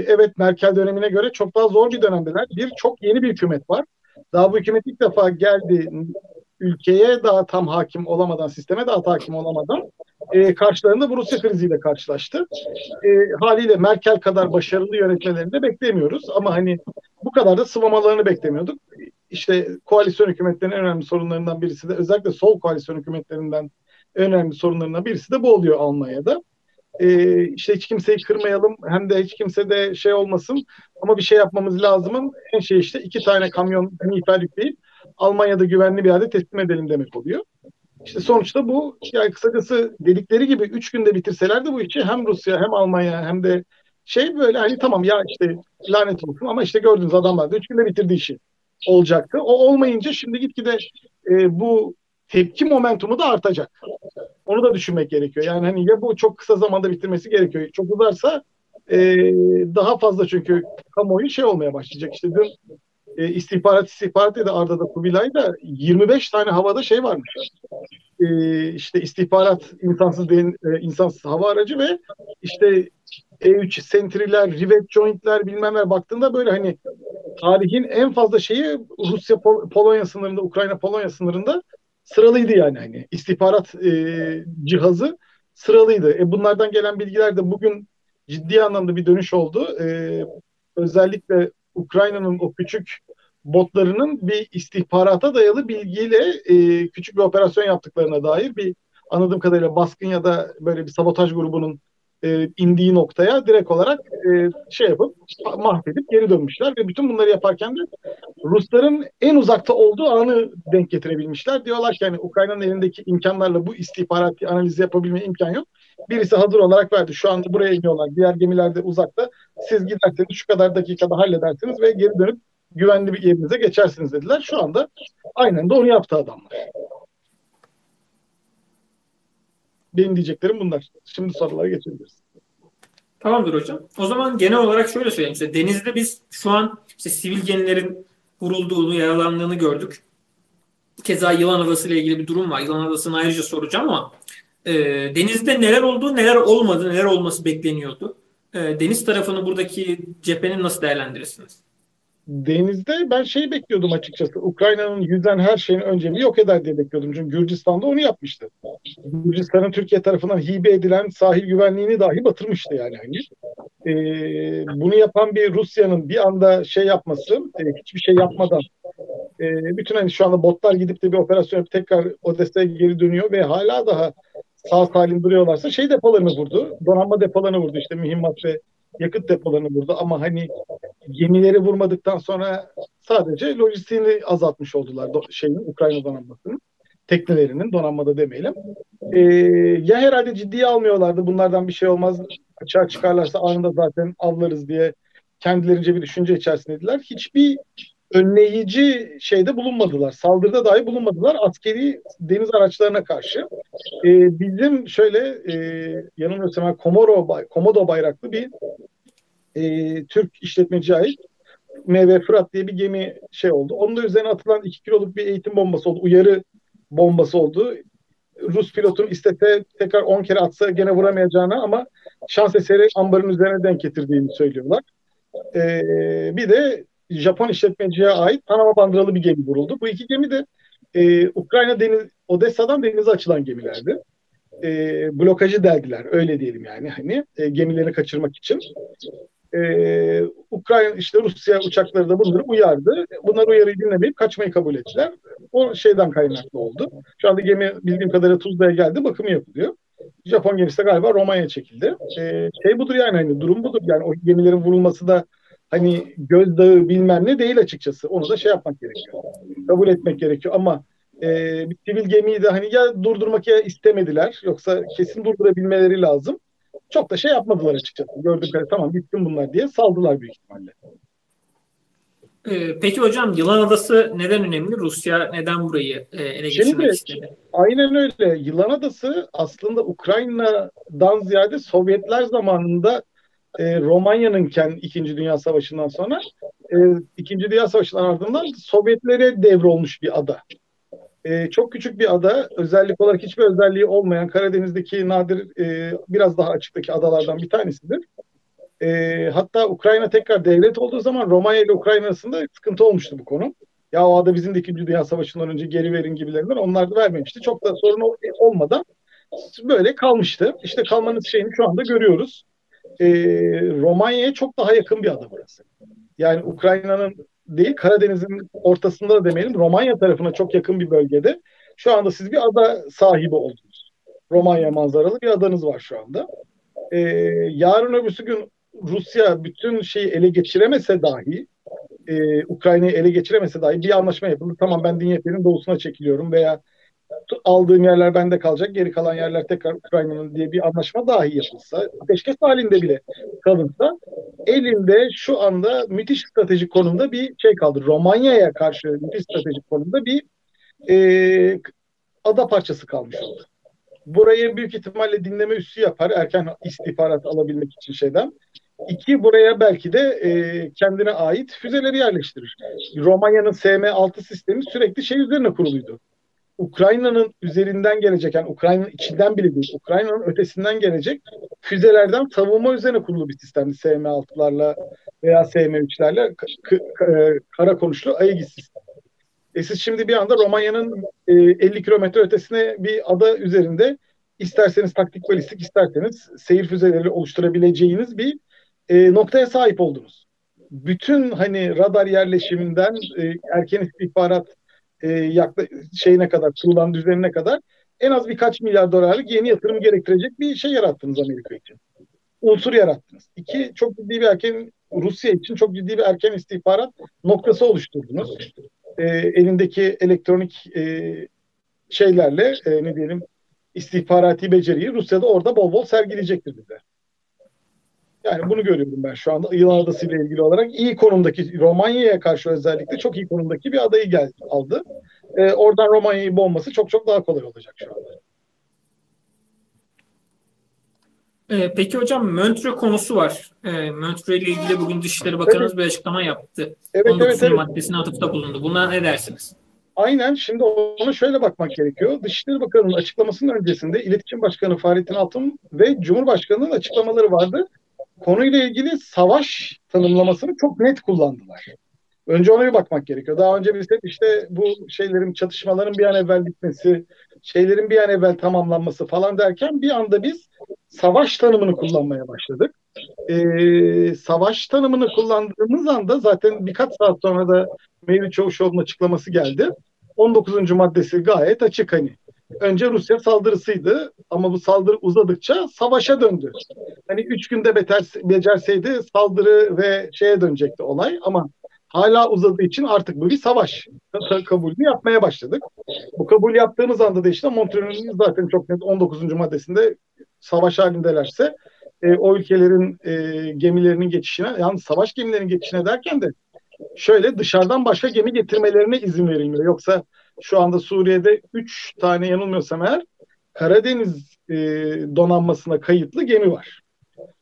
evet Merkel dönemine göre çok daha zor bir dönemdeler. Bir çok yeni bir hükümet var. Daha bu hükümet ilk defa geldi ülkeye daha tam hakim olamadan, sisteme daha hakim olamadan e, karşılarında bu Rusya kriziyle karşılaştı. E, haliyle Merkel kadar başarılı yönetmelerini de beklemiyoruz ama hani bu kadar da sıvamalarını beklemiyorduk. İşte koalisyon hükümetlerinin önemli sorunlarından birisi de özellikle sol koalisyon hükümetlerinden en önemli sorunlarından birisi de bu oluyor Almanya'da. Ee, işte hiç kimseyi kırmayalım hem de hiç kimse de şey olmasın ama bir şey yapmamız lazımın en şey işte iki tane kamyon miğfer yükleyip Almanya'da güvenli bir yerde teslim edelim demek oluyor. İşte sonuçta bu yani kısacası dedikleri gibi üç günde bitirselerdi bu işi hem Rusya hem Almanya hem de şey böyle hani tamam ya işte lanet olsun ama işte gördüğünüz adamlar da üç günde bitirdi işi olacaktı. O olmayınca şimdi gitgide e, bu tepki momentumu da artacak. Onu da düşünmek gerekiyor. Yani hani ya bu çok kısa zamanda bitirmesi gerekiyor. Çok uzarsa e, daha fazla çünkü kamuoyu şey olmaya başlayacak. İşte dün e, istihbarat istihbarat dedi Arda'da Kubilay'da 25 tane havada şey varmış. E, işte istihbarat insansız değil, e, insansız hava aracı ve işte E3 sentriler, rivet jointler bilmemler baktığında böyle hani tarihin en fazla şeyi Rusya Pol- Polonya sınırında, Ukrayna Polonya sınırında sıralıydı yani hani istihbarat e, cihazı sıralıydı. E, bunlardan gelen bilgiler de bugün ciddi anlamda bir dönüş oldu. E, özellikle Ukrayna'nın o küçük botlarının bir istihbarata dayalı bilgiyle e, küçük bir operasyon yaptıklarına dair bir anladığım kadarıyla baskın ya da böyle bir sabotaj grubunun e, indiği noktaya direkt olarak e, şey yapıp mahvedip geri dönmüşler ve bütün bunları yaparken de Rusların en uzakta olduğu anı denk getirebilmişler. Diyorlar ki yani Ukrayna'nın elindeki imkanlarla bu istihbarat analizi yapabilme imkan yok. Birisi hazır olarak verdi. Şu anda buraya iniyorlar. Diğer gemiler de uzakta. Siz giderseniz şu kadar dakikada halledersiniz ve geri dönüp güvenli bir yerinize geçersiniz dediler. Şu anda aynen de onu yaptı adamlar. Benim diyeceklerim bunlar. Şimdi sorulara geçebiliriz. Tamamdır hocam. O zaman genel olarak şöyle söyleyeyim size. Denizde biz şu an işte sivil gemilerin vurulduğunu, yaralandığını gördük. Keza Yılan Adası ile ilgili bir durum var. Yılan Adası'nı ayrıca soracağım ama e, denizde neler oldu, neler olmadı, neler olması bekleniyordu. E, deniz tarafını buradaki cephenin nasıl değerlendirirsiniz? Denizde ben şeyi bekliyordum açıkçası. Ukrayna'nın yüzen her şeyin önce bir yok eder diye bekliyordum. Çünkü Gürcistan'da onu yapmıştı. Gürcistan'ın Türkiye tarafından hibe edilen sahil güvenliğini dahi batırmıştı yani. Hani. Ee, bunu yapan bir Rusya'nın bir anda şey yapması, e, hiçbir şey yapmadan e, bütün hani şu anda botlar gidip de bir operasyon yapıp tekrar Odessa'ya geri dönüyor ve hala daha sağ salim duruyorlarsa şey depolarını vurdu. Donanma depolarını vurdu işte mühimmat ve yakıt depolarını vurdu ama hani gemileri vurmadıktan sonra sadece lojistiğini azaltmış oldular şeyin Ukrayna donanmasının teknelerinin donanmada demeyelim. Ee, ya herhalde ciddiye almıyorlardı bunlardan bir şey olmaz açığa çıkarlarsa anında zaten avlarız diye kendilerince bir düşünce içerisindeydiler. Hiçbir önleyici şeyde bulunmadılar. Saldırıda dahi bulunmadılar askeri deniz araçlarına karşı. Ee, bizim şöyle e, yanılmıyorsam Komoro, Komodo bayraklı bir e, Türk işletmeciye ait MV Fırat diye bir gemi şey oldu. Onun da üzerine atılan 2 kiloluk bir eğitim bombası oldu. Uyarı bombası oldu. Rus pilotun istese tekrar 10 kere atsa gene vuramayacağını ama şans eseri ambarın üzerine denk getirdiğini söylüyorlar. Ee, bir de Japon işletmeciye ait Panama bandıralı bir gemi vuruldu. Bu iki gemi de e, Ukrayna deniz Odessa'dan denize açılan gemilerdi. E, blokajı deldiler öyle diyelim yani hani e, gemilerini kaçırmak için. E, Ukrayna işte Rusya uçakları da bunları uyardı. Bunlar uyarıyı dinlemeyip kaçmayı kabul ettiler. O şeyden kaynaklı oldu. Şu anda gemi bildiğim kadarıyla Tuzla'ya geldi bakımı yapılıyor. Japon gemisi de galiba Roma'ya çekildi. E, şey budur yani hani durum budur. Yani o gemilerin vurulması da hani gözdağı bilmem ne değil açıkçası. Onu da şey yapmak gerekiyor. Kabul etmek gerekiyor ama e, bir sivil gemiyi de hani ya durdurmak ya istemediler yoksa kesin durdurabilmeleri lazım. Çok da şey yapmadılar açıkçası. Gördük tamam gitsin bunlar diye saldılar büyük ihtimalle. Ee, peki hocam Yılan Adası neden önemli? Rusya neden burayı e, ele geçirmek istedi? Aynen öyle. Yılan Adası aslında Ukrayna'dan ziyade Sovyetler zamanında e, Romanya'nınken İkinci Dünya Savaşı'ndan sonra e, İkinci Dünya Savaşı'ndan ardından Sovyetlere devrolmuş bir ada. E, çok küçük bir ada. Özellik olarak hiçbir özelliği olmayan Karadeniz'deki nadir e, biraz daha açıktaki adalardan bir tanesidir. E, hatta Ukrayna tekrar devlet olduğu zaman Romanya ile Ukrayna arasında sıkıntı olmuştu bu konu. Ya o ada bizim de İkinci Dünya Savaşı'ndan önce geri verin gibilerinden onlar da vermemişti. Çok da sorun olmadan böyle kalmıştı. İşte kalmanın şeyini şu anda görüyoruz. E, Romanya'ya çok daha yakın bir ada burası. Yani Ukrayna'nın değil Karadeniz'in ortasında da demeyelim Romanya tarafına çok yakın bir bölgede. Şu anda siz bir ada sahibi oldunuz. Romanya manzaralı bir adanız var şu anda. Ee, yarın öbürsü gün Rusya bütün şeyi ele geçiremese dahi e, Ukrayna'yı ele geçiremese dahi bir anlaşma yapıldı. Tamam ben Diyetler'in doğusuna çekiliyorum veya aldığım yerler bende kalacak, geri kalan yerler tekrar Ukrayna'nın diye bir anlaşma dahi yapılsa, ateşkes halinde bile kalınsa, elinde şu anda müthiş stratejik konumda bir şey kaldı. Romanya'ya karşı müthiş stratejik konumda bir e, ada parçası kalmış oldu. Burayı büyük ihtimalle dinleme üssü yapar erken istihbarat alabilmek için şeyden. İki, buraya belki de e, kendine ait füzeleri yerleştirir. Romanya'nın SM-6 sistemi sürekli şey üzerine kuruluydu. Ukrayna'nın üzerinden gelecek, yani Ukrayna'nın içinden bile değil, Ukrayna'nın ötesinden gelecek füzelerden savunma üzerine kurulu bir sistemdi SM-6'larla veya SM-3'lerle e, kara konuşlu Aegis sistemi. E siz şimdi bir anda Romanya'nın e, 50 kilometre ötesine bir ada üzerinde isterseniz taktik balistik, isterseniz seyir füzeleri oluşturabileceğiniz bir e, noktaya sahip oldunuz. Bütün hani radar yerleşiminden e, erken istihbarat e, yakla, şeyine kadar, kurulan düzenine kadar en az birkaç milyar dolarlık yeni yatırım gerektirecek bir şey yarattınız Amerika için. Unsur yarattınız. İki, çok ciddi bir erken, Rusya için çok ciddi bir erken istihbarat noktası oluşturdunuz. E, elindeki elektronik e, şeylerle, e, ne diyelim, istihbarati beceriyi Rusya'da orada bol bol sergileyecektir bize. Yani bunu görüyorum ben şu anda Yılan Adası ile ilgili olarak. iyi konumdaki Romanya'ya karşı özellikle çok iyi konumdaki bir adayı geldi, aldı. Ee, oradan Romanya'yı boğması çok çok daha kolay olacak şu anda. Ee, peki hocam Montreux konusu var. Ee, Montreux ile ilgili bugün Dışişleri Bakanımız evet. bir açıklama yaptı. Evet, 19. evet, evet. maddesine atıfta bulundu. Buna ne dersiniz? Aynen. Şimdi ona şöyle bakmak gerekiyor. Dışişleri Bakanı'nın açıklamasının öncesinde İletişim Başkanı Fahrettin Altun ve Cumhurbaşkanı'nın açıklamaları vardı konuyla ilgili savaş tanımlamasını çok net kullandılar. Önce ona bir bakmak gerekiyor. Daha önce biz hep işte bu şeylerin, çatışmaların bir an evvel bitmesi, şeylerin bir an evvel tamamlanması falan derken bir anda biz savaş tanımını kullanmaya başladık. Ee, savaş tanımını kullandığımız anda zaten birkaç saat sonra da Mevlüt Çavuşoğlu'nun açıklaması geldi. 19. maddesi gayet açık hani önce Rusya saldırısıydı ama bu saldırı uzadıkça savaşa döndü. Hani üç günde beter, becerseydi saldırı ve şeye dönecekti olay ama hala uzadığı için artık bu bir savaş kabulünü yapmaya başladık. Bu kabul yaptığımız anda da işte Montreal'in zaten çok net 19. maddesinde savaş halindelerse e, o ülkelerin e, gemilerinin geçişine, yani savaş gemilerinin geçişine derken de şöyle dışarıdan başka gemi getirmelerine izin verilmiyor. Yoksa şu anda Suriye'de 3 tane yanılmıyorsam eğer Karadeniz e, donanmasına kayıtlı gemi var.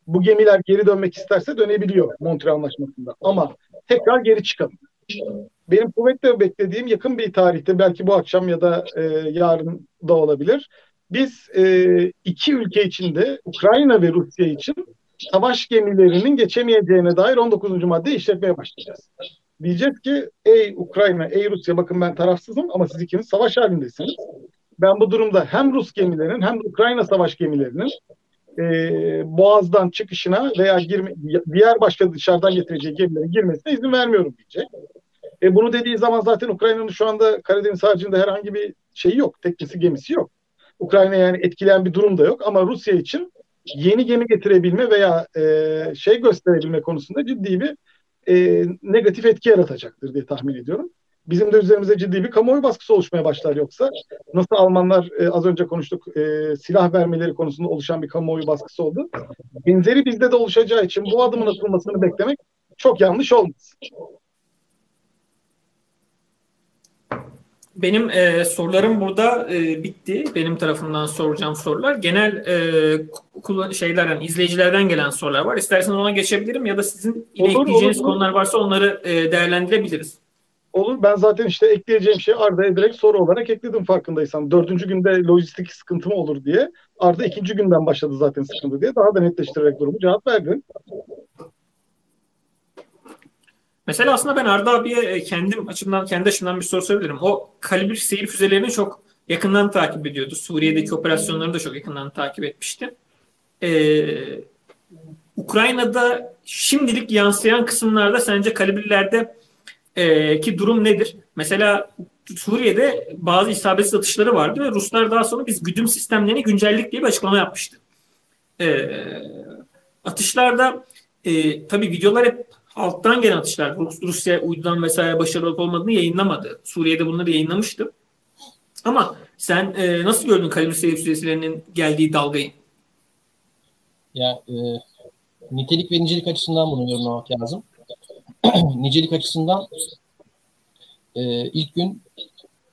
Bu gemiler geri dönmek isterse dönebiliyor Montreal Anlaşması'nda. Ama tekrar geri çıkamıyor. Benim kuvvetle beklediğim yakın bir tarihte belki bu akşam ya da e, yarın da olabilir. Biz e, iki ülke içinde Ukrayna ve Rusya için savaş gemilerinin geçemeyeceğine dair 19. madde işletmeye başlayacağız. Diyeceğiz ki ey Ukrayna, ey Rusya bakın ben tarafsızım ama siz ikiniz savaş halindesiniz. Ben bu durumda hem Rus gemilerinin hem de Ukrayna savaş gemilerinin e, Boğaz'dan çıkışına veya girme, diğer başka dışarıdan getireceği gemilerin girmesine izin vermiyorum diyecek. E, bunu dediği zaman zaten Ukrayna'nın şu anda Karadeniz haricinde herhangi bir şeyi yok. Teknesi gemisi yok. Ukrayna yani etkileyen bir durum da yok ama Rusya için yeni gemi getirebilme veya e, şey gösterebilme konusunda ciddi bir e, negatif etki yaratacaktır diye tahmin ediyorum. bizim de üzerimize ciddi bir kamuoyu baskısı oluşmaya başlar yoksa. Nasıl Almanlar e, az önce konuştuk e, silah vermeleri konusunda oluşan bir kamuoyu baskısı oldu. Benzeri bizde de oluşacağı için bu adımın atılmasını beklemek çok yanlış olmaz. Benim e, sorularım burada e, bitti. Benim tarafımdan soracağım sorular. Genel e, şeyler yani izleyicilerden gelen sorular var. İsterseniz ona geçebilirim ya da sizin olur, ekleyeceğiniz olur, konular varsa onları e, değerlendirebiliriz. Olur. Ben zaten işte ekleyeceğim şey Arda'ya direkt soru olarak ekledim farkındaysan. Dördüncü günde lojistik sıkıntı mı olur diye. Arda ikinci günden başladı zaten sıkıntı diye. Daha da netleştirerek durumu cevap verdi. Mesela aslında ben Arda abiye e, kendim açımdan kendi açımdan bir soru sorabilirim. O kalibre seyir füzelerini çok yakından takip ediyordu. Suriye'deki operasyonları da çok yakından takip etmişti. Ee, Ukrayna'da şimdilik yansıyan kısımlarda sence kalibrelerde e, ki durum nedir? Mesela Suriye'de bazı isabetsiz atışları vardı ve Ruslar daha sonra biz güdüm sistemlerini güncellik diye bir açıklama yapmıştı. E, atışlarda e, tabii videolar hep alttan gelen atışlar. Rus, Rusya uydudan vesaire başarılı olup olmadığını yayınlamadı. Suriye'de bunları yayınlamıştı. Ama sen e, nasıl gördün kalibre seyir sürelerinin geldiği dalgayı? Ya e, nitelik ve nicelik açısından bunu yorumlamak lazım. <clears throat> nicelik açısından e, ilk gün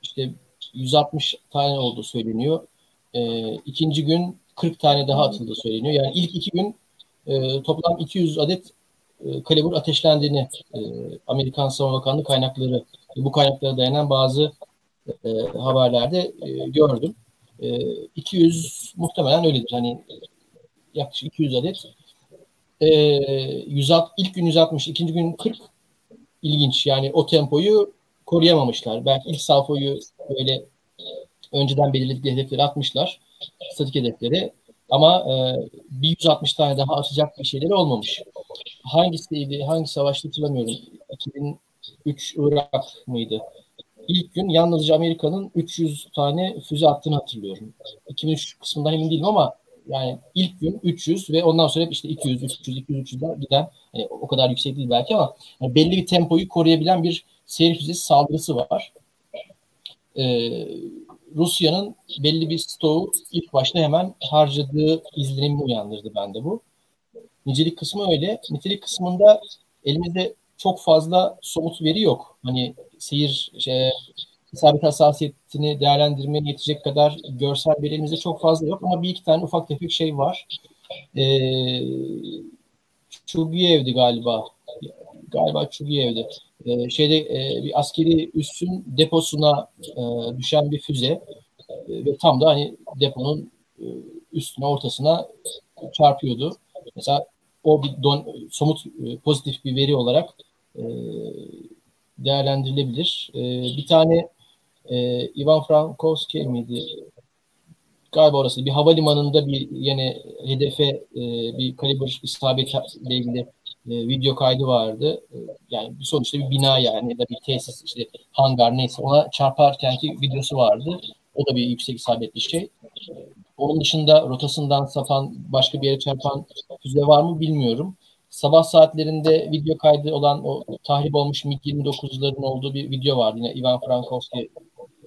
işte 160 tane olduğu söyleniyor. E, ikinci gün 40 tane daha atıldığı söyleniyor. Yani ilk iki gün e, toplam 200 adet e, kalibur ateşlendiğini e, Amerikan Savunma Bakanlığı kaynakları bu kaynaklara dayanan bazı e, haberlerde e, gördüm. E, 200 muhtemelen öyledir. Hani yaklaşık 200 adet. E, 160, ilk gün 160, ikinci gün 40 ilginç. Yani o tempoyu koruyamamışlar. Belki ilk salfoyu böyle önceden belirledikleri hedefleri atmışlar. Statik hedefleri. Ama e, bir 160 tane daha atacak bir şeyleri olmamış. Hangisiydi, hangi savaşta hatırlamıyorum. 2003 Irak mıydı? İlk gün yalnızca Amerika'nın 300 tane füze attığını hatırlıyorum. 2003 kısmından emin değilim ama yani ilk gün 300 ve ondan sonra hep işte 200, 300, 200, 300 giden yani o kadar yüksek değil belki ama yani belli bir tempoyu koruyabilen bir seyir füzesi saldırısı var. Ee, Rusya'nın belli bir stoğu ilk başta hemen harcadığı izlenimi uyandırdı bende bu. Nicelik kısmı öyle. Nitelik kısmında elimizde çok fazla somut veri yok. Hani seyir şey, isabet hassasiyetini değerlendirmeye yetecek kadar görsel veri elimizde çok fazla yok ama bir iki tane ufak tefek şey var. Ee, Çugiyev'di galiba. Galiba Çugiyev'di e, şeyde e, bir askeri üssün deposuna e, düşen bir füze e, ve tam da hani deponun e, üstüne ortasına çarpıyordu. Mesela o bir don, somut e, pozitif bir veri olarak e, değerlendirilebilir. E, bir tane e, Ivan Frankowski miydi? Galiba orası bir havalimanında bir yine hedefe e, bir kaliber isabetle ilgili e, video kaydı vardı. E, yani sonuçta bir bina yani ya da bir tesis işte hangar neyse ona çarparken ki videosu vardı. O da bir yüksek isabetli şey. Onun dışında rotasından sapan başka bir yere çarpan füze var mı bilmiyorum. Sabah saatlerinde video kaydı olan o tahrip olmuş MiG-29'ların olduğu bir video vardı. Yine Ivan Frankowski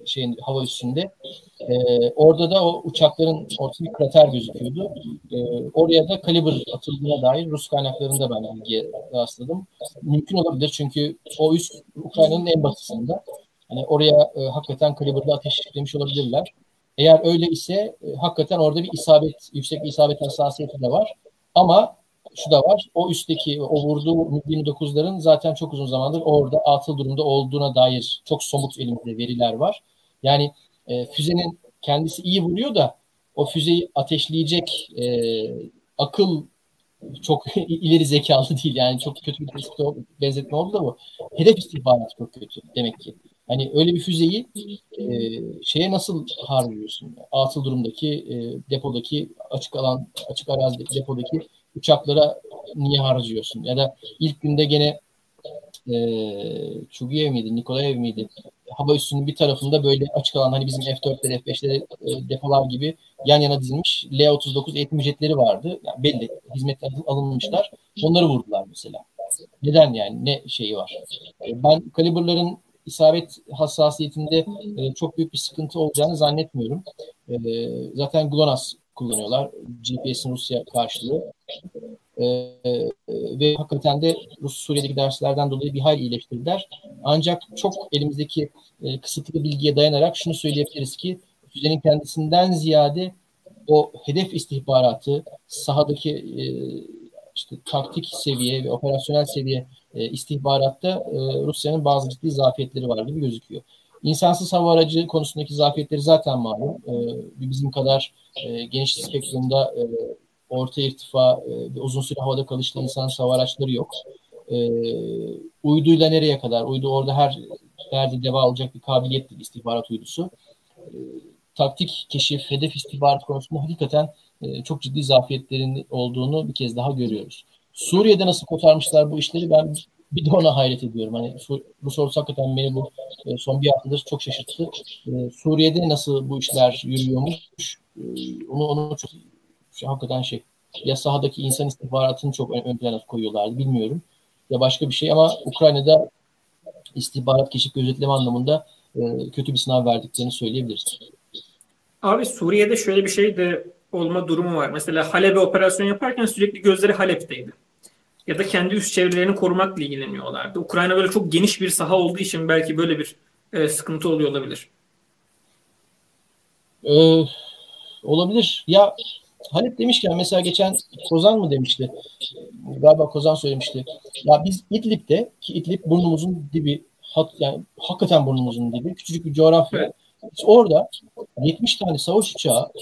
şeyin hava üstünde. E, orada da o uçakların ortada bir krater gözüküyordu. E, oraya da kaliber atıldığına dair Rus kaynaklarında ben bilgiye rastladım. Mümkün olabilir çünkü o üst Ukrayna'nın en batısında. Hani oraya e, hakikaten kaliberle ateşlemiş olabilirler. Eğer öyle ise e, hakikaten orada bir isabet, yüksek bir isabet hassasiyeti de var. Ama şu da var. O üstteki o vurduğu MiG-29'ların zaten çok uzun zamandır orada atıl durumda olduğuna dair çok somut elimizde veriler var. Yani e, füzenin kendisi iyi vuruyor da o füzeyi ateşleyecek e, akıl çok <laughs> ileri zekalı değil. Yani çok kötü bir benzetme oldu da bu. Hedef istihbaratı çok kötü demek ki. Hani öyle bir füzeyi e, şeye nasıl harcıyorsun? Atıl durumdaki e, depodaki açık alan açık arazi depodaki uçaklara niye harcıyorsun? Ya da ilk günde gene e, Çugiyev miydi, Nikolaev miydi? Hava üssünün bir tarafında böyle açık alan hani bizim F4'leri, F5'leri e, depolar gibi yan yana dizilmiş L-39 eğitim jetleri vardı. Yani belli hizmetten alınmışlar. Onları vurdular mesela. Neden yani? Ne şeyi var? E, ben kaliberlerin isabet hassasiyetinde e, çok büyük bir sıkıntı olacağını zannetmiyorum. Zaten GLONASS kullanıyorlar. GPS'in Rusya karşılığı. E, ve hakikaten de Rus Suriye'deki derslerden dolayı bir hayli iyileştirdiler. Ancak çok elimizdeki e, kısıtlı bilgiye dayanarak şunu söyleyebiliriz ki füzenin kendisinden ziyade o hedef istihbaratı, sahadaki e, işte taktik seviye ve operasyonel seviye e, istihbaratta e, Rusya'nın bazı ciddi zafiyetleri var gibi gözüküyor. İnsansız hava aracı konusundaki zafiyetleri zaten malum. E, bizim kadar e, geniş spektrumda e, orta irtifa ve uzun süre havada kalışlı insansız hava araçları yok. E, uyduyla nereye kadar? Uydu orada her yerde deva alacak bir kabiliyetli istihbarat uydusu. E, taktik keşif, hedef istihbarat konusunda hakikaten e, çok ciddi zafiyetlerin olduğunu bir kez daha görüyoruz. Suriye'de nasıl kotarmışlar bu işleri ben bir de ona hayret ediyorum. Hani Rus ordusu hakikaten beni bu e, son bir haftadır çok şaşırttı. E, Suriye'de nasıl bu işler yürüyormuş e, onu onu çok şey, hakikaten şey ya sahadaki insan istihbaratını çok ön, ön plana koyuyorlardı bilmiyorum. Ya başka bir şey ama Ukrayna'da istihbarat keşif gözetleme anlamında e, kötü bir sınav verdiklerini söyleyebiliriz. Abi Suriye'de şöyle bir şey de olma durumu var. Mesela Halep'e operasyon yaparken sürekli gözleri Halep'teydi. Ya da kendi üst çevrelerini korumakla ilgileniyorlardı. Ukrayna böyle çok geniş bir saha olduğu için belki böyle bir e, sıkıntı oluyor olabilir. Ee, olabilir. Ya Halep demişken mesela geçen Kozan mı demişti? Galiba Kozan söylemişti. Ya biz İdlib'de ki İdlib burnumuzun dibi hat, yani hakikaten burnumuzun dibi küçücük bir coğrafya. Evet. Biz orada 70 tane savaş uçağı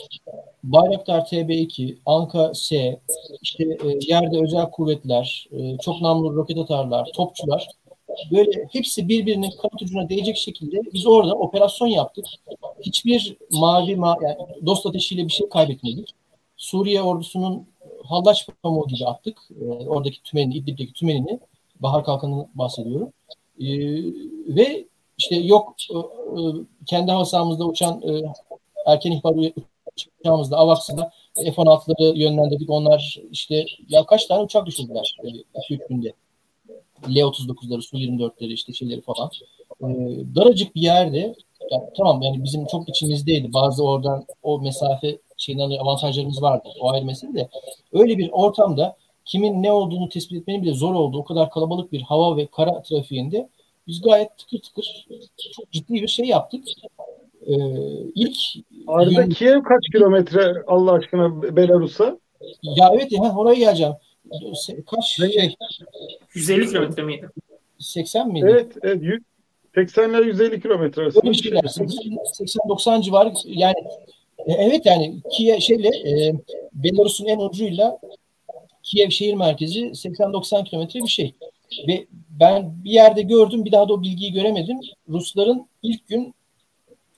Bayraktar TB2, Anka S, işte e, yerde özel kuvvetler, e, çok namlu roket atarlar, topçular böyle hepsi birbirinin kanat ucuna değecek şekilde biz orada operasyon yaptık. Hiçbir mavi ma yani dost ateşiyle bir şey kaybetmedik. Suriye ordusunun hallaç pamuğu gibi attık. E, oradaki tümenini, İdlib'deki tümenini, Bahar Kalkanı'nı bahsediyorum. E, ve işte yok e, e kendi hava uçan e, erken ihbar uçağımızda Avax'da F-16'ları yönlendirdik. Onlar işte ya kaç tane uçak düşürdüler 2-3 e, günde. L-39'ları, Su-24'leri işte şeyleri falan. E, daracık bir yerde yani, tamam yani bizim çok içimizdeydi. Bazı oradan o mesafe şeyinden avantajlarımız vardı. O ayrı mesele de. Öyle bir ortamda kimin ne olduğunu tespit etmenin bile zor olduğu o kadar kalabalık bir hava ve kara trafiğinde biz gayet tıkır tıkır çok ciddi bir şey yaptık. Ee, ilk Arda gün... Kiev kaç kilometre Allah aşkına Belarus'a? Ya evet ya oraya geleceğim. Kaç şey? 150 kilometre miydi? 80 miydi? Evet, evet 80 ile 150 kilometre arasında. Öyle bir şeyler. 80-90 civarı yani evet yani Kiev şeyle e, Belarus'un en ucuyla Kiev şehir merkezi 80-90 kilometre bir şey. Ve ben bir yerde gördüm bir daha da o bilgiyi göremedim. Rusların ilk gün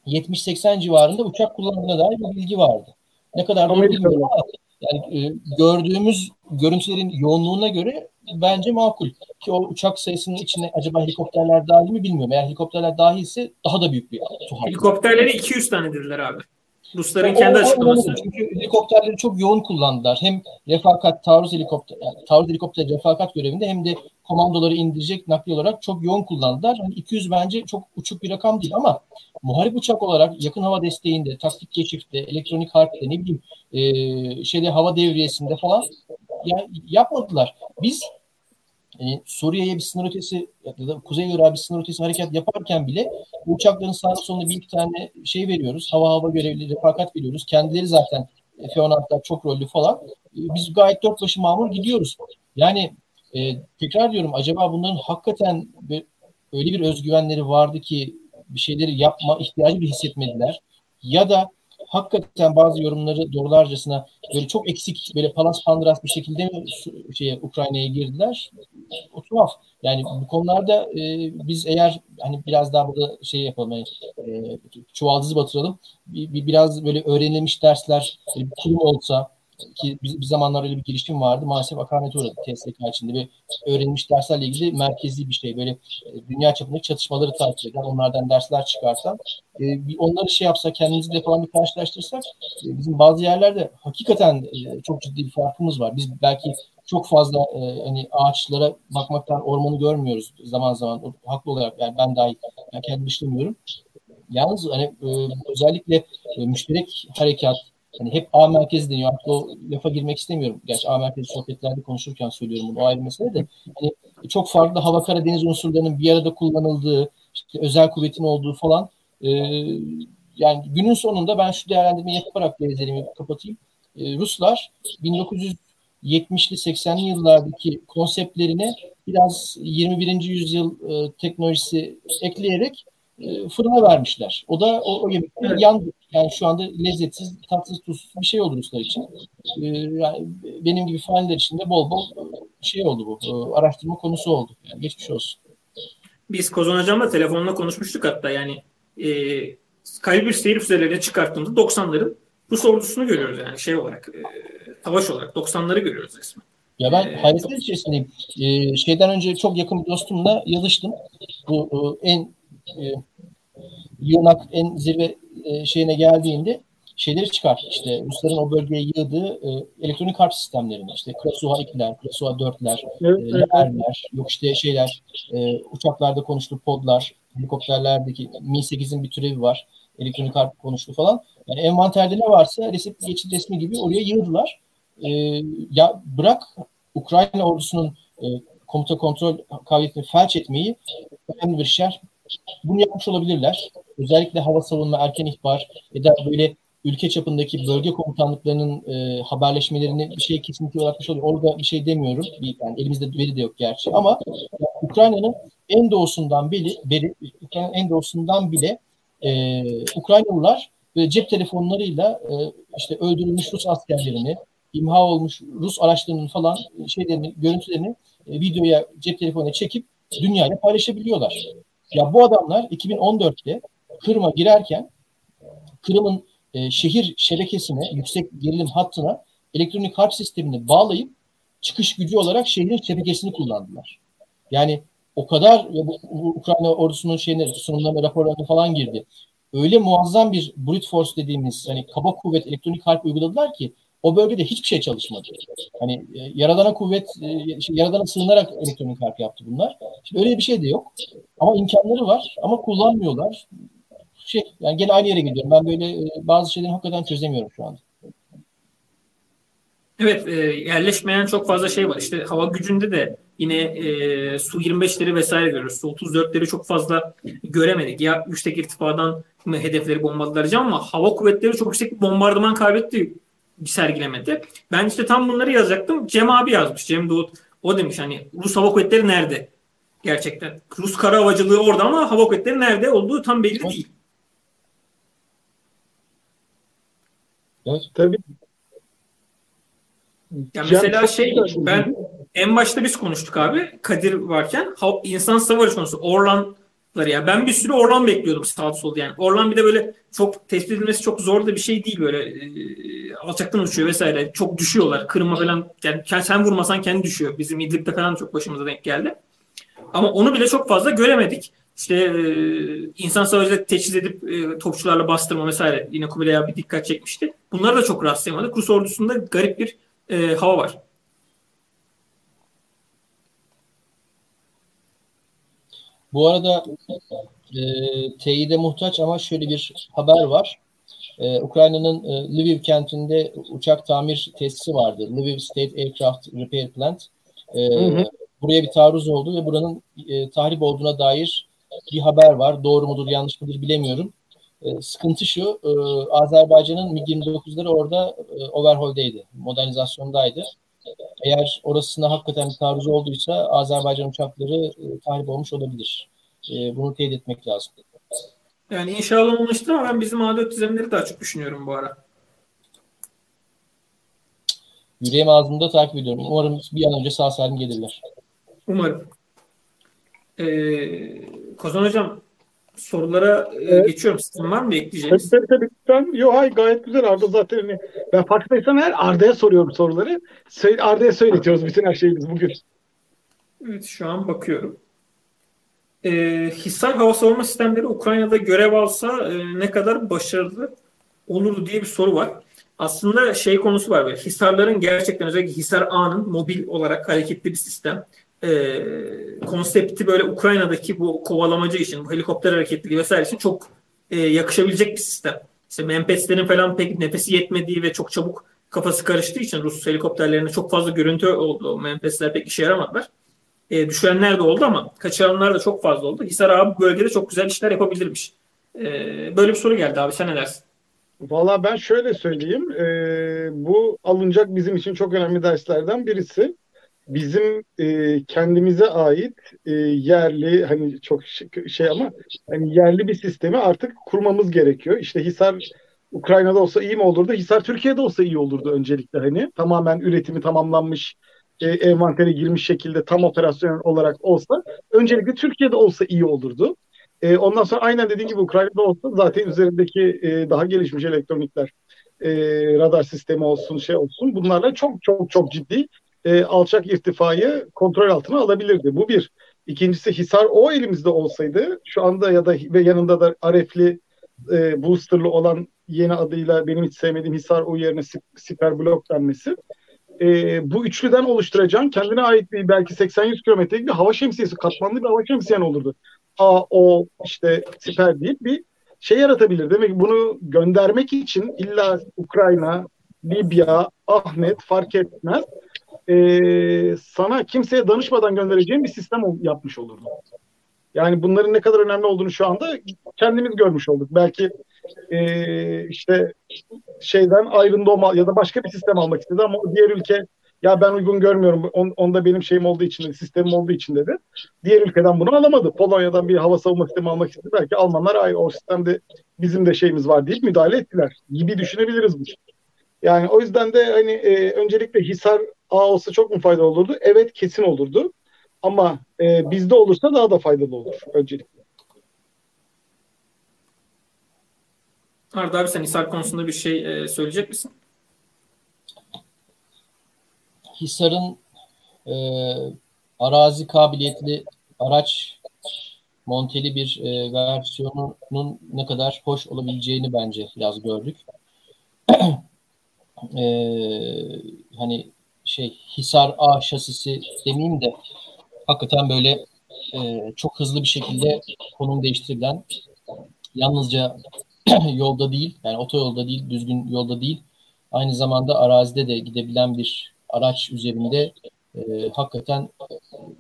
70-80 civarında uçak kullandığına dair bir bilgi vardı. Ne kadar doğru bilmiyorum ama yani e, gördüğümüz görüntülerin yoğunluğuna göre bence makul. Ki o uçak sayısının içine acaba helikopterler dahil mi bilmiyorum. Eğer helikopterler dahilse daha da büyük bir tuhaf. Helikopterleri 200 tane dediler abi. Rusların kendi o, açıklaması. Çünkü helikopterleri çok yoğun kullandılar. Hem refakat, taarruz helikopter, yani taarruz helikopter refakat görevinde hem de komandoları indirecek nakli olarak çok yoğun kullandılar. Hani 200 bence çok uçuk bir rakam değil ama muharip uçak olarak yakın hava desteğinde, taktik keşifte, elektronik harpte ne bileyim e, şeyde hava devriyesinde falan yani yapmadılar. Biz yani Suriye'ye bir sınır ötesi ya da Kuzey Irak'a bir sınır ötesi hareket yaparken bile uçakların sağına soluna bir iki tane şey veriyoruz. Hava hava görevli refakat veriyoruz. Kendileri zaten F-16'lar çok rollü falan. Biz gayet dört başı mamur gidiyoruz. Yani e, tekrar diyorum acaba bunların hakikaten bir, öyle bir özgüvenleri vardı ki bir şeyleri yapma ihtiyacı bir hissetmediler. Ya da hakikaten bazı yorumları doğrularcasına böyle çok eksik böyle palas pandras bir şekilde şeye Ukrayna'ya girdiler? O tuhaf. Yani bu konularda e, biz eğer hani biraz daha burada şey yapalım yani, e, çuvaldızı batıralım. Bir, bir, biraz böyle öğrenilmiş dersler bir kurum olsa ki bir, bir zamanlar öyle bir girişim vardı. Maalesef akamete uğradı TSK içinde bir öğrenilmiş derslerle ilgili merkezi bir şey. Böyle e, dünya çapındaki çatışmaları takip eden, onlardan dersler çıkartan. E, bir onları şey yapsak, kendimizle falan bir karşılaştırsak e, bizim bazı yerlerde hakikaten e, çok ciddi bir farkımız var. Biz belki çok fazla e, hani ağaçlara bakmaktan ormanı görmüyoruz zaman zaman haklı olarak yani ben dahi yani kendim işlemiyorum. Yalnız hani e, özellikle e, müşterek harekat hani hep A merkezi deniyor. Artık o lafa girmek istemiyorum. Gerçi A merkezi sohbetlerde konuşurken söylüyorum bunu. O ayrı mesele de. Hani çok farklı hava kara deniz unsurlarının bir arada kullanıldığı, işte özel kuvvetin olduğu falan e, yani günün sonunda ben şu değerlendirmeyi yaparak benzerini kapatayım. E, Ruslar 1970'li 80'li yıllardaki konseptlerine biraz 21. yüzyıl e, teknolojisi ekleyerek e, fırına vermişler. O da o, o yemekler evet. yandı. Yani şu anda lezzetsiz, tatsız, tuzsuz bir şey oldu Ruslar için. E, yani benim gibi faniler için de bol bol şey oldu bu. E, araştırma konusu oldu. Yani geçmiş olsun. Biz Kozan Hocam'la telefonla konuşmuştuk hatta yani e, Kalibir seyir füzelerini çıkarttığımızda 90'ların Rus ordusunu görüyoruz yani şey olarak e, savaş olarak 90'ları görüyoruz resmen. Ya ben ee, hayretler içerisindeyim. Ee, şeyden önce çok yakın bir dostumla yazıştım. Bu e, en e, yığınak en zirve e, şeyine geldiğinde şeyleri çıkar. İşte Rusların o bölgeye yığdığı e, elektronik harp sistemlerini. işte Krasuha 2'ler, Krasuha 4'ler, evet, e, Lerler, yok işte şeyler, e, uçaklarda konuştuğu podlar, helikopterlerdeki Mi-8'in bir türevi var. Elektronik harp konuştu falan. Yani envanterde ne varsa resim geçit resmi gibi oraya yığdılar. E, ya bırak Ukrayna ordusunun e, komuta kontrol kabiliyetini felç etmeyi önemli bir şey. Bunu yapmış olabilirler. Özellikle hava savunma, erken ihbar ya da böyle ülke çapındaki bölge komutanlıklarının e, haberleşmelerini bir şey kesinlikle yaratmış oluyor. Orada bir şey demiyorum. Bir, yani elimizde veri de yok gerçi. Ama Ukrayna'nın en doğusundan beri, beri Ukrayna'nın en doğusundan bile e, Ukraynalılar ve cep telefonlarıyla e, işte öldürülmüş Rus askerlerini, imha olmuş Rus araçlarının falan şeylerini, görüntülerini e, videoya, cep telefonuna çekip dünyayla paylaşabiliyorlar. Ya bu adamlar 2014'te Kırım'a girerken Kırım'ın e, şehir şebekesine, yüksek gerilim hattına elektronik harp sistemini bağlayıp çıkış gücü olarak şehrin şebekesini kullandılar. Yani o kadar bu, bu Ukrayna ordusunun şeyine, sunumlarına, raporlarına falan girdi. Öyle muazzam bir brute force dediğimiz hani kaba kuvvet elektronik harp uyguladılar ki o bölgede hiçbir şey çalışmadı. Hani e, yaradana kuvvet, e, şey, yaradana sığınarak elektronik harp yaptı bunlar. Şimdi öyle bir şey de yok. Ama imkanları var ama kullanmıyorlar. Şey, yani gene aynı yere gidiyorum. Ben böyle e, bazı şeyleri hakikaten çözemiyorum şu anda. Evet, e, yerleşmeyen çok fazla şey var. İşte hava gücünde de yine e, Su-25'leri vesaire görüyoruz. Su-34'leri çok fazla göremedik. Ya yüksek irtifadan mı hedefleri bombaladılar ama hava kuvvetleri çok yüksek bir bombardıman kaybetti sergilemede. Ben işte tam bunları yazacaktım. Cem abi yazmış. Cem Doğut. O demiş hani Rus hava kuvvetleri nerede? Gerçekten. Rus kara havacılığı orada ama hava kuvvetleri nerede olduğu tam belli değil. Evet. Tabii. Ya mesela şey ben en başta biz konuştuk abi Kadir varken insan savaş konusu Orlan'ları ya ben bir sürü Orlan bekliyordum sağ sol yani. Orlan bir de böyle çok tespit edilmesi çok zor da bir şey değil böyle e, alçaktan uçuyor vesaire. Çok düşüyorlar. Kırma falan yani sen vurmasan kendi düşüyor. Bizim İdlib'de falan çok başımıza denk geldi. Ama onu bile çok fazla göremedik. İşte e, insan savaşında teçhiz edip e, topçularla bastırma vesaire yine Kubilay bir dikkat çekmişti. Bunları da çok rastlayamadık. Rus ordusunda garip bir e, hava var. Bu arada e, teyide muhtaç ama şöyle bir haber var. Ee, Ukrayna'nın e, Lviv kentinde uçak tamir tesisi vardı. Lviv State Aircraft Repair Plant. E, hı hı. Buraya bir taarruz oldu ve buranın e, tahrip olduğuna dair bir haber var. Doğru mudur yanlış mıdır bilemiyorum. E, sıkıntı şu, e, Azerbaycan'ın MiG-29'ları orada e, overhaul'deydi, modernizasyondaydı. Eğer orasında hakikaten bir taarruz olduysa Azerbaycan uçakları e, tahrip olmuş olabilir. E, bunu teyit etmek lazım. Yani inşallah olmuştur ama ben bizim A4 düzenleri daha çok düşünüyorum bu ara. Yüreğim ağzımda takip ediyorum. Umarım bir an önce sağ salim gelirler. Umarım. Ee, Kozan Hocam sorulara e, evet. geçiyorum. Sizin var mı ekleyeceğiniz? Tabii tabii. Ben, yok hayır gayet güzel Arda zaten hani ben farkındaysam eğer Arda'ya soruyorum soruları. Arda'ya söyletiyoruz bütün her şeyimiz bugün. Evet şu an bakıyorum e, Hisar hava savunma sistemleri Ukrayna'da görev alsa e, ne kadar başarılı olurdu diye bir soru var. aslında şey konusu var. Böyle. Hisarların gerçekten özellikle Hisar A'nın mobil olarak hareketli bir sistem. E, konsepti böyle Ukrayna'daki bu kovalamacı için, bu helikopter hareketliliği vesaire için çok e, yakışabilecek bir sistem. İşte Mempeslerin falan pek nefesi yetmediği ve çok çabuk kafası karıştığı için Rus helikopterlerinde çok fazla görüntü oldu. Mempesler pek işe yaramadılar. E, düşürenler de oldu ama kaçıranlar da çok fazla oldu. Hisar abi bölgede çok güzel işler yapabilirmiş. E, böyle bir soru geldi abi sen ne dersin? Valla ben şöyle söyleyeyim. E, bu alınacak bizim için çok önemli derslerden birisi. Bizim e, kendimize ait e, yerli hani çok şey ama hani yerli bir sistemi artık kurmamız gerekiyor. İşte Hisar Ukrayna'da olsa iyi mi olurdu? Hisar Türkiye'de olsa iyi olurdu öncelikle hani. Tamamen üretimi tamamlanmış, e, envantere girmiş şekilde tam operasyon olarak olsa öncelikle Türkiye'de olsa iyi olurdu. E, ondan sonra aynen dediğim gibi Ukrayna'da olsa zaten üzerindeki e, daha gelişmiş elektronikler, e, radar sistemi olsun, şey olsun bunlarla çok çok çok ciddi e, alçak irtifayı kontrol altına alabilirdi. Bu bir. İkincisi Hisar o elimizde olsaydı şu anda ya da ve yanında da Arefli e, boosterlı olan yeni adıyla benim hiç sevmediğim Hisar O yerine Siper Blok denmesi. E, bu üçlüden oluşturacağın kendine ait bir belki 80-100 kilometrelik bir hava şemsiyesi, katmanlı bir hava şemsiyen olurdu. A, O, işte Siper deyip bir şey yaratabilir. Demek bunu göndermek için illa Ukrayna, Libya, Ahmet fark etmez. E, sana kimseye danışmadan göndereceğin bir sistem yapmış olurdu. Yani bunların ne kadar önemli olduğunu şu anda kendimiz görmüş olduk. Belki e, işte şeyden Iron Dome ya da başka bir sistem almak istedi ama diğer ülke ya ben uygun görmüyorum. On, onda benim şeyim olduğu için sistemim olduğu için dedi. Diğer ülkeden bunu alamadı. Polonya'dan bir hava savunma sistemi almak istedi. Belki Almanlar ay o sistemde bizim de şeyimiz var deyip müdahale ettiler. Gibi düşünebiliriz bu. Yani o yüzden de hani e, öncelikle Hisar A olsa çok mu faydalı olurdu? Evet kesin olurdu. Ama e, bizde olursa daha da faydalı olur öncelikle. Arda abi sen Hisar konusunda bir şey e, söyleyecek misin? Hisar'ın e, arazi kabiliyetli araç monteli bir e, versiyonunun ne kadar hoş olabileceğini bence biraz gördük. <clears throat> e, hani şey Hisar A şasisi demeyeyim de hakikaten böyle e, çok hızlı bir şekilde konum değiştirilen yalnızca <clears throat> yolda değil yani otoyolda değil düzgün yolda değil aynı zamanda arazide de gidebilen bir araç üzerinde e, hakikaten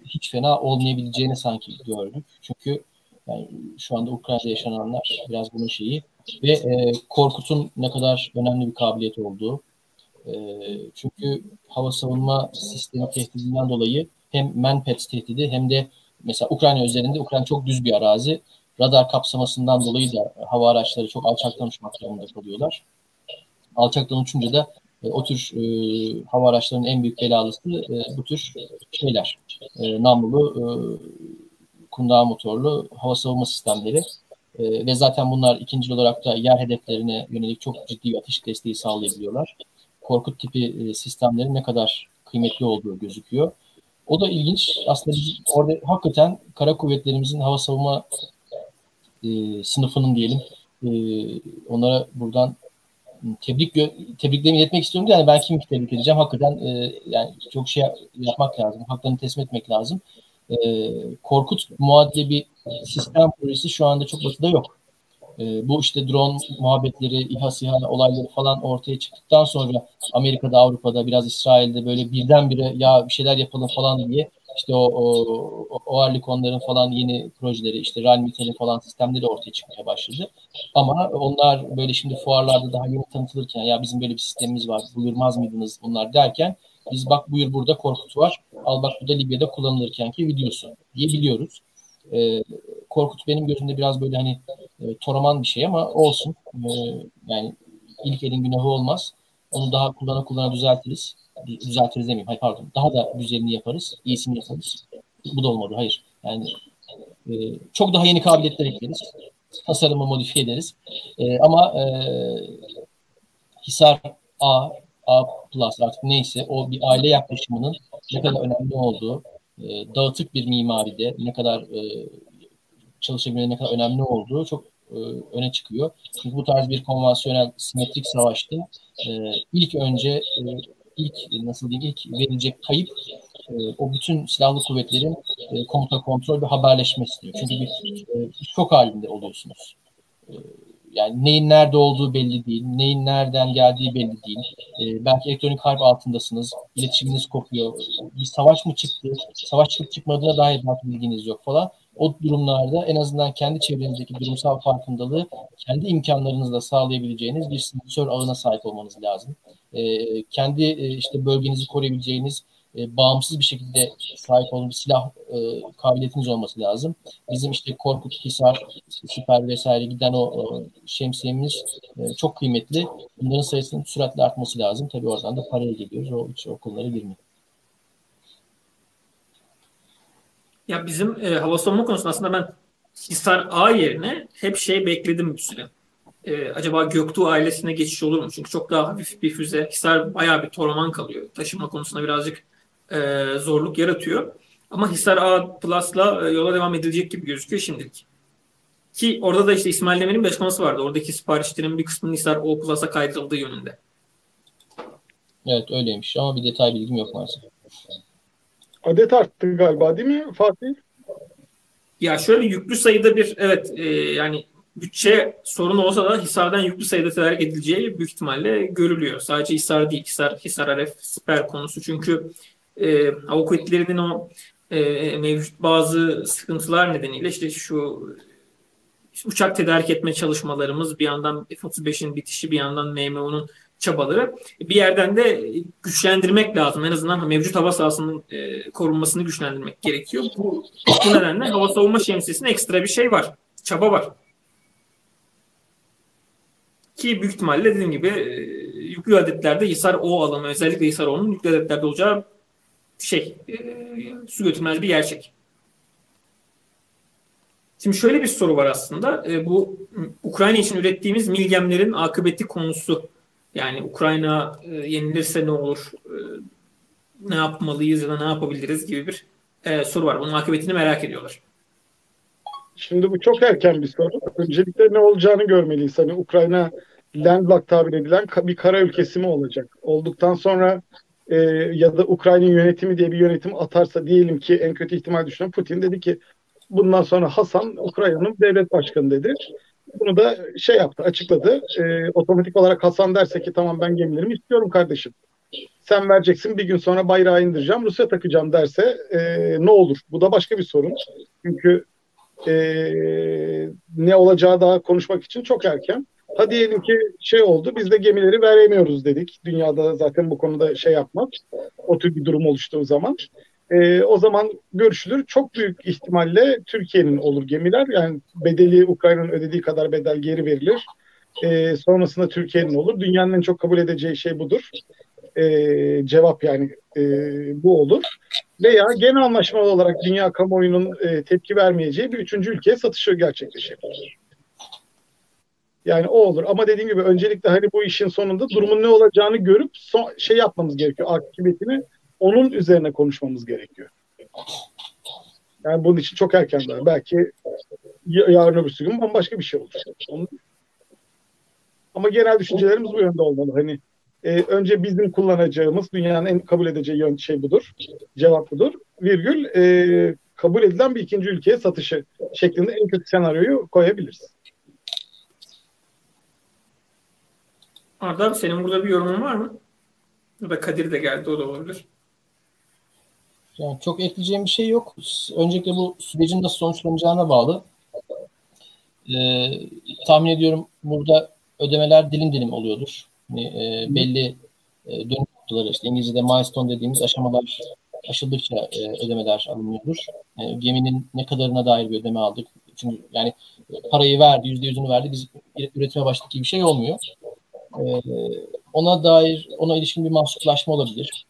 hiç fena olmayabileceğini sanki gördük. Çünkü yani şu anda Ukrayna'da yaşananlar biraz bunun şeyi ve e, Korkut'un ne kadar önemli bir kabiliyet olduğu. E, çünkü hava savunma sistemi tehdidinden dolayı hem Manpads tehdidi hem de mesela Ukrayna üzerinde Ukrayna çok düz bir arazi. Radar kapsamasından dolayı da hava araçları çok alçaktan uçmak durumunda kalıyorlar. Alçaktan uçunca da e, o tür e, hava araçlarının en büyük belalısı e, bu tür şeyler. E, namlulu, e, kundağı motorlu hava savunma sistemleri. E, ve zaten bunlar ikinci olarak da yer hedeflerine yönelik çok ciddi bir atış desteği sağlayabiliyorlar. Korkut tipi e, sistemlerin ne kadar kıymetli olduğu gözüküyor. O da ilginç. Aslında orada hakikaten kara kuvvetlerimizin hava savunma e, sınıfının diyelim e, onlara buradan tebrik tebriklerimi iletmek istiyorum. Yani ben kimi tebrik edeceğim? Hakikaten e, yani çok şey yapmak lazım. Haklarını teslim etmek lazım. E, Korkut muadili bir sistem projesi şu anda çok batıda yok. E, bu işte drone muhabbetleri, İHA SİHA olayları falan ortaya çıktıktan sonra Amerika'da, Avrupa'da, biraz İsrail'de böyle birdenbire ya bir şeyler yapalım falan diye işte o, o, o Arlikonların falan yeni projeleri işte Ralmitel'in falan sistemleri ortaya çıkmaya başladı. Ama onlar böyle şimdi fuarlarda daha yeni tanıtılırken ya bizim böyle bir sistemimiz var buyurmaz mıydınız bunlar derken biz bak buyur burada Korkut var al bak bu da Libya'da kullanılırken ki videosu diye biliyoruz. E, Korkut benim gözümde biraz böyle hani e, toraman bir şey ama olsun. E, yani ilk elin günahı olmaz. Onu daha kullana kullana düzeltiriz düzeltiriz demeyeyim. Hayır pardon. Daha da güzelini yaparız. iyisini yaparız. Bu da olmadı. Hayır. Yani e, çok daha yeni kabiliyetler ekleriz. Tasarımı modifiye ederiz. E, ama e, Hisar A, A plus artık neyse o bir aile yaklaşımının ne kadar önemli olduğu, e, dağıtık bir mimaride ne kadar e, çalışabilmenin ne kadar önemli olduğu çok e, öne çıkıyor. Çünkü bu tarz bir konvansiyonel simetrik savaşta e, ilk önce e, ilk nasıl diyeyim ilk verilecek kayıp e, o bütün silahlı kuvvetlerin e, komuta kontrol ve haberleşme istiyor. Çünkü bir, e, şok halinde oluyorsunuz. E, yani neyin nerede olduğu belli değil, neyin nereden geldiği belli değil. E, belki elektronik harp altındasınız, iletişiminiz kopuyor. Bir savaş mı çıktı, savaş çıkıp çıkmadığına dair belki bilginiz yok falan. O durumlarda en azından kendi çevrenizdeki durumsal farkındalığı kendi imkanlarınızla sağlayabileceğiniz bir sensör ağına sahip olmanız lazım. E, kendi e, işte bölgenizi koruyabileceğiniz e, bağımsız bir şekilde sahip olduğunuz silah e, kabiliyetiniz olması lazım. Bizim işte Korkut, Hisar, Siper vesaire giden o e, şemsiyemiz e, çok kıymetli. Bunların sayısının süratle artması lazım. Tabii oradan da paraya geliyoruz. O, o konulara girmiyor. Ya bizim e, hava savunma konusunda aslında ben Hisar A yerine hep şey bekledim bir süre. E, acaba Göktuğ ailesine geçiş olur mu? Çünkü çok daha hafif bir füze. Hisar bayağı bir torman kalıyor. Taşıma konusunda birazcık e, zorluk yaratıyor. Ama Hisar A Plus'la e, yola devam edilecek gibi gözüküyor şimdilik. Ki orada da işte İsmail Demir'in bir açıklaması vardı. Oradaki siparişlerin bir kısmının Hisar O Plus'a kaydırıldığı yönünde. Evet öyleymiş ama bir detay bilgim yok maalesef. Adet arttı galiba değil mi Fatih? Ya şöyle yüklü sayıda bir evet e, yani bütçe sorunu olsa da Hisar'dan yüklü sayıda tedarik edileceği büyük ihtimalle görülüyor. Sadece Hisar değil, Hisar, Hisar Aref, Siper konusu. Çünkü e, hava o e, mevcut bazı sıkıntılar nedeniyle işte şu işte uçak tedarik etme çalışmalarımız bir yandan F-35'in bitişi bir yandan MMO'nun çabaları bir yerden de güçlendirmek lazım. En azından mevcut hava sahasının e, korunmasını güçlendirmek gerekiyor. Bu, bu nedenle hava savunma şemsiyesinde ekstra bir şey var. Çaba var. Ki büyük ihtimalle dediğim gibi e, yüklü adetlerde Hisar O alanı özellikle Hisar O'nun yüklü adetlerde olacağı şey e, su götürmez bir gerçek. Şimdi şöyle bir soru var aslında. E, bu Ukrayna için ürettiğimiz milgemlerin akıbeti konusu. Yani Ukrayna e, yenilirse ne olur? E, ne yapmalıyız ya da ne yapabiliriz gibi bir e, soru var. Bunun akıbetini merak ediyorlar. Şimdi bu çok erken bir soru. Öncelikle ne olacağını görmeliyiz. Hani Ukrayna landlocked tabir edilen bir kara ülkesi mi olacak? Olduktan sonra e, ya da Ukrayna yönetimi diye bir yönetim atarsa diyelim ki en kötü ihtimal düşünen Putin dedi ki bundan sonra Hasan Ukrayna'nın devlet başkanı dedi. Bunu da şey yaptı, açıkladı. E, otomatik olarak Hasan derse ki tamam ben gemilerimi istiyorum kardeşim. Sen vereceksin bir gün sonra bayrağı indireceğim, Rusya takacağım derse e, ne olur? Bu da başka bir sorun. Çünkü e, ne olacağı daha konuşmak için çok erken. Ha diyelim ki şey oldu biz de gemileri veremiyoruz dedik. Dünyada zaten bu konuda şey yapmak. O tür bir durum oluştuğu zaman. E, o zaman görüşülür. Çok büyük ihtimalle Türkiye'nin olur gemiler. Yani bedeli Ukrayna'nın ödediği kadar bedel geri verilir. E, sonrasında Türkiye'nin olur. Dünyanın en çok kabul edeceği şey budur. E, cevap yani e, bu olur. Veya genel anlaşmalı olarak dünya kamuoyunun e, tepki vermeyeceği bir üçüncü ülkeye satışı gerçekleşebilir. Yani o olur. Ama dediğim gibi öncelikle hani bu işin sonunda durumun ne olacağını görüp son, şey yapmamız gerekiyor. Akıbetini onun üzerine konuşmamız gerekiyor. Yani bunun için çok erken daha. Belki yarın öbür gün bambaşka bir şey olur. Ama genel düşüncelerimiz bu yönde olmalı. Hani e, önce bizim kullanacağımız dünyanın en kabul edeceği yön şey budur. Cevap budur. Virgül e, kabul edilen bir ikinci ülkeye satışı şeklinde en kötü senaryoyu koyabiliriz. Arda senin burada bir yorumun var mı? Ya da Kadir de geldi o da olabilir. Yani çok ekleyeceğim bir şey yok. Öncelikle bu sürecin nasıl sonuçlanacağına bağlı. Ee, tahmin ediyorum burada ödemeler dilim dilim oluyordur. Yani, e, belli e, dönüm noktaları işte İngilizce'de milestone dediğimiz aşamalar aşıldıkça e, ödemeler alınıyordur. E, geminin ne kadarına dair bir ödeme aldık. Çünkü yani parayı verdi, yüzde yüzünü verdi. Biz üretime başladık gibi bir şey olmuyor. E, ona dair, ona ilişkin bir mahsuplaşma olabilir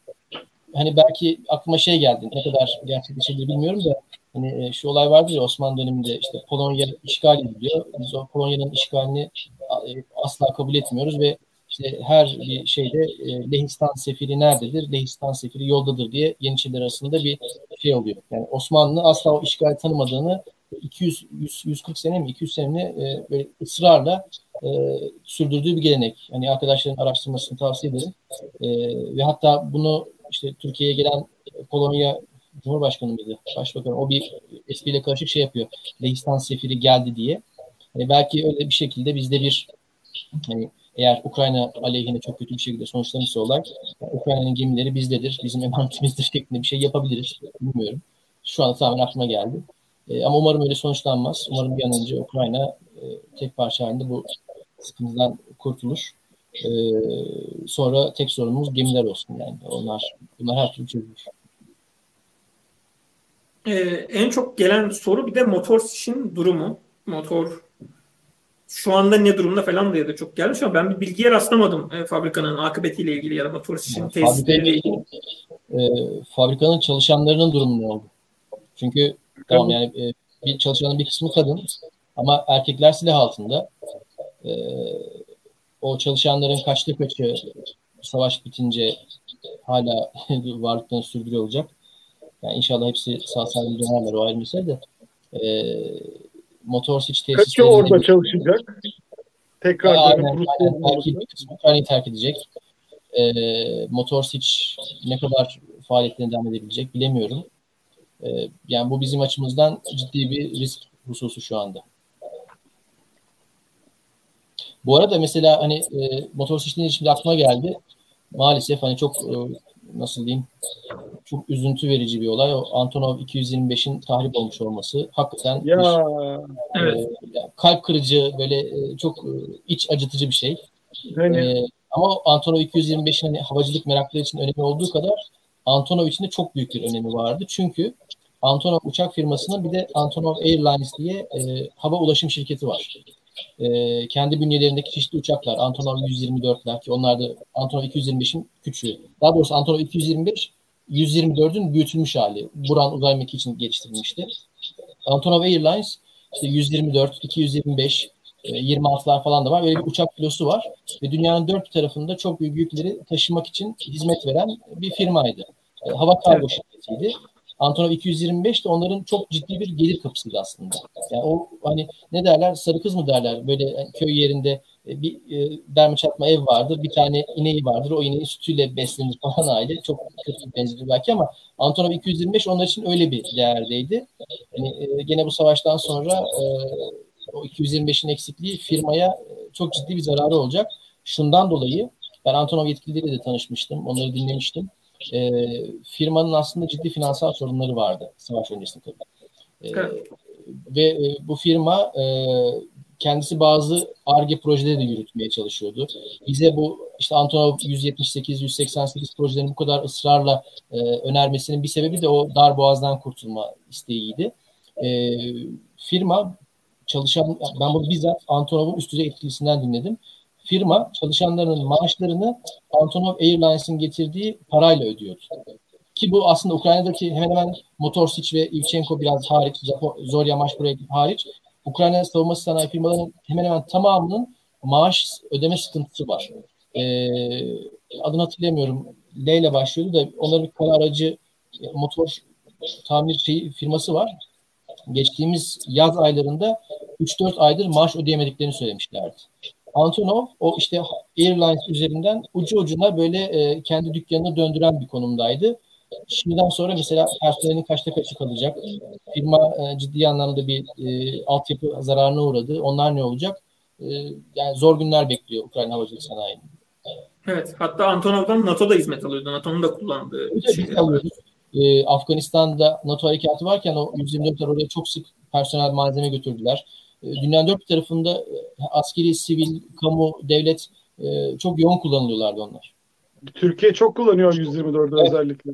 hani belki aklıma şey geldi. Ne kadar gerçekleşebilir bilmiyorum da hani e, şu olay vardı ya Osmanlı döneminde işte Polonya işgal ediliyor. Biz o Polonya'nın işgalini e, asla kabul etmiyoruz ve işte her bir şeyde e, Lehistan sefiri nerededir? Lehistan sefiri yoldadır diye Yeniçeriler arasında bir şey oluyor. Yani Osmanlı asla o işgal tanımadığını 200 100, 140 sene mi 200 sene mi e, böyle ısrarla e, sürdürdüğü bir gelenek. Hani arkadaşların araştırmasını tavsiye ederim. E, ve hatta bunu işte Türkiye'ye gelen Polonya Cumhurbaşkanı mıydı? Başbakan o bir espriyle karışık şey yapıyor. Lehistan sefiri geldi diye. Hani belki öyle bir şekilde bizde bir hani eğer Ukrayna aleyhine çok kötü bir şekilde sonuçlanırsa olay Ukrayna'nın gemileri bizdedir, bizim <laughs> emanetimizdir şeklinde bir şey yapabiliriz. Bilmiyorum. Şu an tamamen aklıma geldi. E, ama umarım öyle sonuçlanmaz. Umarım bir an önce Ukrayna e, tek parça halinde bu sıkıntıdan kurtulur. E, sonra tek sorunumuz gemiler olsun yani. Onlar bunlar her türlü çözülür. Ee, en çok gelen soru bir de motor işin durumu. Motor şu anda ne durumda falan diye de çok gelmiş ama ben bir bilgiye rastlamadım e, fabrikanın akıbetiyle ilgili ya da motor işin yani tesisleriyle ilgili. E, fabrikanın çalışanlarının durumu ne oldu? Çünkü tamam yani e, bir çalışanın bir kısmı kadın ama erkekler silah altında. E, o çalışanların kaçta kaçı savaş bitince hala <laughs> varlıklarını sürdürüyor olacak. Yani inşallah hepsi sağ salim dönerler o ayrı mesele de. E, motor switch tesislerinde... Kaçı orada çalışacak? Tekrar aynen, aynen, bir kısmı Ukrayna'yı terk edecek. E, motor switch ne kadar faaliyetlerine devam edebilecek bilemiyorum. E, yani bu bizim açımızdan ciddi bir risk hususu şu anda. Bu arada mesela hani e, switch'in şimdi aklıma geldi. Maalesef hani çok e, nasıl diyeyim çok üzüntü verici bir olay. O Antonov 225'in tahrip olmuş olması hakikaten ya. Bir, evet. e, kalp kırıcı böyle e, çok e, iç acıtıcı bir şey. Hani. E, ama Antonov 225'in hani havacılık meraklıları için önemi olduğu kadar Antonov için de çok büyük bir önemi vardı. Çünkü Antonov uçak firmasının bir de Antonov Airlines diye e, hava ulaşım şirketi var e, kendi bünyelerindeki çeşitli uçaklar Antonov 124'ler ki onlar da Antonov 225'in küçüğü. Daha doğrusu Antonov 225 124'ün büyütülmüş hali. Buran uzay mekiği için geliştirilmişti. Antonov Airlines işte 124, 225, 26'lar falan da var. Böyle bir uçak filosu var. Ve dünyanın dört tarafında çok büyük yükleri taşımak için hizmet veren bir firmaydı. E, hava kargo şirketiydi. Antonov 225 de onların çok ciddi bir gelir kapısıydı aslında. Yani o hani ne derler sarı kız mı derler böyle köy yerinde e, bir e, derme çatma ev vardır. Bir tane ineği vardır. O ineğin sütüyle beslenir falan aile. Çok kötü bir benziyor belki ama Antonov 225 onlar için öyle bir değerdeydi. Yani e, gene bu savaştan sonra e, o 225'in eksikliği firmaya e, çok ciddi bir zararı olacak. Şundan dolayı ben Antonov yetkilileriyle de tanışmıştım. Onları dinlemiştim e, firmanın aslında ciddi finansal sorunları vardı savaş öncesinde tabii. E, ve e, bu firma e, kendisi bazı ARGE projeleri de yürütmeye çalışıyordu. Bize bu işte Antonov 178, 188 projelerini bu kadar ısrarla e, önermesinin bir sebebi de o dar boğazdan kurtulma isteğiydi. E, firma çalışan, ben bunu bizzat Antonov'un üst düzey etkilisinden dinledim firma çalışanlarının maaşlarını Antonov Airlines'in getirdiği parayla ödüyordu. Ki bu aslında Ukrayna'daki hemen hemen Motorsic ve Ivchenko biraz hariç, Zorya Maşburaya hariç Ukrayna savunma sanayi firmalarının hemen hemen tamamının maaş ödeme sıkıntısı var. Ee, adını hatırlayamıyorum. L ile başlıyordu da onların bir kara aracı motor tamir şeyi firması var. Geçtiğimiz yaz aylarında 3-4 aydır maaş ödeyemediklerini söylemişlerdi. Antonov o işte Airlines üzerinden ucu ucuna böyle e, kendi dükkanını döndüren bir konumdaydı. Şimdiden sonra mesela personelin kaçta kaçı kalacak? Firma e, ciddi anlamda bir e, altyapı zararına uğradı. Onlar ne olacak? E, yani zor günler bekliyor Ukrayna havacılık sanayinin. Evet. Hatta Antonov'dan NATO da hizmet alıyordu. NATO'nun da kullandığı evet, şeyler E, Afganistan'da NATO harekatı varken o 124'ler oraya çok sık personel malzeme götürdüler. E, dünyanın dört tarafında e, askeri, sivil, kamu, devlet e, çok yoğun kullanılıyorlardı onlar. Türkiye çok kullanıyor 124'ü evet. özellikle.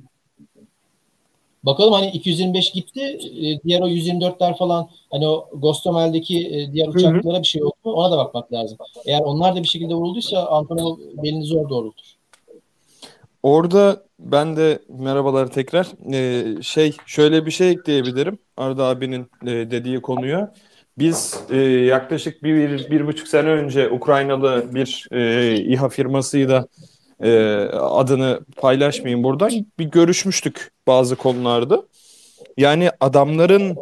Bakalım hani 225 gitti. Diğer o 124'ler falan hani o Gostomel'deki diğer uçaklara bir şey oldu mu ona da bakmak lazım. Eğer onlar da bir şekilde vurulduysa Antonov belini zor doğrultur. Orada ben de merhabalar tekrar. Ee, şey şöyle bir şey ekleyebilirim Arda abinin e, dediği konuya. Biz e, yaklaşık bir, bir, buçuk sene önce Ukraynalı bir e, İHA firmasıyla e, adını paylaşmayayım buradan bir görüşmüştük bazı konularda. Yani adamların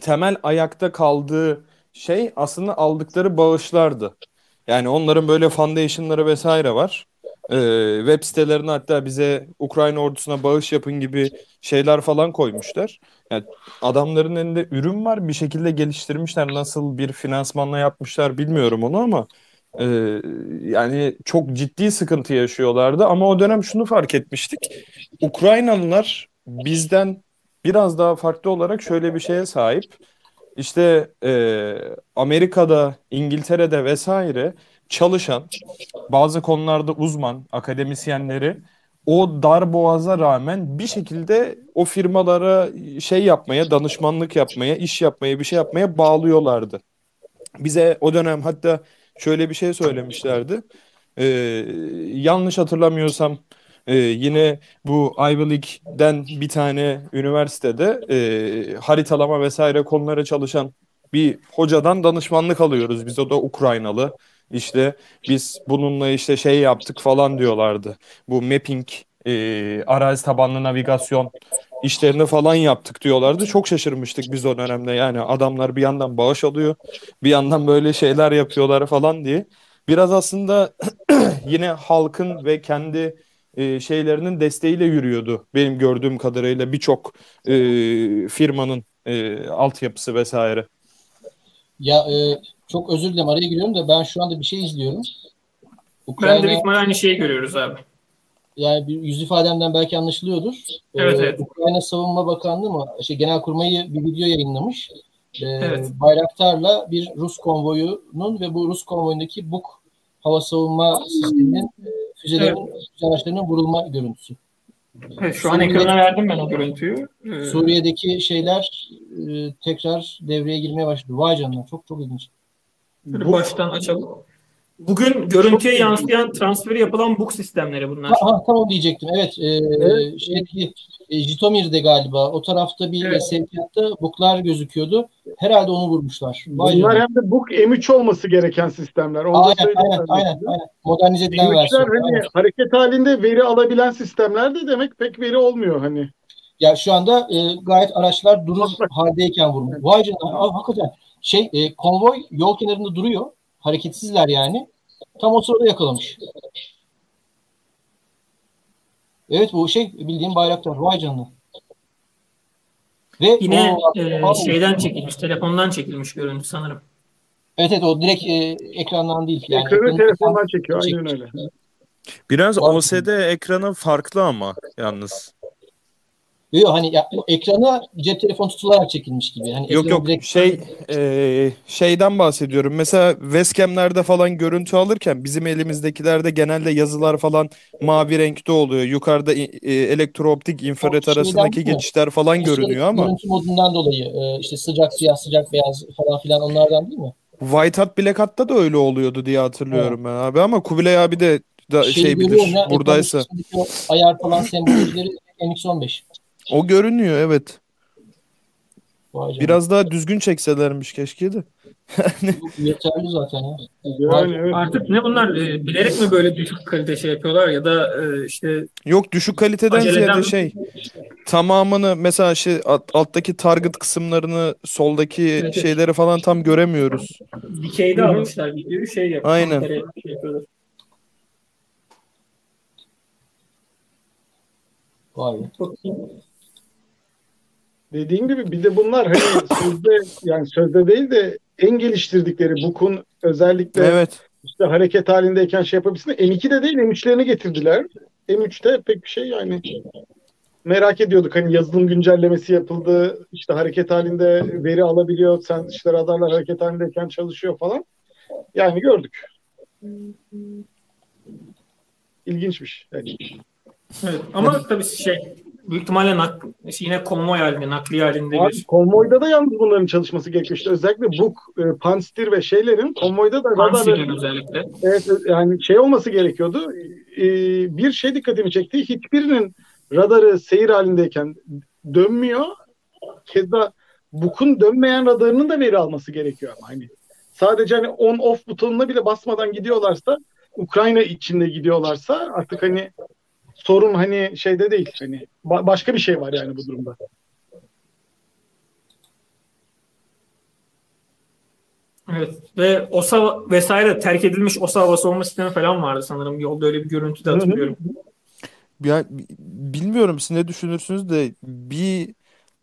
temel ayakta kaldığı şey aslında aldıkları bağışlardı. Yani onların böyle foundation'ları vesaire var. Ee, web sitelerine hatta bize Ukrayna ordusuna bağış yapın gibi şeyler falan koymuşlar. Yani adamların elinde ürün var bir şekilde geliştirmişler. Nasıl bir finansmanla yapmışlar bilmiyorum onu ama e, yani çok ciddi sıkıntı yaşıyorlardı. Ama o dönem şunu fark etmiştik. Ukraynalılar bizden biraz daha farklı olarak şöyle bir şeye sahip. İşte e, Amerika'da, İngiltere'de vesaire çalışan, bazı konularda uzman akademisyenleri o dar boğaza rağmen bir şekilde o firmalara şey yapmaya, danışmanlık yapmaya, iş yapmaya, bir şey yapmaya bağlıyorlardı. Bize o dönem hatta şöyle bir şey söylemişlerdi. Ee, yanlış hatırlamıyorsam e, yine bu Ivy League'den bir tane üniversitede e, haritalama vesaire konulara çalışan bir hocadan danışmanlık alıyoruz. Biz o da Ukraynalı. İşte biz bununla işte şey yaptık falan diyorlardı. Bu mapping, e, arazi tabanlı navigasyon işlerini falan yaptık diyorlardı. Çok şaşırmıştık biz o dönemde. Yani adamlar bir yandan bağış alıyor, bir yandan böyle şeyler yapıyorlar falan diye. Biraz aslında <clears throat> yine halkın ve kendi e, şeylerinin desteğiyle yürüyordu. Benim gördüğüm kadarıyla birçok e, firmanın e, altyapısı vesaire. Ya e, çok özür dilerim araya giriyorum da ben şu anda bir şey izliyorum. Ukrayna, ben de büyük aynı şeyi görüyoruz abi. Yani bir yüz ifademden belki anlaşılıyordur. Evet, ee, evet. Ukrayna Savunma Bakanlığı mı? Şey, Genelkurmay'ı bir video yayınlamış. Ee, evet. Bayraktar'la bir Rus konvoyunun ve bu Rus konvoyundaki Buk hava savunma sisteminin e, füzelerin, evet. füze araçlarının vurulma görüntüsü. Evet, şu an ekrana verdim ben o görüntüyü. Ee... Suriye'deki şeyler e, tekrar devreye girmeye başladı. Vay canına çok çok ilginç. Bu... Baştan açalım. Bugün görüntüye yansıyan transferi yapılan book sistemleri bunlar. Ha, tamam diyecektim. Evet. E, evet. Şey, e, Jitomir'de galiba. O tarafta bir evet. sevkiyatta booklar gözüküyordu. Herhalde onu vurmuşlar. Vay Bunlar canım. hem de book M3 olması gereken sistemler. Onu aynen, aynen, aynen, aynen. Modernize edilen versiyon. Hani aynen. hareket halinde veri alabilen sistemler de demek pek veri olmuyor hani. Ya şu anda e, gayet araçlar durur haldeyken vurmuş. Vay canına. Hakikaten şey e, konvoy yol kenarında duruyor. Hareketsizler yani. Tam o sırada yakalamış. Evet bu şey bildiğim bayraktar. Vay canına. Ve Yine o, e, şeyden çekilmiş, telefondan çekilmiş görüntü sanırım. Evet evet o direkt e, ekrandan değil. Yani Ekranı telefondan çekiyor, aynen öyle. Biraz OSD ekranı farklı ama yalnız. Yok hani ya, ekrana cep telefonu tutularak çekilmiş gibi. Hani yok yok direkt... şey e, şeyden bahsediyorum. Mesela webcam'lerde falan görüntü alırken bizim elimizdekilerde genelde yazılar falan mavi renkte oluyor. Yukarıda e, elektrooptik infrared arasındaki geçişler falan işte, görünüyor ama. Görüntü modundan dolayı e, işte sıcak siyah sıcak beyaz falan filan onlardan değil mi? White Hat Black Hat'ta da öyle oluyordu diye hatırlıyorum evet. ben abi ama Kubilay abi de da şey, şey bilir ya, buradaysa. Ayar falan sembolleri MX-15. O görünüyor evet. Biraz daha düzgün çekselermiş keşke de. <laughs> Yeterli zaten ya. Yani, evet. Artık ne bunlar e, bilerek mi böyle düşük kalite şey yapıyorlar ya da e, işte Yok düşük kaliteden ziyade şey tamamını mesela şey alt, alttaki target kısımlarını soldaki evet. şeyleri falan tam göremiyoruz. Dikeyde almışlar videoyu şey yapıyorlar. Aynen. Şey yapıyorlar. Vay. Dediğim gibi bir de bunlar hani <coughs> sözde yani sözde değil de en geliştirdikleri Book'un özellikle evet. işte hareket halindeyken şey yapabilsin. M2'de değil M3'lerini getirdiler. M3'te pek bir şey yani merak ediyorduk hani yazılım güncellemesi yapıldı işte hareket halinde veri alabiliyor sen işte radarlar hareket halindeyken çalışıyor falan yani gördük ilginçmiş yani. Evet, ama tabii şey büyük ihtimalle nak, yine konvoy halinde, nakliye halinde Abi, bir... Konvoyda da yalnız bunların çalışması gerekiyor. İşte özellikle bu e, Panstir ve şeylerin konvoyda da Panstir'in özellikle. Evet, yani şey olması gerekiyordu. E, bir şey dikkatimi çekti. Hiçbirinin radarı seyir halindeyken dönmüyor. Keza Buk'un dönmeyen radarının da veri alması gerekiyor ama hani sadece hani on off butonuna bile basmadan gidiyorlarsa Ukrayna içinde gidiyorlarsa artık hani sorun hani şeyde değil. Hani ba- başka bir şey var yani bu durumda. Evet ve OSA vesaire terk edilmiş OSA hava savunma sistemi falan vardı sanırım. Yolda öyle bir görüntü de hatırlıyorum. Ya bilmiyorum siz ne düşünürsünüz de bir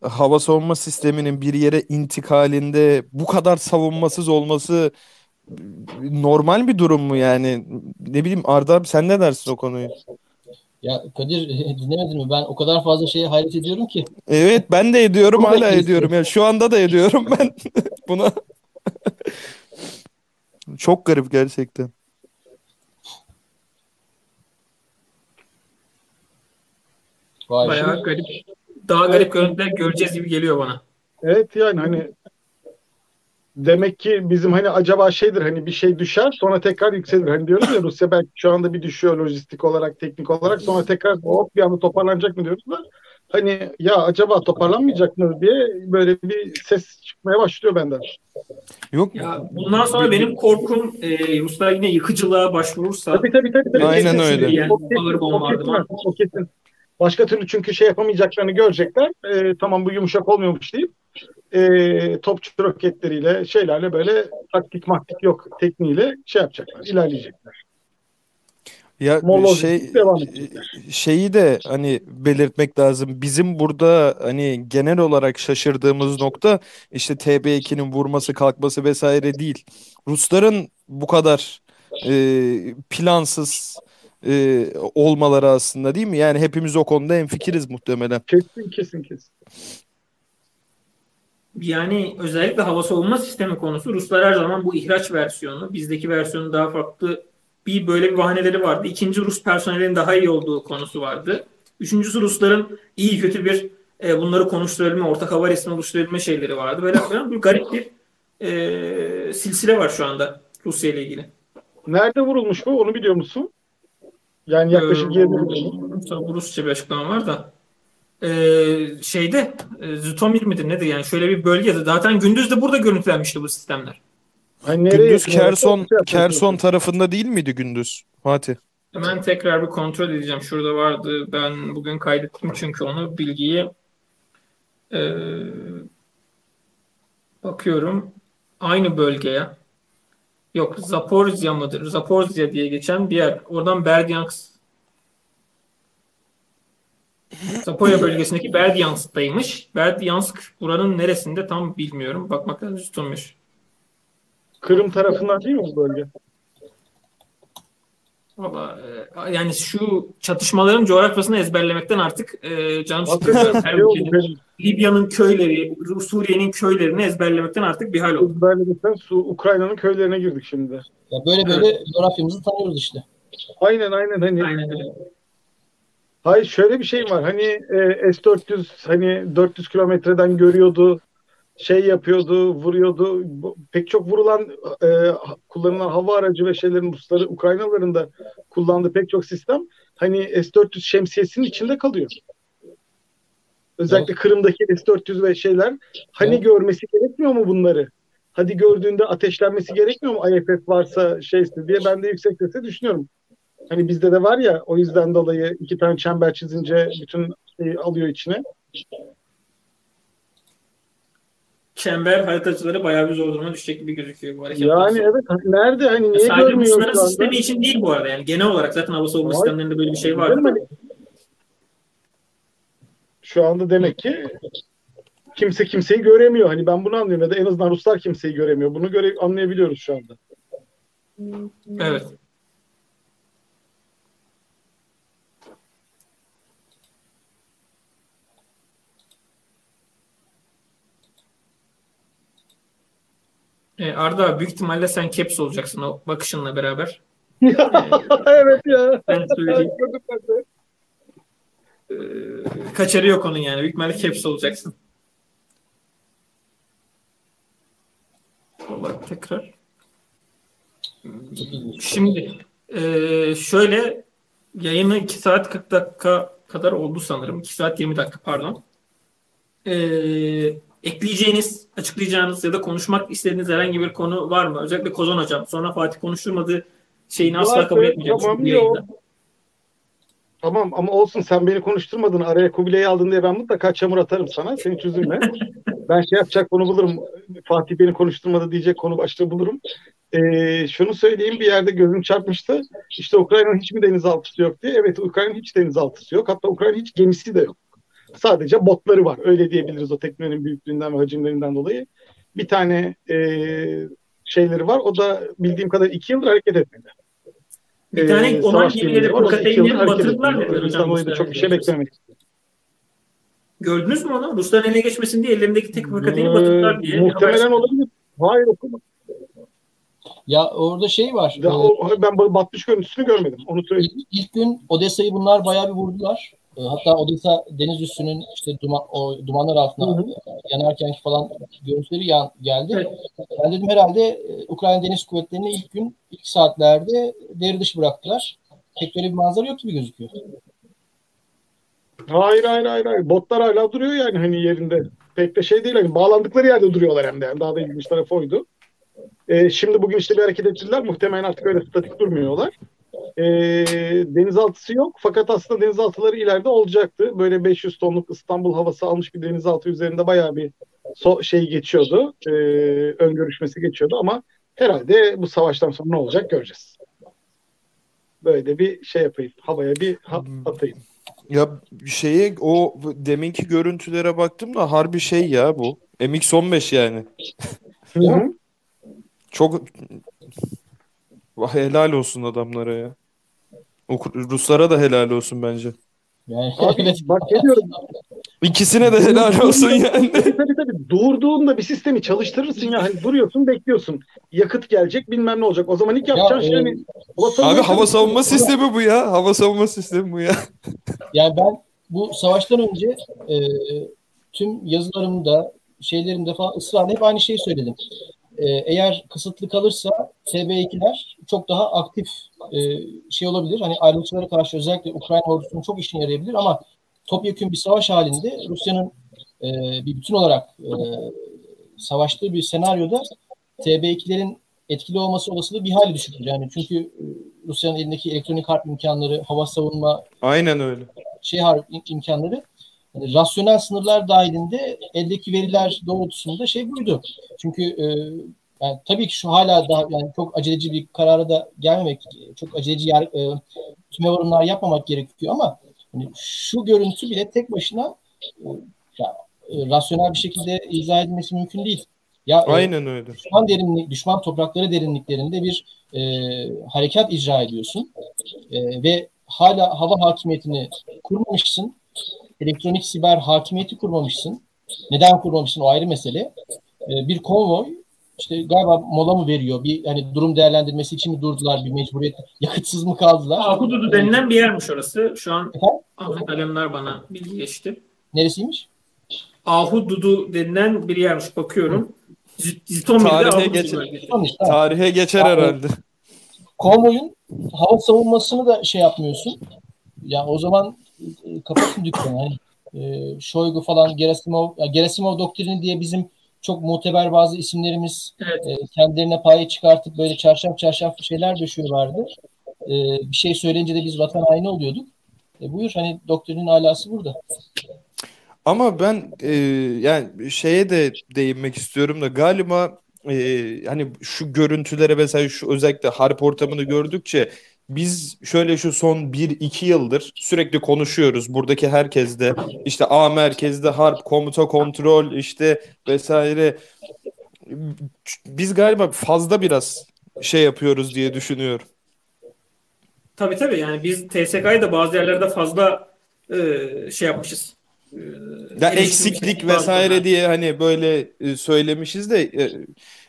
hava savunma sisteminin bir yere intikalinde bu kadar savunmasız olması normal bir durum mu yani? Ne bileyim Arda abi sen ne dersin o konuyu? Ya Kadir <laughs> dinlemedin mi? Ben o kadar fazla şeye hayret ediyorum ki. Evet ben de ediyorum Çok hala ediyorum. Yani şu anda da ediyorum <laughs> ben <laughs> buna. Çok garip gerçekten. Vay Bayağı şimdi- garip. Daha garip görüntüler göreceğiz gibi geliyor bana. Evet yani hani demek ki bizim hani acaba şeydir hani bir şey düşer sonra tekrar yükselir. Hani diyoruz ya Rusya belki şu anda bir düşüyor lojistik olarak teknik olarak sonra tekrar hop bir anda toparlanacak mı diyoruz da hani ya acaba toparlanmayacak mı diye böyle bir ses çıkmaya başlıyor benden. Yok Ya bundan sonra benim korkum e, Ruslar yine yıkıcılığa başvurursa Tabii tabii tabii. tabii. Aynen Kesin. öyle. Yani O kesin, o kesin, o kesin. Başka türlü çünkü şey yapamayacaklarını görecekler. Ee, tamam bu yumuşak olmuyormuş deyip e, topçu roketleriyle şeylerle böyle taktik maktik yok tekniğiyle şey yapacaklar, ilerleyecekler. Ya Molotov şey devam edecekler. şeyi de hani belirtmek lazım. Bizim burada hani genel olarak şaşırdığımız nokta işte TB2'nin vurması, kalkması vesaire değil. Rusların bu kadar e, plansız e, olmaları aslında değil mi? Yani hepimiz o konuda hemfikiriz muhtemelen. Kesin kesin kesin. Yani özellikle hava savunma sistemi konusu Ruslar her zaman bu ihraç versiyonu, bizdeki versiyonu daha farklı bir böyle bir bahaneleri vardı. İkinci Rus personelin daha iyi olduğu konusu vardı. Üçüncüsü Rusların iyi kötü bir e, bunları konuşturabilme, ortak hava resmi oluşturabilme şeyleri vardı. Böyle bir garip bir e, silsile var şu anda Rusya ile ilgili. Nerede vurulmuş bu? Onu biliyor musun? Yani yaklaşık Ee, 20 yıl. Tabii bu Rusça bir açıklama var da. Ee, şeyde e, Zütomir midir nedir yani şöyle bir bölgede zaten gündüz de burada görüntülenmişti bu sistemler. Hani nereye Gündüz Kerson. Kerson tarafında değil miydi gündüz Fatih? Hemen tekrar bir kontrol edeceğim. Şurada vardı. Ben bugün kaydettim çünkü onu bilgiyi Ee, bakıyorum. Aynı bölgeye. Yok Zaporizya mıdır? Zaporizya diye geçen bir yer. Oradan Berdyansk Zaporya bölgesindeki Berdyansk'taymış. Berdyansk buranın neresinde tam bilmiyorum. Bakmak lazım. Kırım tarafından değil mi bu bölge? Valla e, yani şu çatışmaların coğrafyasını ezberlemekten artık e, canım şey. Libya'nın köyleri, Suriye'nin köylerini ezberlemekten artık bir hal oldu. Ezberlemekten su Ukrayna'nın köylerine girdik şimdi. Ya böyle böyle coğrafyamızı tanıyoruz işte. Aynen aynen hani Aynen öyle. Hayır şöyle bir şey var. Hani e, S-400 hani 400 kilometreden görüyordu, şey yapıyordu, vuruyordu. Pek çok vurulan e, kullanılan hava aracı ve şeylerin Rusları, Ukraynalıların da kullandığı pek çok sistem hani S-400 şemsiyesinin içinde kalıyor. Özellikle Kırım'daki S-400 ve şeyler hani Evet. görmesi gerekmiyor mu bunları? Hadi gördüğünde ateşlenmesi gerekmiyor mu IFF varsa şeyse diye ben de yüksek sesle düşünüyorum. Hani bizde de var ya o yüzden dolayı iki tane çember çizince bütün şeyi alıyor içine. Çember haritacıları bayağı bir zor duruma düşecek gibi gözüküyor bu hareketten Yani evet nerede hani niye Sadece görmüyor Rusların şu anda? sistemi için değil bu arada yani genel olarak zaten hava savunma sistemlerinde böyle bir şey var. Hani Şu anda demek ki kimse kimseyi göremiyor. Hani ben bunu anlıyorum ya da en azından Ruslar kimseyi göremiyor. Bunu göre anlayabiliyoruz şu anda. Evet. E, Arda büyük ihtimalle sen Caps olacaksın o bakışınla beraber. <laughs> evet ya. Ben söyleyeyim. <laughs> E, kaçarı yok onun yani. Büyük ihtimalle Caps olacaksın. Vallahi tekrar. Şimdi e, şöyle yayını 2 saat 40 dakika kadar oldu sanırım. 2 saat 20 dakika pardon. E, ekleyeceğiniz, açıklayacağınız ya da konuşmak istediğiniz herhangi bir konu var mı? Özellikle Kozan Hocam. Sonra Fatih konuşturmadığı şeyini asla kabul etmeyeceğim. tamam, yok. Tamam ama olsun sen beni konuşturmadın araya Kubilay'ı aldın diye ben mutlaka çamur atarım sana. Sen hiç üzülme. <laughs> Ben şey yapacak konu bulurum. Fatih beni konuşturmadı diyecek konu başlığı bulurum. Ee, şunu söyleyeyim bir yerde gözüm çarpmıştı. İşte Ukrayna'nın hiç mi denizaltısı yok diye. Evet Ukrayna'nın hiç denizaltısı yok. Hatta Ukrayna'nın hiç gemisi de yok. Sadece botları var. Öyle diyebiliriz o teknenin büyüklüğünden ve hacimlerinden dolayı. Bir tane e, şeyleri var. O da bildiğim kadar iki yıldır hareket etmedi. Bir tane Ee, savaş gemileri gemileri var. O da iki yıldır Kırkatey'ini hareket batırdılar dediler hocam. Dolayı da çok bir şey beklemedik. Gördünüz mü onu? Rusların eline geçmesin diye ellerindeki tek Kırkatey'ini batırdılar diye. Ee, muhtemelen olabilir. Hayır okumadım. Ya orada şey var. Ya, e, o, ben batmış görüntüsünü görmedim. Onu söyleyeyim. İlk, ilk gün Odessa'yı bunlar bayağı bir vurdular. E, Hatta Odessa deniz üssünün işte duman, o dumanlar altında Hı hı. yanarken falan görüntüleri yan, geldi. Evet. Ben dedim herhalde e, Ukrayna Deniz Kuvvetleri'ni ilk gün ilk saatlerde devre dışı bıraktılar. Pek böyle bir manzara yok gibi gözüküyor. Hayır hayır hayır hayır. Botlar hala duruyor yani hani yerinde. Pek de şey değil hani bağlandıkları yerde duruyorlar hem de. Yani daha da ilginç tarafı oydu. Ee, şimdi bugün işte bir hareket ettiler. Muhtemelen artık öyle statik durmuyorlar. Ee, denizaltısı yok. Fakat aslında denizaltıları ileride olacaktı. Böyle 500 tonluk İstanbul havası almış bir denizaltı üzerinde bayağı bir so- şey geçiyordu. Ee, ön görüşmesi geçiyordu ama herhalde bu savaştan sonra ne olacak göreceğiz. Böyle bir şey yapayım. Havaya bir ha- atayım. Ya şeye o deminki görüntülere baktım da harbi şey ya bu. MX-15 yani. Hı hı. Çok helal olsun adamlara ya. Ruslara da helal olsun bence. Yani Abi evet. bak ne diyorum. İkisine de helal olsun yani. tabii tabii tabii. Durduğunda bir sistemi çalıştırırsın ya. Hani duruyorsun bekliyorsun. Yakıt gelecek bilmem ne olacak. O zaman ilk yapacağın şey e, hani hava Abi hava savunma sistemi bu ya. Hava savunma sistemi bu ya. Yani ben bu savaştan önce e, tüm yazılarımda, şeylerimde falan ısrarla hep aynı şeyi söyledim. E, eğer kısıtlı kalırsa TB2'ler çok daha aktif e, şey olabilir. Hani ayrılıkçılara karşı özellikle Ukrayna ordusunun çok işine yarayabilir ama topyekun bir savaş halinde Rusya'nın e, bir bütün olarak e, savaştığı bir senaryoda TB2'lerin etkili olması olasılığı bir hali düşüktür. Yani çünkü e, Rusya'nın elindeki elektronik harp imkanları, hava savunma Aynen öyle. şey harp im- imkanları yani rasyonel sınırlar dahilinde eldeki veriler doğrultusunda şey buydu. Çünkü e, yani tabii ki şu hala daha yani çok aceleci bir karara da gelmemek, çok aceleci yer, e, tüme varımlar yapmamak gerekiyor ama hani şu görüntü bile tek başına e, ya, e, rasyonel bir şekilde izah edilmesi mümkün değil. Ya e, Aynen öyle. düşman derinlik, düşman toprakları derinliklerinde bir e, harekat icra ediyorsun E, ve hala hava hakimiyetini kurmamışsın, elektronik siber hakimiyeti kurmamışsın. Neden kurmamışsın o ayrı mesele. E, bir konvoy işte galiba mola mı veriyor? Bir hani durum değerlendirmesi için mi durdular bir mecburiyet? <laughs> Yakıtsız mı kaldılar? Ahududu denilen bir yermiş orası. Şu an? Ahmet Alemdar bana bilgi geçti. Neresiymiş? Ahududu denilen bir yermiş. Bakıyorum. Z- Zitomil'de Tarihe işte. Tarihe geçer herhalde. konvoyun hava savunmasını da şey yapmıyorsun. Ya o zaman kapatın dükkanı. Hani, e, Şoygu falan Gerasimov, ya Gerasimov doktrini diye bizim çok muteber bazı isimlerimiz Evet. e, kendilerine payı çıkartıp böyle çarşaf çarşaf şeyler döşüyorlardı. E, bir şey söyleyince de biz vatan haini oluyorduk. E, buyur hani doktrinin alası burada. Ama ben e, yani şeye de değinmek istiyorum da galiba e, hani şu görüntülere mesela şu özellikle harp ortamını gördükçe biz şöyle şu son 1-2 yıldır sürekli konuşuyoruz. Buradaki herkes de işte A merkezde harp, komuta kontrol işte vesaire. Biz galiba fazla biraz şey yapıyoruz diye düşünüyorum. Tabii tabii yani biz TSK'yı da bazı yerlerde fazla e, şey yapmışız. E, Ya eksiklik vesaire diye hani böyle e, söylemişiz de e,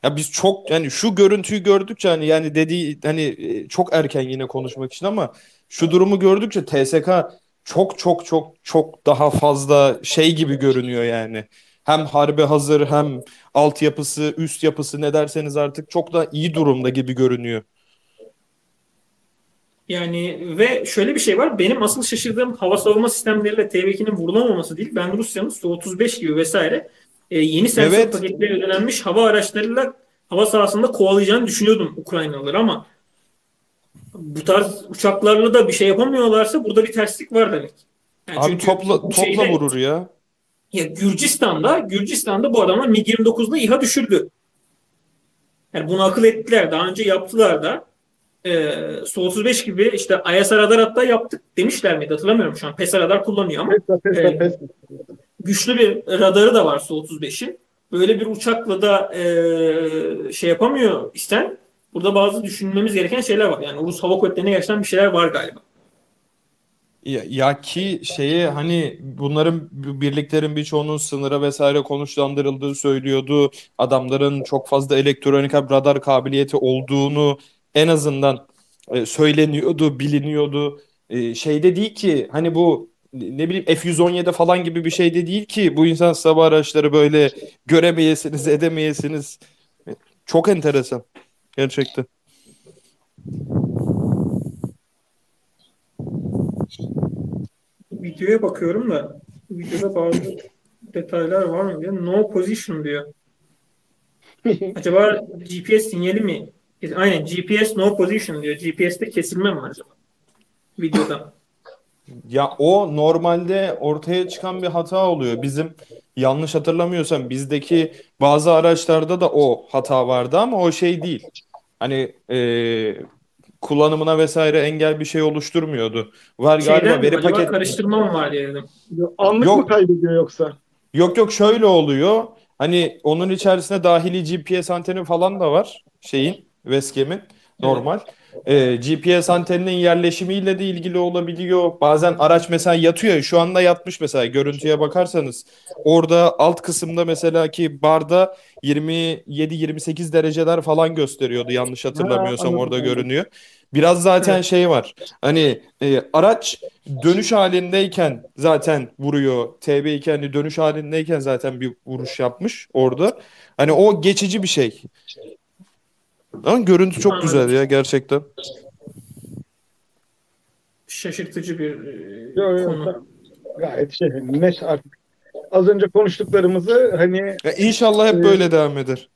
ya biz çok yani şu görüntüyü gördükçe hani yani dediği hani e, çok erken yine konuşmak için ama şu durumu gördükçe TSK çok çok çok çok daha fazla şey gibi görünüyor yani. Hem harbe hazır hem altyapısı, üst yapısı ne derseniz artık çok da iyi durumda gibi görünüyor. Yani ve şöyle bir şey var. Benim asıl şaşırdığım hava savunma sistemleriyle TB2'nin vurulamaması değil. Ben Rusya'nın Su-35 gibi vesaire e, yeni sensör Evet. paketleri ödenenmiş hava araçlarıyla hava sahasında kovalayacağını düşünüyordum Ukraynalıları ama bu tarz uçaklarla da bir şey yapamıyorlarsa burada bir terslik var demek. Yani Abi topla topla şeyde- vurur ya. ya Gürcistan'da Gürcistan'da bu adamlar MiG-29'da İHA düşürdü. Yani bunu akıl ettiler. Daha önce yaptılar da. Ee, Su-35 gibi işte ISR radar hatta yaptık demişler miydi hatırlamıyorum şu an. PESA radar kullanıyor ama Pes, pes, e, pes. güçlü bir radarı da var Su-35'in. Böyle bir uçakla da e, şey yapamıyor isten. Burada bazı düşünmemiz gereken şeyler var. Yani Rus Hava Kuvvetleri'ne gerçekten bir şeyler var galiba. Ya, ya ki şeye hani bunların birliklerin birçoğunun sınıra vesaire konuşlandırıldığı söylüyordu. Adamların çok fazla elektronik radar kabiliyeti olduğunu en azından e, söyleniyordu, biliniyordu. E, şeyde değil ki hani bu ne bileyim F-117 falan gibi bir şeyde değil ki bu insan hava araçları böyle göremeyesiniz, edemeyesiniz. E, Çok enteresan gerçekten. Videoya bakıyorum da videoda bazı detaylar var mı diyor. No position diyor. <laughs> Acaba GPS sinyali mi? Aynen GPS no position diyor. GPS'te kesilme mi var acaba? Videoda. Ya o normalde ortaya çıkan bir hata oluyor. Bizim yanlış hatırlamıyorsam bizdeki bazı araçlarda da o hata vardı ama o şey değil. Hani e, kullanımına vesaire engel bir şey oluşturmuyordu. Var galiba Şeyden mi? veri Acaba paket karıştırma mı var diye dedim. Anlık Yok. mı kaybediyor yoksa? Yok yok şöyle oluyor. Hani onun içerisinde dahili GPS anteni falan da var şeyin Westcam'in normal. Ee, GPS anteninin yerleşimiyle de ilgili olabiliyor. Bazen araç mesela yatıyor. ya, Şu anda yatmış mesela görüntüye bakarsanız. Orada alt kısımda mesela ki barda 27-28 dereceler falan gösteriyordu yanlış hatırlamıyorsam anladım, orada görünüyor. Biraz zaten Evet. şey var. Hani e, araç dönüş halindeyken zaten vuruyor. TB2 hani dönüş halindeyken zaten bir vuruş yapmış orada. Hani o geçici bir şey. Ama görüntü çok güzel ya gerçekten. Şaşırtıcı bir e, Yok yok konu. gayet şey net artık. Az önce konuştuklarımızı hani Ya inşallah hep Ee, böyle devam eder.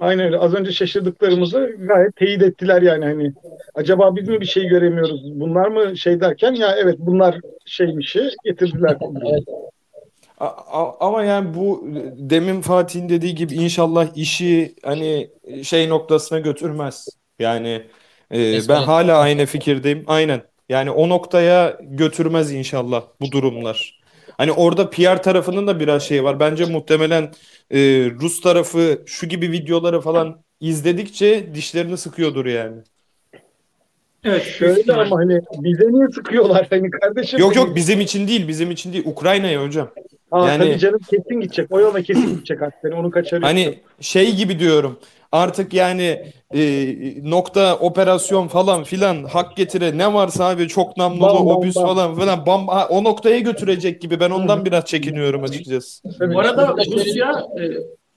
aynen öyle az önce şaşırdıklarımızı gayet teyit ettiler yani hani acaba biz mi bir şey göremiyoruz bunlar mı şey derken ya evet bunlar şeymişi getirdiler. Ama yani bu demin Fatih'in dediği gibi inşallah işi hani şey noktasına götürmez. Yani e, ben hala aynı fikirdeyim. Aynen. Yani o noktaya götürmez inşallah bu durumlar. Hani orada PR tarafının da biraz şey var. Bence muhtemelen e, Rus tarafı şu gibi videoları falan izledikçe dişlerini sıkıyordur yani. Evet. Şöyle ama hani bize niye sıkıyorlar hani kardeşim? Yok yok bizim için değil, bizim için değil. Ukrayna'ya hocam. Aa, yani- tabii canım kesin gidecek. O yola kesin gidecek artık. Yani onu kaçırıyor. Hani şey gibi diyorum. Artık yani e, nokta operasyon falan filan hak getire ne varsa abi çok namlulu Bam, obüs bam. falan falan bam, ha, o noktaya götürecek gibi ben ondan Hı. biraz çekiniyorum açıkçası. Bu arada Rusya e,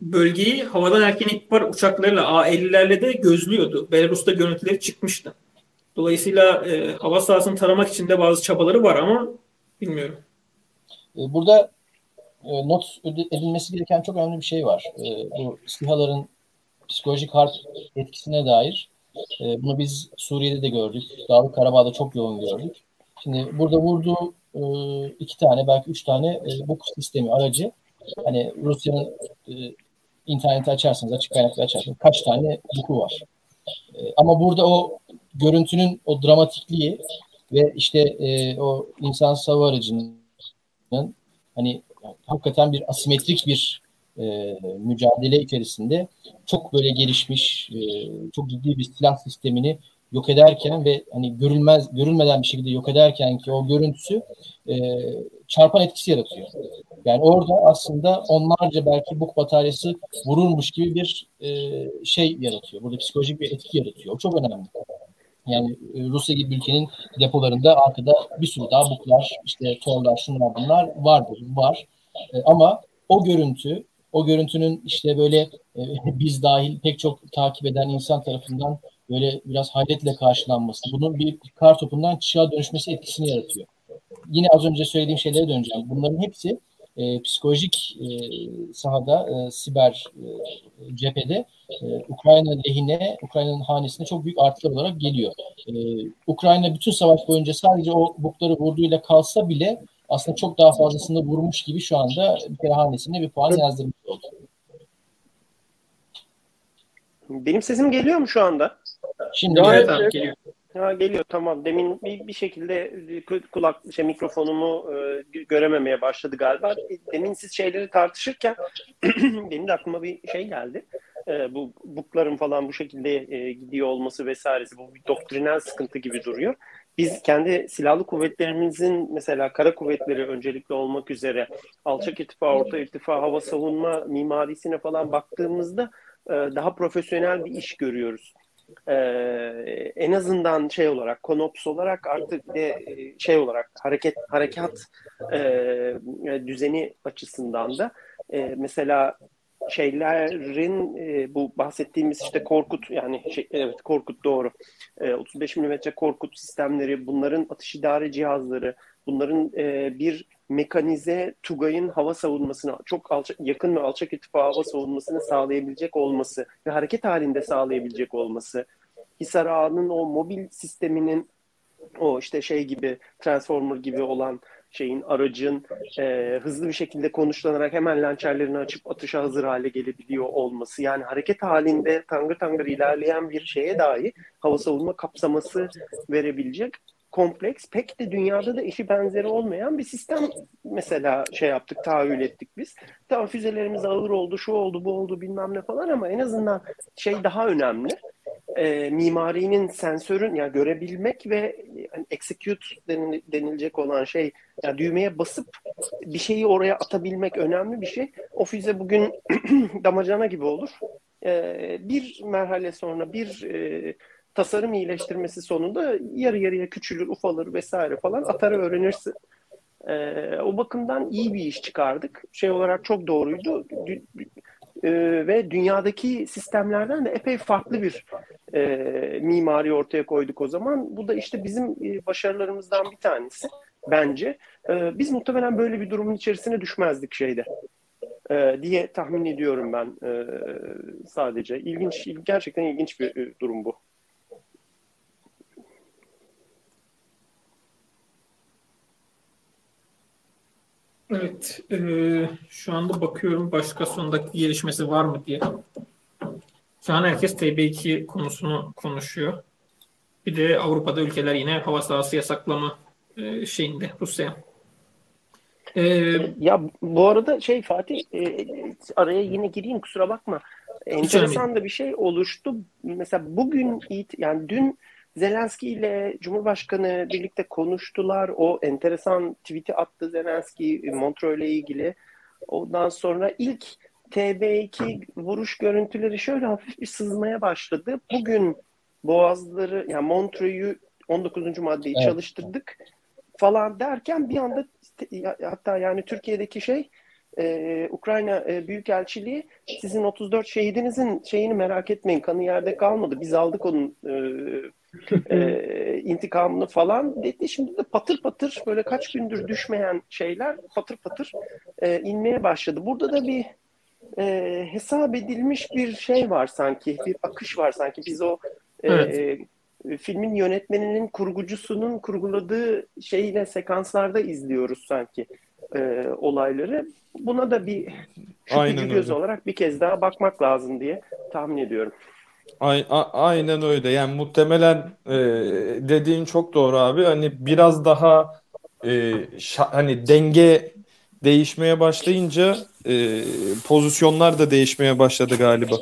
bölgeyi havadan erken ihbar uçaklarıyla A-50'lerle de gözlüyordu. Belarus'ta görüntüleri çıkmıştı. Dolayısıyla e, hava sahasını taramak için de bazı çabaları var ama bilmiyorum. E, Burada e, not edilmesi gereken çok önemli bir şey var. E, Bu SİHA'ların psikolojik harp etkisine dair. E, Bunu biz Suriye'de de gördük. Dağlık Karabağ'da çok yoğun gördük. Şimdi burada vurduğu e, iki tane belki üç tane e, bu sistemi aracı hani Rusya'nın e, interneti açarsanız açık kaynaklı açarsanız kaç tane buku var. E, Ama burada o görüntünün o dramatikliği ve işte e, o insansız hava aracının hani hakikaten bir asimetrik bir e, mücadele içerisinde çok böyle gelişmiş, e, çok ciddi bir silah sistemini yok ederken ve hani görülmez görülmeden bir şekilde yok ederken ki o görüntüsü e, çarpan etkisi yaratıyor. Yani orada aslında onlarca belki buk bataryası vurulmuş gibi bir e, şey yaratıyor. Burada psikolojik bir etki yaratıyor. O çok önemli. Yani e, Rusya gibi bir ülkenin depolarında arkada bir sürü daha buklar, işte torlar, şunlar bunlar vardır, var. E, ama o görüntü, o görüntünün işte böyle e, <laughs> biz dahil pek çok takip eden insan tarafından böyle biraz hayretle karşılanması, bunun bir kar topundan çığa dönüşmesi etkisini yaratıyor. Yine az önce söylediğim şeylere döneceğim. Bunların hepsi e, psikolojik e, sahada, e, siber e, cephede e, Ukrayna lehine, Ukrayna'nın hanesine çok büyük artılar olarak geliyor. E, Ukrayna bütün savaş boyunca sadece o bukları vurduğuyla kalsa bile aslında çok daha fazlasını vurmuş gibi şu anda bir kere hanesine bir puan yazdırmış oldu. Benim sesim geliyor mu şu anda? Şimdi Evet abi geliyor. Ha, geliyor tamam. Demin bir, bir şekilde kulak şey mikrofonumu e, görememeye başladı galiba. Demin siz şeyleri tartışırken <clears throat> benim de aklıma bir şey geldi. E, bu bukların falan bu şekilde e, gidiyor olması vesairesi bu bir doktrinal sıkıntı gibi duruyor. Biz kendi silahlı kuvvetlerimizin mesela kara kuvvetleri öncelikli olmak üzere alçak irtifa, orta irtifa, hava savunma mimarisine falan baktığımızda e, daha profesyonel bir iş görüyoruz e, en azından şey olarak konops olarak artık de şey olarak hareket harekat e, düzeni açısından da e, mesela şeylerin e, bu bahsettiğimiz işte Korkut yani şey, evet Korkut doğru. E, 35 mm Korkut sistemleri bunların atış idare cihazları bunların e, bir mekanize Tugay'ın hava savunmasına çok alçak, yakın ve alçak irtifa hava savunmasını sağlayabilecek olması ve hareket halinde sağlayabilecek olması Hisar Ağa'nın o mobil sisteminin o işte şey gibi Transformer gibi olan şeyin aracın e, hızlı bir şekilde konuşlanarak hemen lançerlerini açıp atışa hazır hale gelebiliyor olması. Yani hareket halinde tangır tangır ilerleyen bir şeye dahi hava savunma kapsaması verebilecek kompleks pek de dünyada da eşi benzeri olmayan bir sistem mesela şey yaptık tahayyül ettik biz. Tamam füzelerimiz ağır oldu şu oldu bu oldu bilmem ne falan ama en azından şey daha önemli e, mimarinin sensörün yani görebilmek ve yani execute denilecek olan şey yani düğmeye basıp bir şeyi oraya atabilmek önemli bir şey. O füze bugün <clears throat> damacana gibi olur. E, bir merhale sonra bir e, tasarım iyileştirmesi sonunda yarı yarıya küçülür, ufalır vesaire falan atarı öğrenirsin. Ee, o bakımdan iyi bir iş çıkardık. Şey olarak çok doğruydu. Ee, ve dünyadaki sistemlerden de epey farklı bir e, mimari ortaya koyduk o zaman. Bu da işte bizim e, başarılarımızdan bir tanesi bence. E, biz muhtemelen böyle bir durumun içerisine düşmezdik şeyde e, diye tahmin ediyorum ben e, sadece. İlginç, gerçekten ilginç bir e, durum bu. Evet, e, şu anda bakıyorum başka sondaki gelişmesi var mı diye. Şu an herkes TB2 konusunu konuşuyor. Bir de Avrupa'da ülkeler yine hava sahası yasaklama e, şeyinde Rusya. E, ya bu arada şey Fatih e, araya yine gireyim kusura bakma. Enteresan da bir şey oluştu. Mesela bugün yani dün Zelenski ile Cumhurbaşkanı birlikte konuştular. O enteresan tweet'i attı Zelenski Montreux ile ilgili. Ondan sonra ilk TB2 vuruş görüntüleri şöyle hafif bir sızmaya başladı. Bugün boğazları yani Montreux'u 19. maddeyi evet. çalıştırdık falan derken bir anda hatta yani Türkiye'deki şey e, Ukrayna e, Büyükelçiliği sizin 34 şehidinizin şeyini merak etmeyin kanı yerde kalmadı. Biz aldık onun e, <laughs> e, intikamını falan dedi. Şimdi de patır patır böyle kaç gündür düşmeyen şeyler patır patır e, inmeye başladı. Burada da bir e, hesap edilmiş bir şey var sanki, bir akış var sanki. Biz o e, evet. e, filmin yönetmeninin kurgucusunun kurguladığı şeyle sekanslarda izliyoruz sanki e, olayları. Buna da bir şüpheci <laughs> göz olarak bir kez daha bakmak lazım diye tahmin ediyorum. Aynen öyle. Yani muhtemelen e, dediğin çok doğru abi. Hani biraz daha e, hani denge değişmeye başlayınca e, pozisyonlar da değişmeye başladı galiba.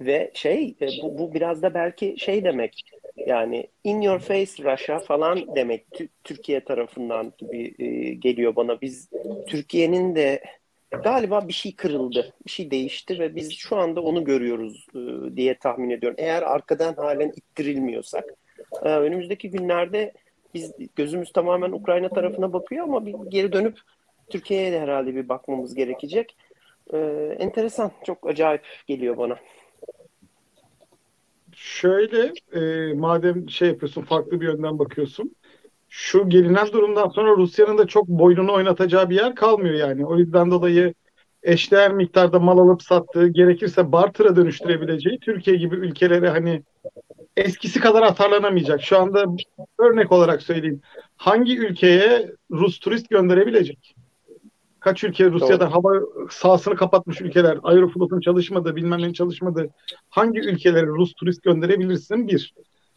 Ve şey e, bu, bu biraz da belki şey demek yani in your face Russia falan demek Türkiye tarafından gibi e, geliyor bana. Biz Türkiye'nin de galiba bir şey kırıldı, bir şey değişti ve biz şu anda onu görüyoruz e, diye tahmin ediyorum. Eğer arkadan halen ittirilmiyorsak. E, önümüzdeki günlerde biz gözümüz tamamen Ukrayna tarafına bakıyor ama bir geri dönüp Türkiye'ye de herhalde bir bakmamız gerekecek. E, enteresan, çok acayip geliyor bana. Şöyle, e, madem şey yapıyorsun, farklı bir yönden bakıyorsun şu gelinen durumdan sonra Rusya'nın da çok boynunu oynatacağı bir yer kalmıyor yani. O yüzden dolayı eşdeğer miktarda mal alıp sattığı, gerekirse barter'a dönüştürebileceği Türkiye gibi ülkelere hani eskisi kadar atarlanamayacak. Şu anda örnek olarak söyleyeyim. Hangi ülkeye Rus turist gönderebilecek? Kaç ülke Rusya'da hava sahasını kapatmış ülkeler, Aeroflot'un çalışmadığı, bilmem neyin çalışmadığı hangi ülkelere Rus turist gönderebilirsin? Bir.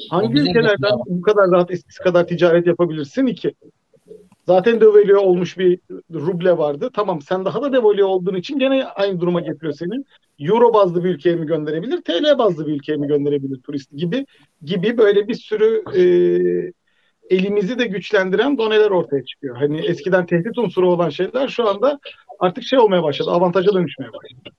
Hangi ülkelerden bu kadar rahat eskisi kadar ticaret yapabilirsin? İki. Zaten devalüe olmuş bir ruble vardı. Tamam sen daha da devalüe olduğun için gene aynı duruma getiriyor seni. Euro bazlı bir ülkeye mi gönderebilir, TL bazlı bir ülkeye mi gönderebilir turist gibi gibi böyle bir sürü e, elimizi de güçlendiren doneler ortaya çıkıyor. Hani eskiden tehdit unsuru olan şeyler şu anda artık şey olmaya başladı, avantaja dönüşmeye başladı.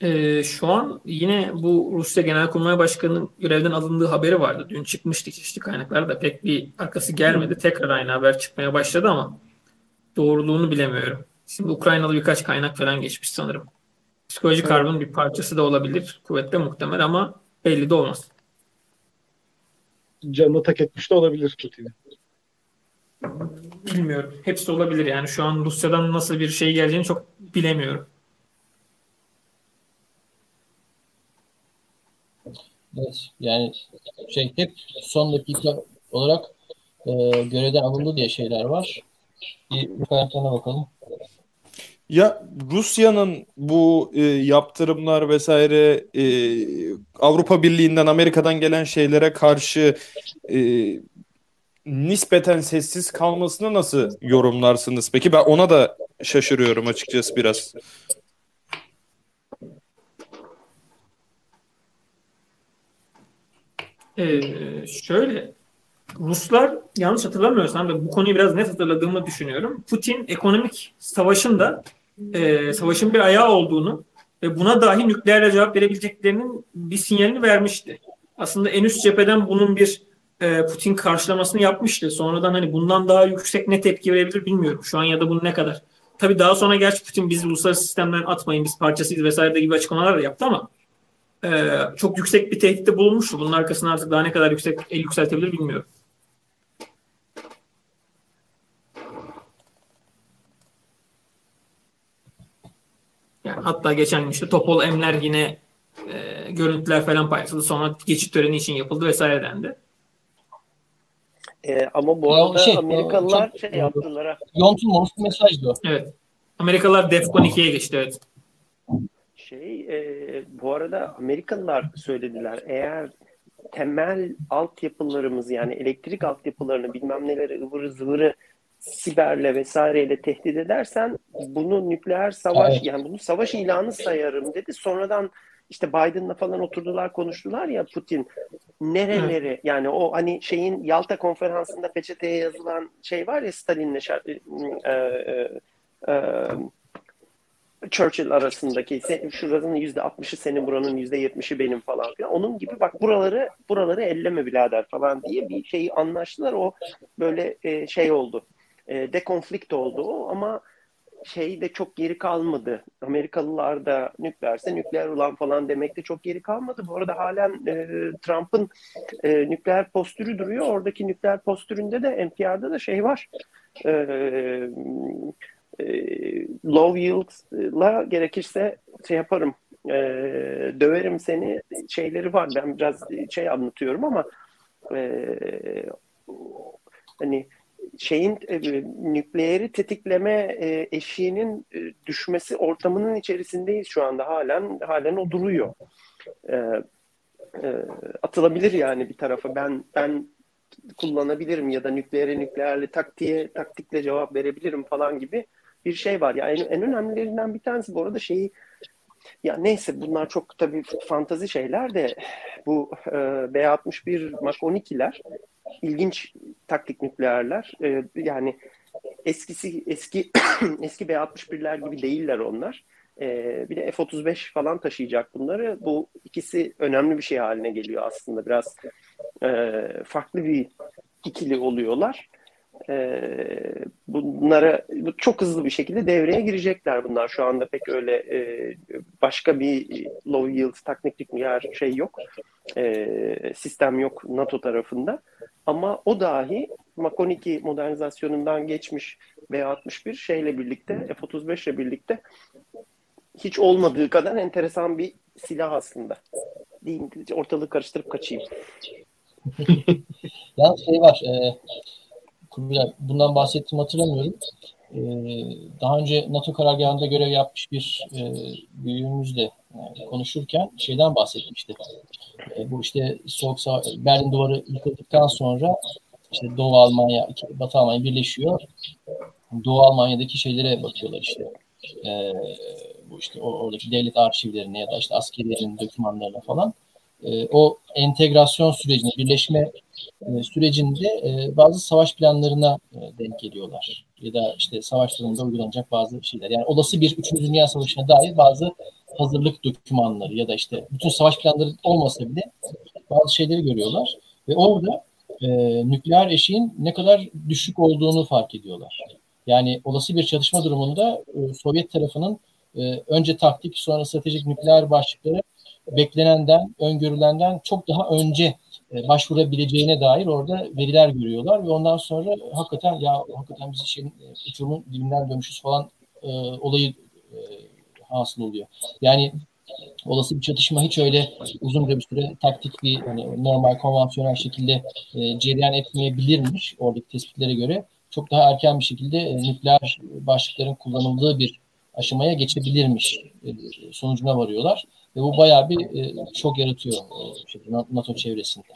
Ee, şu an yine bu Rusya Genelkurmay Başkanı'nın görevden alındığı haberi vardı. Dün çıkmıştı çeşitli kaynaklarda pek bir arkası gelmedi. Tekrar aynı haber çıkmaya başladı ama doğruluğunu bilemiyorum. Şimdi Ukraynalı birkaç kaynak falan geçmiş sanırım. Psikolojik evet. harbin bir parçası da olabilir. Kuvvetle muhtemel ama belli de olmaz. Canını tak etmiş de olabilir Putin'e. Bilmiyorum. Hepsi olabilir yani. Şu an Rusya'dan nasıl bir şey geleceğini çok bilemiyorum. Evet, yani şey hep son dakika olarak e, görevden alındı diye şeyler var. Bir kaynaklarına bakalım. Ya Rusya'nın bu e, yaptırımlar vesaire e, Avrupa Birliği'nden Amerika'dan gelen şeylere karşı e, nispeten sessiz kalmasını nasıl yorumlarsınız? Peki ben ona da şaşırıyorum açıkçası biraz. Ee, şöyle Ruslar yanlış hatırlamıyorsam ve bu konuyu biraz net hatırladığımı düşünüyorum. Putin ekonomik savaşın da e, savaşın bir ayağı olduğunu ve buna dahi nükleerle cevap verebileceklerinin bir sinyalini vermişti. Aslında en üst cepheden bunun bir e, Putin karşılamasını yapmıştı. Sonradan hani bundan daha yüksek ne tepki verebilir bilmiyorum. Şu an ya da bunu ne kadar. Tabii daha sonra gerçi Putin biz uluslararası sistemden atmayın biz parçasıyız vesaire gibi açıklamalar da yaptı ama e, çok yüksek bir tehditte bulunmuştu. Bunun arkasına artık daha ne kadar yüksek el yükseltebilir bilmiyorum. Yani hatta geçen gün işte Topol Emler yine e, görüntüler falan paylaşıldı. Sonra geçit töreni için yapıldı vesaire dendi. E, ama bu arada şey, Amerikalılar çok, şey yaptılar. Bir mesajdı o. Evet. Amerikalılar Defcon 2'ye geçti evet. Şey e, bu arada Amerikalılar söylediler eğer temel altyapılarımız yani elektrik altyapılarını bilmem neleri ıvırı zıvırı siberle vesaireyle tehdit edersen bunu nükleer savaş evet. yani bunu savaş ilanı sayarım dedi. Sonradan işte Biden'la falan oturdular konuştular ya Putin nereleri evet. yani o hani şeyin Yalta konferansında peçeteye yazılan şey var ya Stalin'le e, e, e, Churchill arasındaki şuranın yüzde altmışı senin buranın yüzde yetmişi benim falan filan. Onun gibi bak buraları buraları elleme birader falan diye bir şeyi anlaştılar. O böyle e, şey oldu. E, dekonflikt oldu o ama şey de çok geri kalmadı. Amerikalılar da nükleerse nükleer ulan falan demekte çok geri kalmadı. Bu arada halen e, Trump'ın e, nükleer postürü duruyor. Oradaki nükleer postüründe de NPR'da da şey var. E, e, low yield'la gerekirse şey yaparım e, döverim seni şeyleri var. Ben biraz şey anlatıyorum ama e, hani şeyin e, nükleeri tetikleme e, eşiğinin e, düşmesi ortamının içerisindeyiz şu anda halen halen o duruyor. E, e, atılabilir yani bir tarafa ben ben kullanabilirim ya da nükleere nükleerli taktiğe taktikle cevap verebilirim falan gibi bir şey var. Yani en, en önemlilerinden bir tanesi bu arada şeyi ya neyse bunlar çok tabii fantazi şeyler de bu e, B61 Mach 12'ler ilginç taktik nükleerler. E, yani eskisi eski <clears throat> eski B61'ler gibi değiller onlar. E, bir de F-35 falan taşıyacak bunları. Bu ikisi önemli bir şey haline geliyor aslında. Biraz e, farklı bir ikili oluyorlar e, bunlara çok hızlı bir şekilde devreye girecekler bunlar. Şu anda pek öyle e, başka bir low yield taktik yer şey yok. E, sistem yok NATO tarafında. Ama o dahi Mach 12 modernizasyonundan geçmiş B-61 şeyle birlikte F-35 ile birlikte hiç olmadığı kadar enteresan bir silah aslında. Diyeyim, ortalığı karıştırıp kaçayım. <laughs> ya şey var. E, bundan bahsettim hatırlamıyorum. E, daha önce NATO karargahında görev yapmış bir e, büyüğümüzle e, konuşurken şeyden bahsetmişti. E, bu işte soğuk savaş, Berlin duvarı yıkıldıktan sonra işte Doğu Almanya, Batı Almanya birleşiyor. Doğu Almanya'daki şeylere bakıyorlar işte. E, bu işte oradaki devlet arşivlerine ya da işte askerilerin dokümanlarına falan. E, o entegrasyon birleşme e, sürecinde e, bazı savaş planlarına e, denk geliyorlar. Ya da işte savaşlarında uygulanacak bazı şeyler. Yani olası bir 3. Dünya Savaşı'na dair bazı hazırlık dokümanları ya da işte bütün savaş planları olmasa bile bazı şeyleri görüyorlar. Ve orada e, nükleer eşiğin ne kadar düşük olduğunu fark ediyorlar. Yani olası bir çatışma durumunda e, Sovyet tarafının e, önce taktik sonra stratejik nükleer başlıkları beklenenden, öngörülenden çok daha önce e, başvurabileceğine dair orada veriler görüyorlar ve ondan sonra hakikaten ya hakikaten biz şeyin e, uçurumun dibinden dönüşüz falan e, olayı e, hasıl oluyor. Yani olası bir çatışma hiç öyle uzun bir süre taktik bir hani normal konvansiyonel şekilde e, cereyan etmeyebilirmiş oradaki tespitlere göre. Çok daha erken bir şekilde e, nükleer başlıkların kullanıldığı bir aşamaya geçebilirmiş e, sonucuna varıyorlar. Ve bu bayağı bir e, şok yaratıyor e, NATO çevresinde.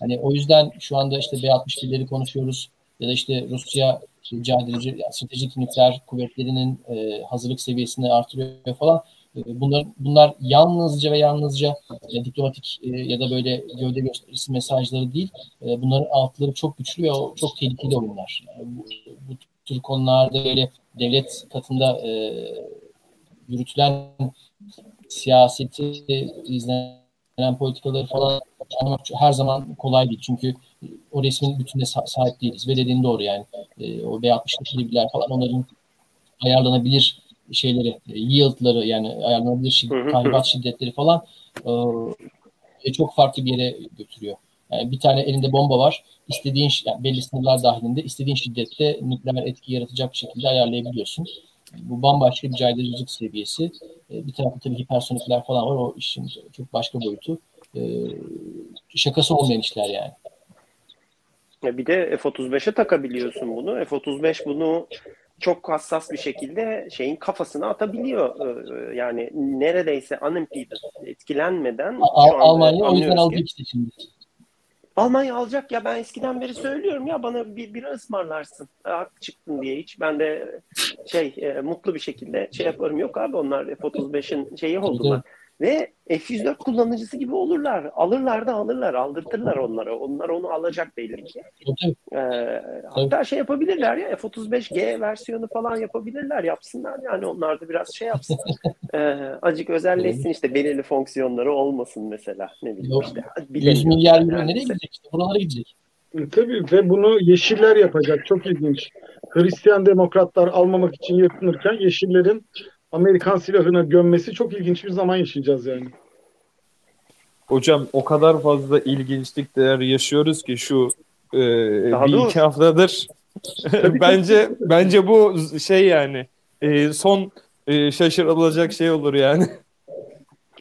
Hani o yüzden şu anda işte B-61'leri konuşuyoruz ya da işte Rusya caydırıcı yani stratejik nükleer kuvvetlerinin e, hazırlık seviyesini artırıyor falan. E, bunlar bunlar yalnızca ve yalnızca e, diplomatik e, ya da böyle gövde gösterisi mesajları değil. E, bunların altları çok güçlü ve o çok tehlikeli oyunlar. Yani bu, bu tür konularda böyle devlet katında e, yürütülen siyaseti izlenen politikaları falan anlamak her zaman kolay değil. Çünkü o resmin bütününe sahip değiliz. Ve dediğin doğru yani. E, o B60'lı bilgiler falan onların ayarlanabilir şeyleri, e, yield'ları yani ayarlanabilir şiddet, tahribat şiddetleri falan e, çok farklı bir yere götürüyor. Yani bir tane elinde bomba var. İstediğin yani belli sınırlar dahilinde istediğin şiddette nükleer etki yaratacak şekilde ayarlayabiliyorsun. Bu bambaşka bir caydırıcılık seviyesi. E, bir tarafta tabii hipersonikler falan var. O işin çok başka boyutu. E, şakası olmayan işler yani. Bir de F-35'e takabiliyorsun bunu. F-35 bunu çok hassas bir şekilde şeyin kafasına atabiliyor. E, yani neredeyse unimpeded, etkilenmeden. Al- Almanya o yüzden aldı işte şimdi. Almanya alacak ya ben eskiden beri söylüyorum ya bana bir bira ısmarlarsın. Hak çıktın diye hiç. Ben de şey e, mutlu bir şekilde şey yaparım. Yok abi onlar F-35'in şeyi oldular. Ve F-104 kullanıcısı gibi olurlar. Alırlar da alırlar. Aldırtırlar onlara. Onlar onu alacak belli ki. Ee, hatta şey yapabilirler ya F-35G versiyonu falan yapabilirler. Yapsınlar yani onlar da biraz şey yapsın. <laughs> ee, acık özelleşsin işte belirli fonksiyonları olmasın mesela. Ne bileyim Yok. işte. 100 milyar euro nereye gidecek işte? Buralara gidecek. E, tabii ve bunu Yeşiller yapacak. Çok ilginç. Hristiyan demokratlar almamak için yapılırken Yeşillerin Amerikan silahına gömmesi çok ilginç bir zaman yaşayacağız yani. Hocam o kadar fazla ilginçlikler yaşıyoruz ki şu e, bir iki haftadır. bence bence bu şey yani e, son e, şaşırılacak şey olur yani.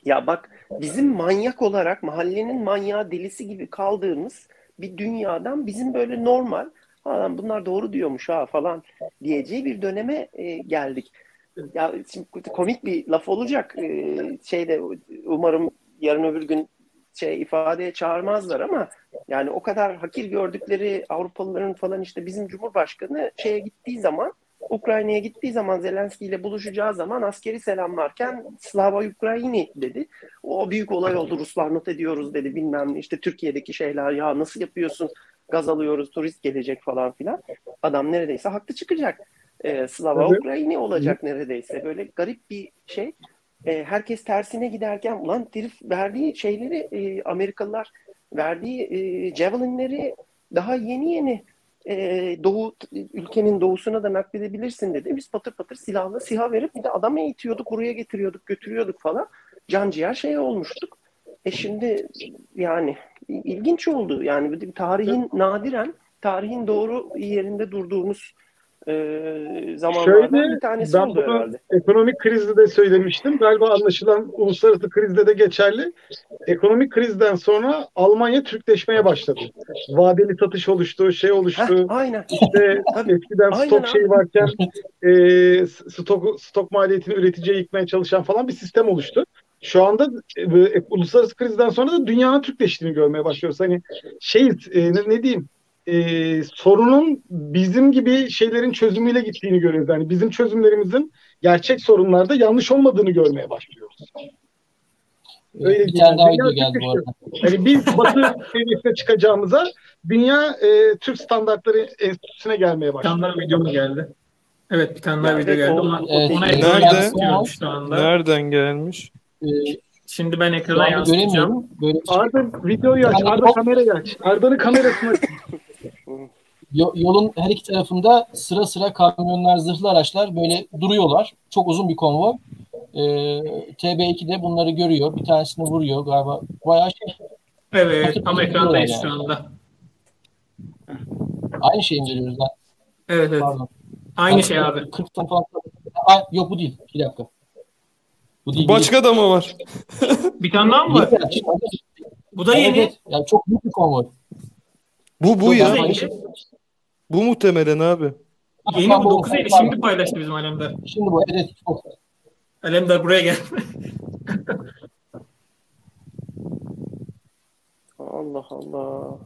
Ya bak bizim manyak olarak mahallenin manyağı delisi gibi kaldığımız bir dünyadan bizim böyle normal falan bunlar doğru diyormuş ha falan diyeceği bir döneme e, geldik ya şimdi komik bir laf olacak. Ee, şeyde umarım yarın öbür gün şey ifadeye çağırmazlar ama yani o kadar hakir gördükleri Avrupalıların falan işte bizim Cumhurbaşkanı şeye gittiği zaman Ukrayna'ya gittiği zaman Zelenski ile buluşacağı zaman askeri selamlarken Slava Ukrayni dedi. O büyük olay oldu Ruslar not ediyoruz dedi bilmem işte Türkiye'deki şeyler ya nasıl yapıyorsun gaz alıyoruz turist gelecek falan filan. Adam neredeyse haklı çıkacak e, Slava evet. Ukrayni olacak neredeyse. Böyle garip bir şey. E, herkes tersine giderken ulan herif verdiği şeyleri e, Amerikalılar verdiği e, javelinleri daha yeni yeni e, doğu ülkenin doğusuna da nakledebilirsin dedi. Biz patır patır silahla siha verip bir de adam eğitiyorduk, buraya getiriyorduk, götürüyorduk falan. Can ciğer şey olmuştuk. E şimdi yani ilginç oldu. Yani tarihin nadiren, tarihin doğru yerinde durduğumuz e, zamanlardan Şöyle, bir tanesi ben oldu herhalde. ekonomik krizde de söylemiştim. Galiba anlaşılan uluslararası krizde de geçerli. Ekonomik krizden sonra Almanya Türkleşmeye başladı. Vadeli satış oluştu, şey Heh, oluştu. aynen. İşte <laughs> eskiden Aynen stok abi. şeyi varken e, stok stok maliyetini üreticiye yıkmaya çalışan falan bir sistem oluştu. Şu anda e, e, uluslararası krizden sonra da dünyanın Türkleştiğini görmeye başlıyoruz. Hani şey e, ne, ne diyeyim e, sorunun bizim gibi şeylerin çözümüyle gittiğini görüyoruz. Yani bizim çözümlerimizin gerçek sorunlarda yanlış olmadığını görmeye başlıyoruz. Öyle bir tane daha Dünya video geldi bu arada. Yani biz Batı <laughs> seviyesine çıkacağımıza dünya e, Türk standartları enstitüsüne gelmeye Bir tane başladı. daha video mu geldi? Evet bir tane daha Ya, video evet, geldi. o- Ona, Evet, ona nerede? ekrana yansıtıyorum şu anda. Nereden gelmiş? Ee, Şimdi ben ekrana yansıtacağım. göremiyorum. Böyle bir şey. Arda videoyu aç, Yani Arda kamerayı aç. Arda'nın kamerasını aç. <laughs> Yo- yolun her iki tarafında sıra sıra kamyonlar, zırhlı araçlar böyle duruyorlar. Çok uzun bir konvoy. Ee, TB2 de bunları görüyor. Bir tanesini vuruyor galiba. Bayağı şey. Evet tam ekrandayız Yani. şu anda. Aynı şeyi görüyoruz lan? Evet evet. Pardon. Aynı şey abi. 40 tane falan. Aa, yok bu değil. Bir dakika. Bu değil. Başka da mı var? <laughs> Bir tane daha mı var? Bu da yeni. evet. Yani çok büyük bir konvoy. Bu bu Bu ya. Aynı şey. Bu muhtemelen abi. Yeni bu bu- 9 Eylül şimdi paylaştı bizim Alemdar. Şimdi bu evet. çok. Alemdar buraya gel. <laughs> Allah Allah.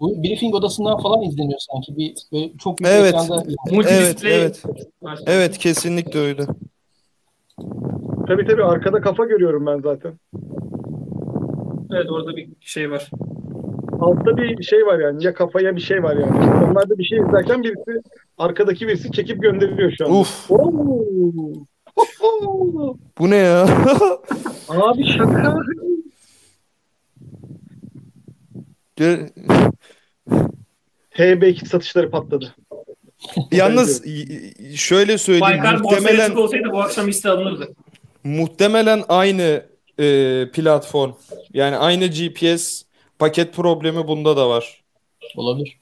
Bu briefing odasından falan izleniyor sanki. Bir böyle çok büyük Evet. ekranda. Multidisplay Evet, var. Evet kesinlikle öyle. Tabii tabii arkada kafa görüyorum ben zaten. Evet orada bir şey var. Altta bir şey var yani. Ya kafaya bir şey var yani. Onlar da bir şey izlerken birisi arkadaki birisi çekip gönderiyor şu an. Uf. Oo. Oo. Bu ne ya? <laughs> Abi şaka. Gel- TB2 satışları patladı. Yalnız şöyle söyleyeyim. Baykar Muhtemelen olsaydı bu akşam liste alınırdı. muhtemelen aynı e, platform. Yani aynı GPS paket problemi bunda da var. Olabilir.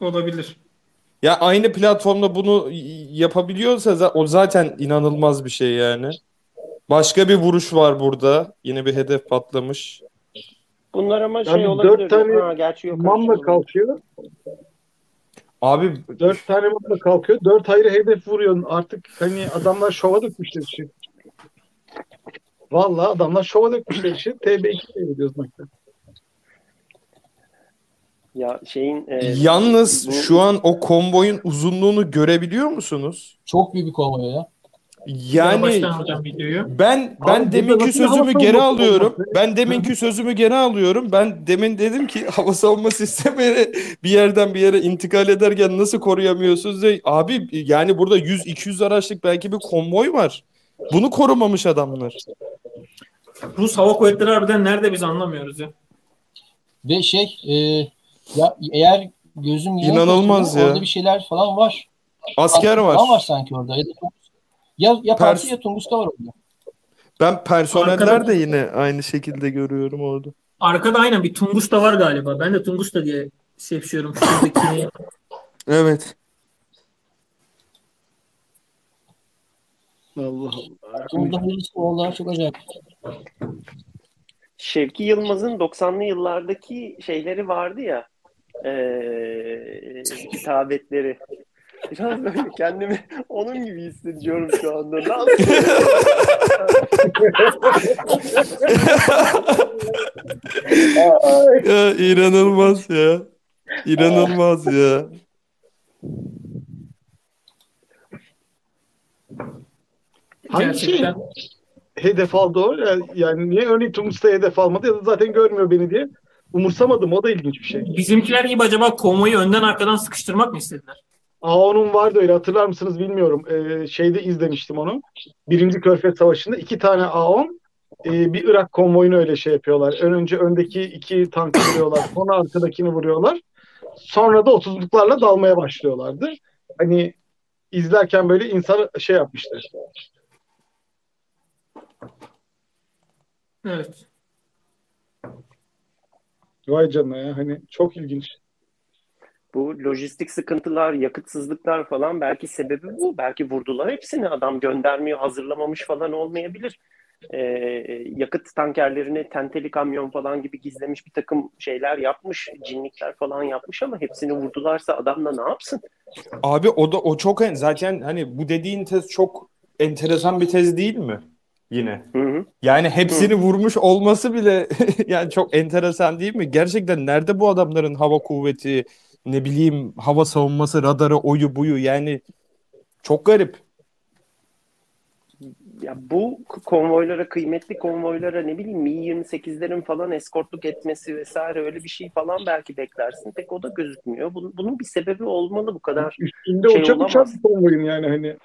Olabilir. Ya aynı platformda bunu yapabiliyorsa o zaten inanılmaz bir şey yani. Başka bir vuruş var burada. Yine bir hedef patlamış. Bunlar ama şey Yani olabilir. dört tane ha, gerçi yok. Mamla kalkıyor. Abi Dört tane mamla kalkıyor. Dört ayrı hedef vuruyor. Artık hani adamlar şova dökmüşler işi. Vallahi adamlar şova dökmüşler işi. TB2 seyrediyoruz maçta. Ya şeyin e, yalnız bu- şu an o konvoyun uzunluğunu görebiliyor musunuz? Çok büyük bir konvoy ya. Yani. Ben ben Abi, deminki sözümü geri alıyorum. olması? Ben deminki sözümü geri alıyorum. Ben demin dedim ki <laughs> hava savunma sistemini bir yerden bir yere intikal ederken nasıl koruyamıyorsunuz diye. Abi yani burada 100-200 araçlık belki bir konvoy var. Bunu korumamış adamlar. Rus Hava Kuvvetleri harbiden nerede biz anlamıyoruz ya. Ve şey e, ya eğer gözüm yanılmıyorsa İnanılmaz ya. Orada bir şeyler falan var. Asker Falan var var. sanki orada. Ya, da ya, ya Pers- Parti ya Tunguska var orada. Ben personeller Arkada- de yine aynı şekilde görüyorum orada. Arkada aynen bir Tungus da var galiba. Ben de Tungus da diye. Şuradakini. Evet. Allah Allah. Oğullar çok acayip. Şevki Yılmaz'ın 90'lı yıllardaki şeyleri vardı ya eee hitabetleri. Biraz böyle kendimi onun gibi hissediyorum şu anda. Ne? Ya inanılmaz ya. İnanılmaz ya. Hangi şey Gerçekten. hedef aldı o? Yani, yani niye örneğin Tunus'ta hedef almadı ya da zaten görmüyor beni diye. Umursamadım. O da ilginç bir şey. Bizimkiler gibi acaba konvoyu önden arkadan sıkıştırmak mı istediler? A10'un vardı öyle hatırlar mısınız bilmiyorum. Ee, şeyde izlemiştim onu. Birinci Körfez Savaşı'nda iki tane A10 e, bir Irak konvoyunu öyle şey yapıyorlar. Ön önce öndeki iki tankı vuruyorlar. Sonra arkadakini vuruyorlar. Sonra da otuzluklarla dalmaya başlıyorlardı. Hani izlerken böyle insan şey yapmıştı. Evet. Vay canına ya hani çok ilginç. Bu lojistik sıkıntılar, yakıtsızlıklar falan belki sebebi bu. Belki vurdular hepsini. Adam göndermiyor, hazırlamamış falan olmayabilir. Ee, yakıt tankerlerini tenteli kamyon falan gibi gizlemiş bir takım şeyler yapmış. Cinlikler falan yapmış ama hepsini vurdularsa adam da ne yapsın? Abi o da o çok en zaten hani bu dediğin tez çok enteresan bir tez değil mi? Yine. Hı hı. Yani hepsini vurmuş olması bile <laughs> yani çok enteresan değil mi? Gerçekten nerede bu adamların hava kuvveti, ne bileyim hava savunması, radarı, oyu buyu yani çok garip. Ya bu konvoylara, kıymetli konvoylara ne bileyim Mi-28'lerin falan eskortluk etmesi vesaire öyle bir şey falan belki beklersin. Pek o da gözükmüyor. Bunun, bunun bir sebebi olmalı bu kadar. Üstünde Şey uçak olamaz. uçak konvoyun yani hani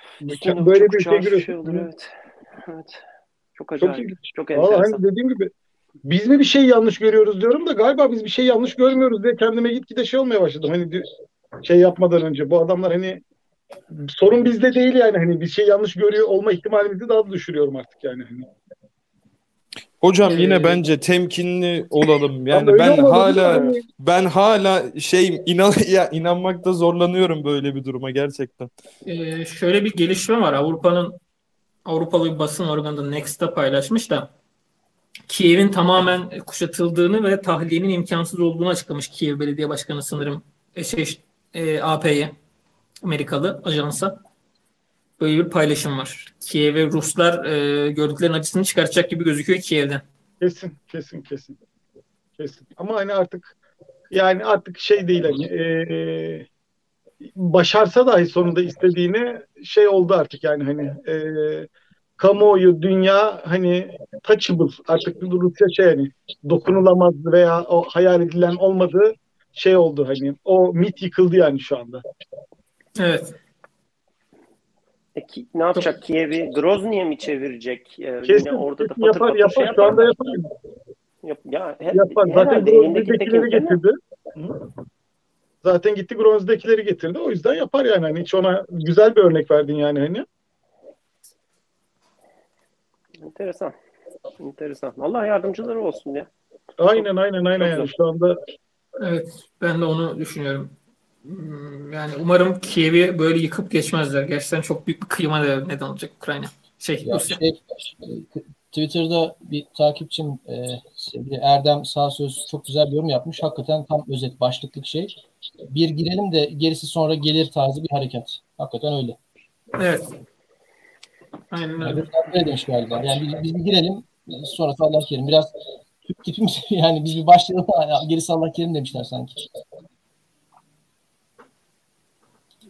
böyle bir şey şey görüyorsun. olur evet. Evet. Çok Çok acayip. ilginç. Çok, Valla enteresan. hani dediğim gibi biz mi bir şey yanlış görüyoruz diyorum da galiba biz bir şey yanlış görmüyoruz diye kendime gitgide şey olmaya başladım. Hani şey yapmadan önce bu adamlar hani sorun bizde değil yani hani bir şey yanlış görüyor olma ihtimalimizi daha da düşürüyorum artık yani. Hani. Hocam Ee, yine bence temkinli olalım. <laughs> Yani ben hala? Hani ben hala şey inan <laughs> ya inanmakta zorlanıyorum böyle bir duruma gerçekten. Ee, şöyle bir gelişme var. Avrupa'nın Avrupalı bir basın organı Next'ta paylaşmış da Kiev'in tamamen kuşatıldığını ve tahliyenin imkansız olduğunu açıklamış Kiev Belediye Başkanı sanırım e, şey, e, AP'ye Amerikalı ajansa. Böyle bir paylaşım var. Kiev'e Ruslar e, gördüklerinin acısını çıkartacak gibi gözüküyor Kiev'den. Kesin, kesin, kesin. Kesin. Ama hani artık yani artık şey değil hani eee, başarsa dahi sonunda istediğini şey oldu artık yani hani eee, kamuoyu, dünya hani touchable artık Rusya şey hani dokunulamaz veya o hayal edilen olmadığı şey oldu hani o mit yıkıldı yani şu anda. Evet. E, ki- ne yapacak? Kiev'i Grozny'e mi çevirecek? Ee, Kesin, yine orada da patır yapar patır yapar şey şu yapar. anda yapar. Yap- ya, he- Yapar. Zaten Grozny'dekileri getirdi. Hı. Zaten gitti Grozny'dekileri getirdi. O yüzden yapar yani. Hani hiç ona güzel bir örnek verdin yani hani. Enteresan. Enteresan. Allah yardımcıları olsun ya. Aynen aynen aynen yani şu anda Evet. Ben de onu düşünüyorum. Hmm, Yani umarım Kiev'i böyle yıkıp geçmezler. Gerçekten çok büyük bir kıyıma da neden olacak Ukrayna. Şey, Ya Rusya. şey, Twitter'da bir takipçim e, sevgili Erdem Sağsöz çok güzel bir yorum yapmış. Hakikaten tam özet başlıklık şey. Bir girelim de gerisi sonra gelir tarzı bir hareket. Hakikaten öyle. Evet. Aynen Yani öyle. demiş galiba. Yani biz, biz bir girelim sonrası Allah kerim. Biraz Türk tipimiz <laughs> yani biz bir başlayalım gerisi Allah kerim demişler sanki.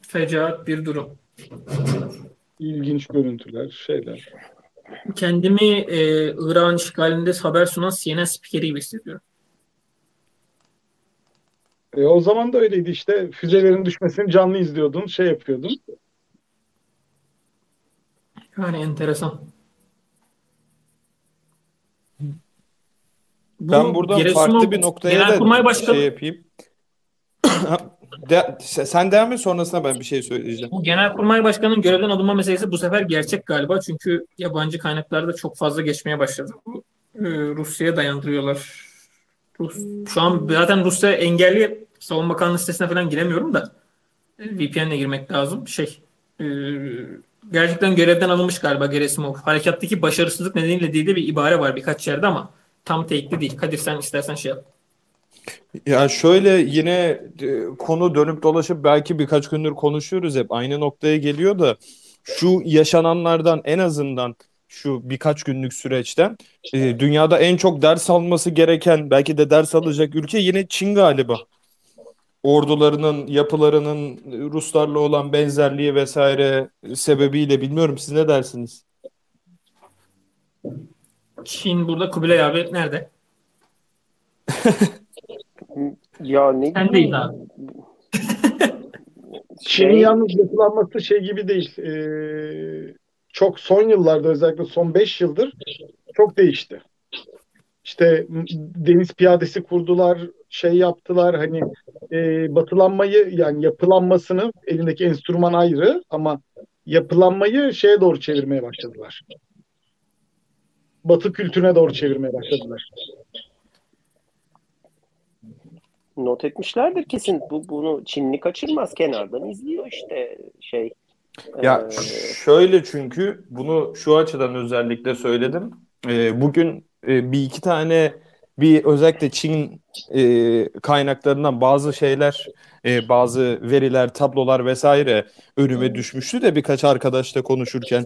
Fecaat bir durum. ilginç görüntüler, şeyler. Kendimi e, Irak'ın işgalinde haber sunan CNN spikeri gibi hissediyorum. E, o zaman da öyleydi işte. Füzelerin düşmesini canlı izliyordun, şey yapıyordun. Yani enteresan. Bu Ben buradan Giresun'un farklı bir noktaya Genelkurmay da Başkanı, şey yapayım. <coughs> De- sen devam et sonrasında ben bir şey söyleyeceğim. bu Genelkurmay Başkanı'nın görevden alınma meselesi bu sefer gerçek galiba. Çünkü yabancı kaynaklarda çok fazla geçmeye başladı. Bu, e, Rusya'ya dayandırıyorlar. Rus, şu an zaten Rusya engelli Savunma Bakanlığı sitesine falan giremiyorum da e, VPN'le girmek lazım. Şey e, gerçekten görevden alınmış galiba Gerasimov. Harekattaki başarısızlık nedeniyle değil de bir ibare var birkaç yerde ama tam tekli değil. Kadir sen istersen şey yap. Ya şöyle yine e, konu dönüp dolaşıp belki birkaç gündür konuşuyoruz hep aynı noktaya geliyor da şu yaşananlardan en azından şu birkaç günlük süreçten e, dünyada en çok ders alması gereken belki de ders alacak ülke yine Çin galiba. Ordularının, yapılarının Ruslarla olan benzerliği vesaire sebebiyle bilmiyorum siz ne dersiniz? Çin burada Kubilay abi nerede? <laughs> Ya ne Sen değil abi. <laughs> Çin'in Şey, yalnız yapılanması şey gibi değil. E, çok son yıllarda özellikle son 5 yıldır çok değişti. İşte deniz piyadesi kurdular, şey yaptılar hani e, batılanmayı yani yapılanmasını elindeki enstrüman ayrı ama yapılanmayı şeye doğru çevirmeye başladılar. Batı kültürüne doğru çevirmeye başladılar. not etmişlerdir kesin. Bu bunu Çinli kaçırmaz. Kenardan izliyor işte şey. Ya Ee, şöyle çünkü bunu şu açıdan özellikle söyledim. Ee, bugün e, bir iki tane bir özellikle Çin e, kaynaklarından bazı şeyler, e, bazı veriler, tablolar vesaire önüme düşmüştü de birkaç arkadaşla konuşurken.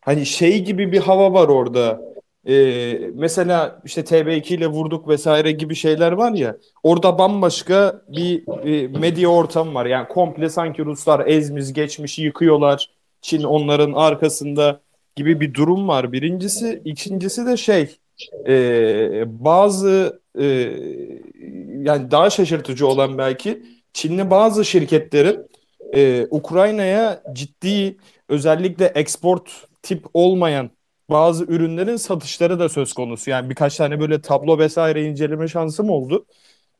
Hani şey gibi bir hava var orada. Ee, mesela işte TB2 ile vurduk vesaire gibi şeyler var ya. Orada bambaşka bir e, medya ortamı var. Yani komple sanki Ruslar ezmiş geçmiş yıkıyorlar. Çin onların arkasında gibi bir durum var. Birincisi, ikincisi de şey e, bazı e, yani daha şaşırtıcı olan belki Çinli bazı şirketlerin e, Ukrayna'ya ciddi özellikle export tip olmayan bazı ürünlerin satışları da söz konusu. Yani birkaç tane böyle tablo vesaire inceleme şansım oldu.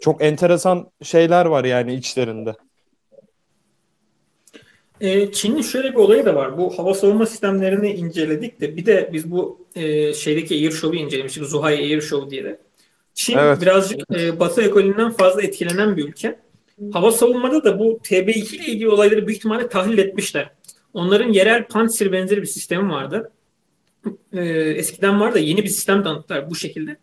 Çok enteresan şeyler var yani içlerinde. E, Çin'in şöyle bir olayı da var. Bu hava savunma sistemlerini inceledik de bir de biz bu e, şeydeki Air Show'u incelemiştik. Zuhai Air Show diye de. Çin Evet. birazcık e, Batı ekolünden fazla etkilenen bir ülke. Hava savunmada da bu TB2 ile ilgili olayları büyük ihtimalle tahlil etmişler. Onların yerel Pantsir benzeri bir sistemi vardı. E, eskiden var da yeni bir sistem tanıttılar bu şekilde.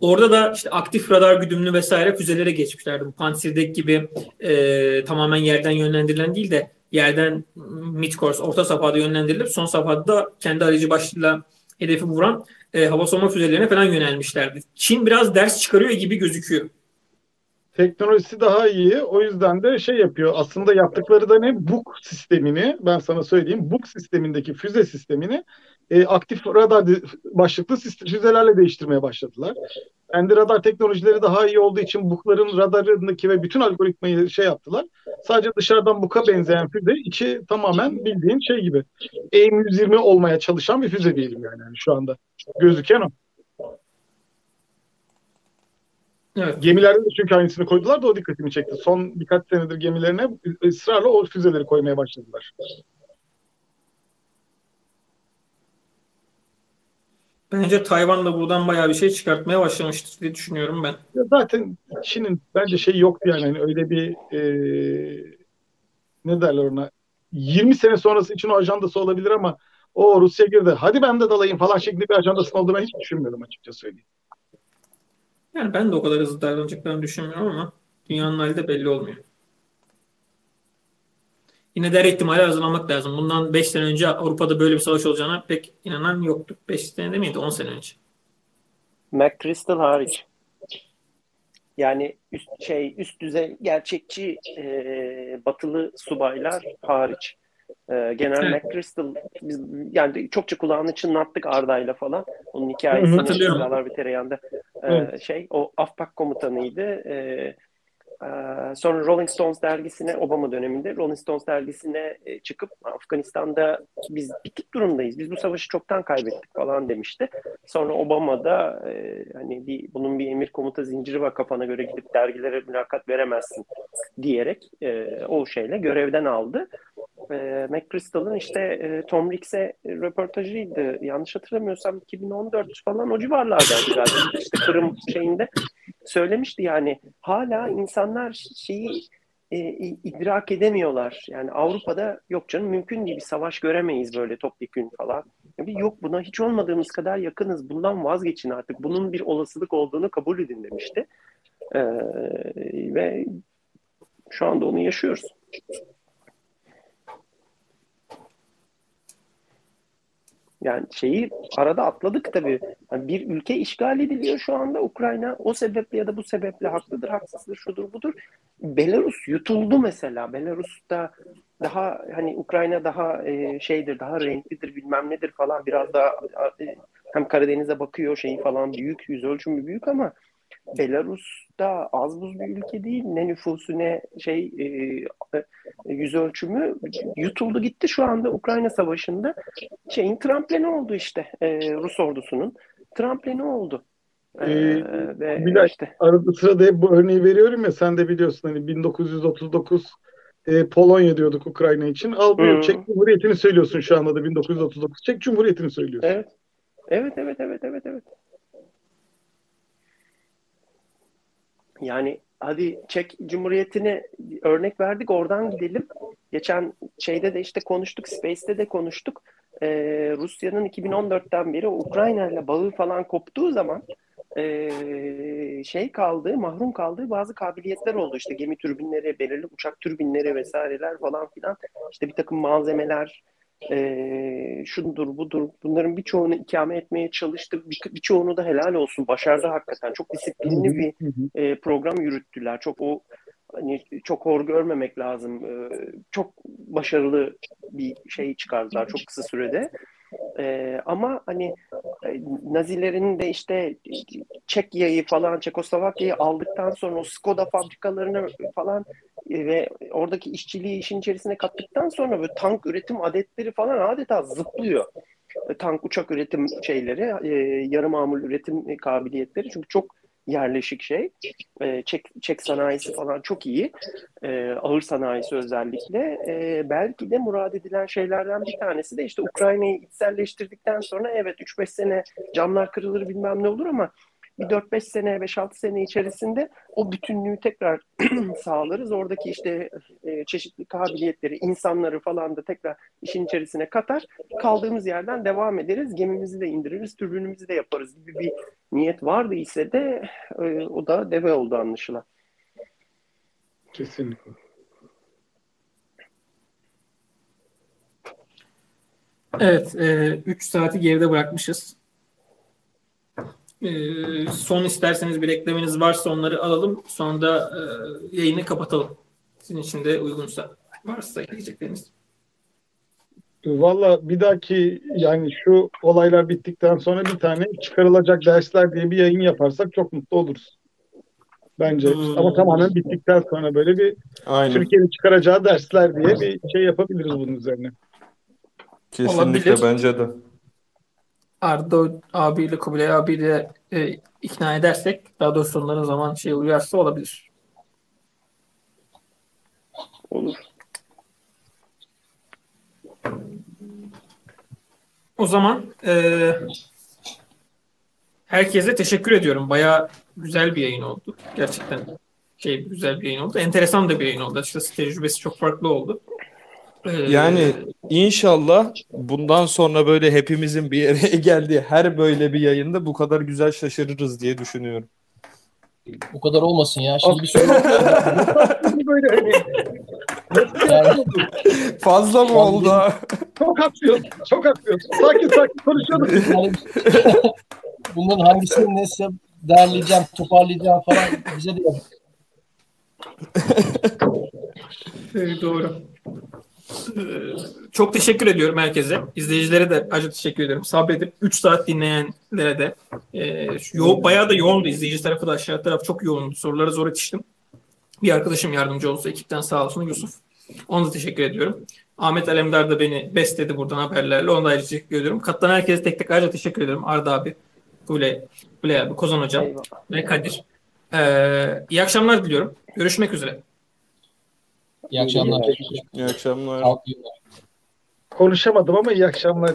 Orada da işte aktif radar güdümlü vesaire füzelere geçmişlerdi. Bu Pantsir'deki gibi e, tamamen yerden yönlendirilen değil de yerden mid course, orta safhada yönlendirilip son safhada da kendi aracı başlığıyla hedefi vuran e, hava savunma füzelerine falan yönelmişlerdi. Çin biraz ders çıkarıyor gibi gözüküyor. Teknolojisi daha iyi. O yüzden de şey yapıyor. Aslında yaptıkları da ne? Buk sistemini ben sana söyleyeyim. Buk sistemindeki füze sistemini e, aktif radar başlıklı füzelerle değiştirmeye başladılar. Kendi radar teknolojileri daha iyi olduğu için Buk'ların radarındaki ve bütün algoritmayı şey yaptılar. Sadece dışarıdan Buk'a benzeyen füze içi tamamen bildiğin şey gibi. AIM-120 olmaya çalışan bir füze diyelim yani, yani şu anda. Gözüken o. Evet. Gemilerde de çünkü aynısını koydular da o dikkatimi çekti. Son birkaç senedir gemilerine ısrarla o füzeleri koymaya başladılar. Bence Tayvan da buradan bayağı bir şey çıkartmaya başlamıştır diye düşünüyorum ben. Ya zaten Çin'in bence şey yoktu yani hani öyle bir e, ne derler ona 20 sene sonrası için o ajandası olabilir ama o Rusya girdi hadi ben de dalayım falan şeklinde bir ajandasının olduğunu ben hiç düşünmüyorum açıkça söyleyeyim. Yani ben de o kadar hızlı davranacaklarını düşünmüyorum ama dünyanın hali de belli olmuyor. Yine de her ihtimale hazırlanmak lazım. Bundan 5 sene önce Avrupa'da böyle bir savaş olacağına pek inanan yoktu. 5 sene demeydi 10 sene önce. McChrystal hariç. Yani üst şey üst düzey gerçekçi e, batılı subaylar hariç. E, genel Evet. McChrystal biz yani çokça kulağını çınlattık Arda'yla falan. Onun hikayesini. Hatırlıyorum. Silahlar ve Tereyağı'nda e, Evet. şey o AFPAK komutanıydı. E, sonra Rolling Stones dergisine Obama döneminde Rolling Stones dergisine e, çıkıp Afganistan'da biz bitik durumdayız. Biz bu savaşı çoktan kaybettik falan demişti. Sonra Obama da e, hani bir bunun bir emir komuta zinciri var kafana göre gidip dergilere mülakat veremezsin diyerek e, o şeyle görevden aldı. McChrystal'ın işte Tom Ricks'e röportajıydı. Yanlış hatırlamıyorsam 2014 falan o civarlardaydı galiba. İşte Kırım şeyinde söylemişti yani hala insanlar şeyi e, idrak edemiyorlar. Yani Avrupa'da yok canım mümkün değil bir savaş göremeyiz böyle topyekün falan. Bir yok buna hiç olmadığımız kadar yakınız. Bundan vazgeçin artık. Bunun bir olasılık olduğunu kabul edin demişti. Ee, ve şu anda onu yaşıyoruz. Yani şeyi arada atladık tabii. Yani bir ülke işgal ediliyor şu anda Ukrayna. O sebeple ya da bu sebeple haklıdır, haksızdır, şudur budur. Belarus yutuldu mesela. Belarus'ta daha hani Ukrayna daha e, şeydir, daha renklidir, bilmem nedir falan biraz daha e, hem Karadeniz'e bakıyor şeyi falan büyük, yüz ölçümü büyük ama Belarus da az buz bir ülke değil. Ne nüfusu ne şey e, e, yüz ölçümü yutuldu gitti şu anda Ukrayna Savaşı'nda. Şeyin trampleni oldu işte e, Rus ordusunun. Trampleni oldu. E, Ee, ve bir dakika. işte Arada sırada hep bu örneği veriyorum ya sen de biliyorsun hani 1939 e, Polonya diyorduk Ukrayna için. Al buyur Hı. Çek Cumhuriyeti'ni söylüyorsun şu anda da 1939. Çek Cumhuriyeti'ni söylüyorsun. evet. Evet evet evet evet evet. Yani hadi Çek Cumhuriyeti'ne örnek verdik oradan gidelim. Geçen şeyde de işte konuştuk, Space'te de konuştuk. Ee, Rusya'nın 2014'ten beri Ukrayna ile bağı falan koptuğu zaman ee, şey kaldı, mahrum kaldığı bazı kabiliyetler oldu. İşte gemi türbinleri, belirli uçak türbinleri vesaireler falan filan. İşte bir takım malzemeler, e, şudur budur bunların birçoğunu ikame etmeye çalıştık. Bir, birçoğunu da helal olsun. Başardı hakikaten. Çok disiplinli bir e, program yürüttüler. Çok o hani çok hor görmemek lazım. E, çok başarılı bir şey çıkardılar çok kısa sürede. Ee, ama hani e, Nazilerin de işte Çekya'yı falan Çekoslovakya'yı aldıktan sonra o Skoda fabrikalarını falan e, ve oradaki işçiliği işin içerisine kattıktan sonra böyle tank üretim adetleri falan adeta zıplıyor. E, tank uçak üretim şeyleri, e, yarı mamul üretim kabiliyetleri çünkü çok yerleşik şey. E, çek, çek sanayisi falan çok iyi. E, ağır sanayisi özellikle. E, belki de murad edilen şeylerden bir tanesi de işte Ukrayna'yı içselleştirdikten sonra evet 3-5 sene camlar kırılır bilmem ne olur ama bir 4-5 sene, 5-6 sene içerisinde o bütünlüğü tekrar <clears throat> sağlarız. Oradaki işte e, çeşitli kabiliyetleri, insanları falan da tekrar işin içerisine katar. Kaldığımız yerden devam ederiz. Gemimizi de indiririz, türbünümüzü de yaparız gibi bir niyet vardı ise de e, o da deve oldu anlaşılan. Kesinlikle. Evet, 3 e, saati geride bırakmışız. E, son isterseniz bir eklemeniz varsa onları alalım. Sonra da e, yayını kapatalım. Sizin için de uygunsa. Varsa ekleyecekleriniz. Valla bir dahaki yani şu olaylar bittikten sonra bir tane çıkarılacak dersler diye bir yayın yaparsak çok mutlu oluruz. Bence. Hmm. Ama tamamen bittikten sonra böyle bir Aynen. Türkiye'nin çıkaracağı dersler diye bir şey yapabiliriz bunun üzerine. Kesinlikle Olabilir. bence de. Arda abiyle Kubilay abiyle e, ikna edersek daha doğrusu onların zaman şey uyarsa olabilir. Olur. O zaman e, herkese teşekkür ediyorum. Baya güzel bir yayın oldu. Gerçekten şey güzel bir yayın oldu. Enteresan da bir yayın oldu. Açıkçası tecrübesi çok farklı oldu. Ee, yani inşallah bundan sonra böyle hepimizin bir yere <laughs> geldiği her böyle bir yayında bu kadar güzel şaşırırız diye düşünüyorum. Bu kadar olmasın ya. Şimdi bir soru böyle <laughs> hani yani, fazla mı oldu? Çok haklıyorsun. Çok haklıyorsun. Sakin sakin konuşalım. Yani, <laughs> bunların hangisini neyse derleyeceğim, toparlayacağım falan bize de yok. evet, doğru. Çok teşekkür ediyorum herkese. İzleyicilere de acı teşekkür ederim. Sabredip 3 saat dinleyenlere de. E, yo bayağı da yoğundu. İzleyici tarafı da aşağı taraf çok yoğundu. Sorulara zor yetiştim. Bir arkadaşım yardımcı olsa ekipten sağ olsun Yusuf. Ona da teşekkür ediyorum. Ahmet Alemdar da beni besledi buradan haberlerle. Ona da ayrıca teşekkür ediyorum. Katılan herkese tek tek ayrıca teşekkür ederim. Arda abi, Kule, Kule abi, Kozan Hocam Eyvallah. ve Kadir. Ee, iyi akşamlar diliyorum. Görüşmek üzere. İyi akşamlar. İyi akşamlar. Konuşamadım ama iyi akşamlar.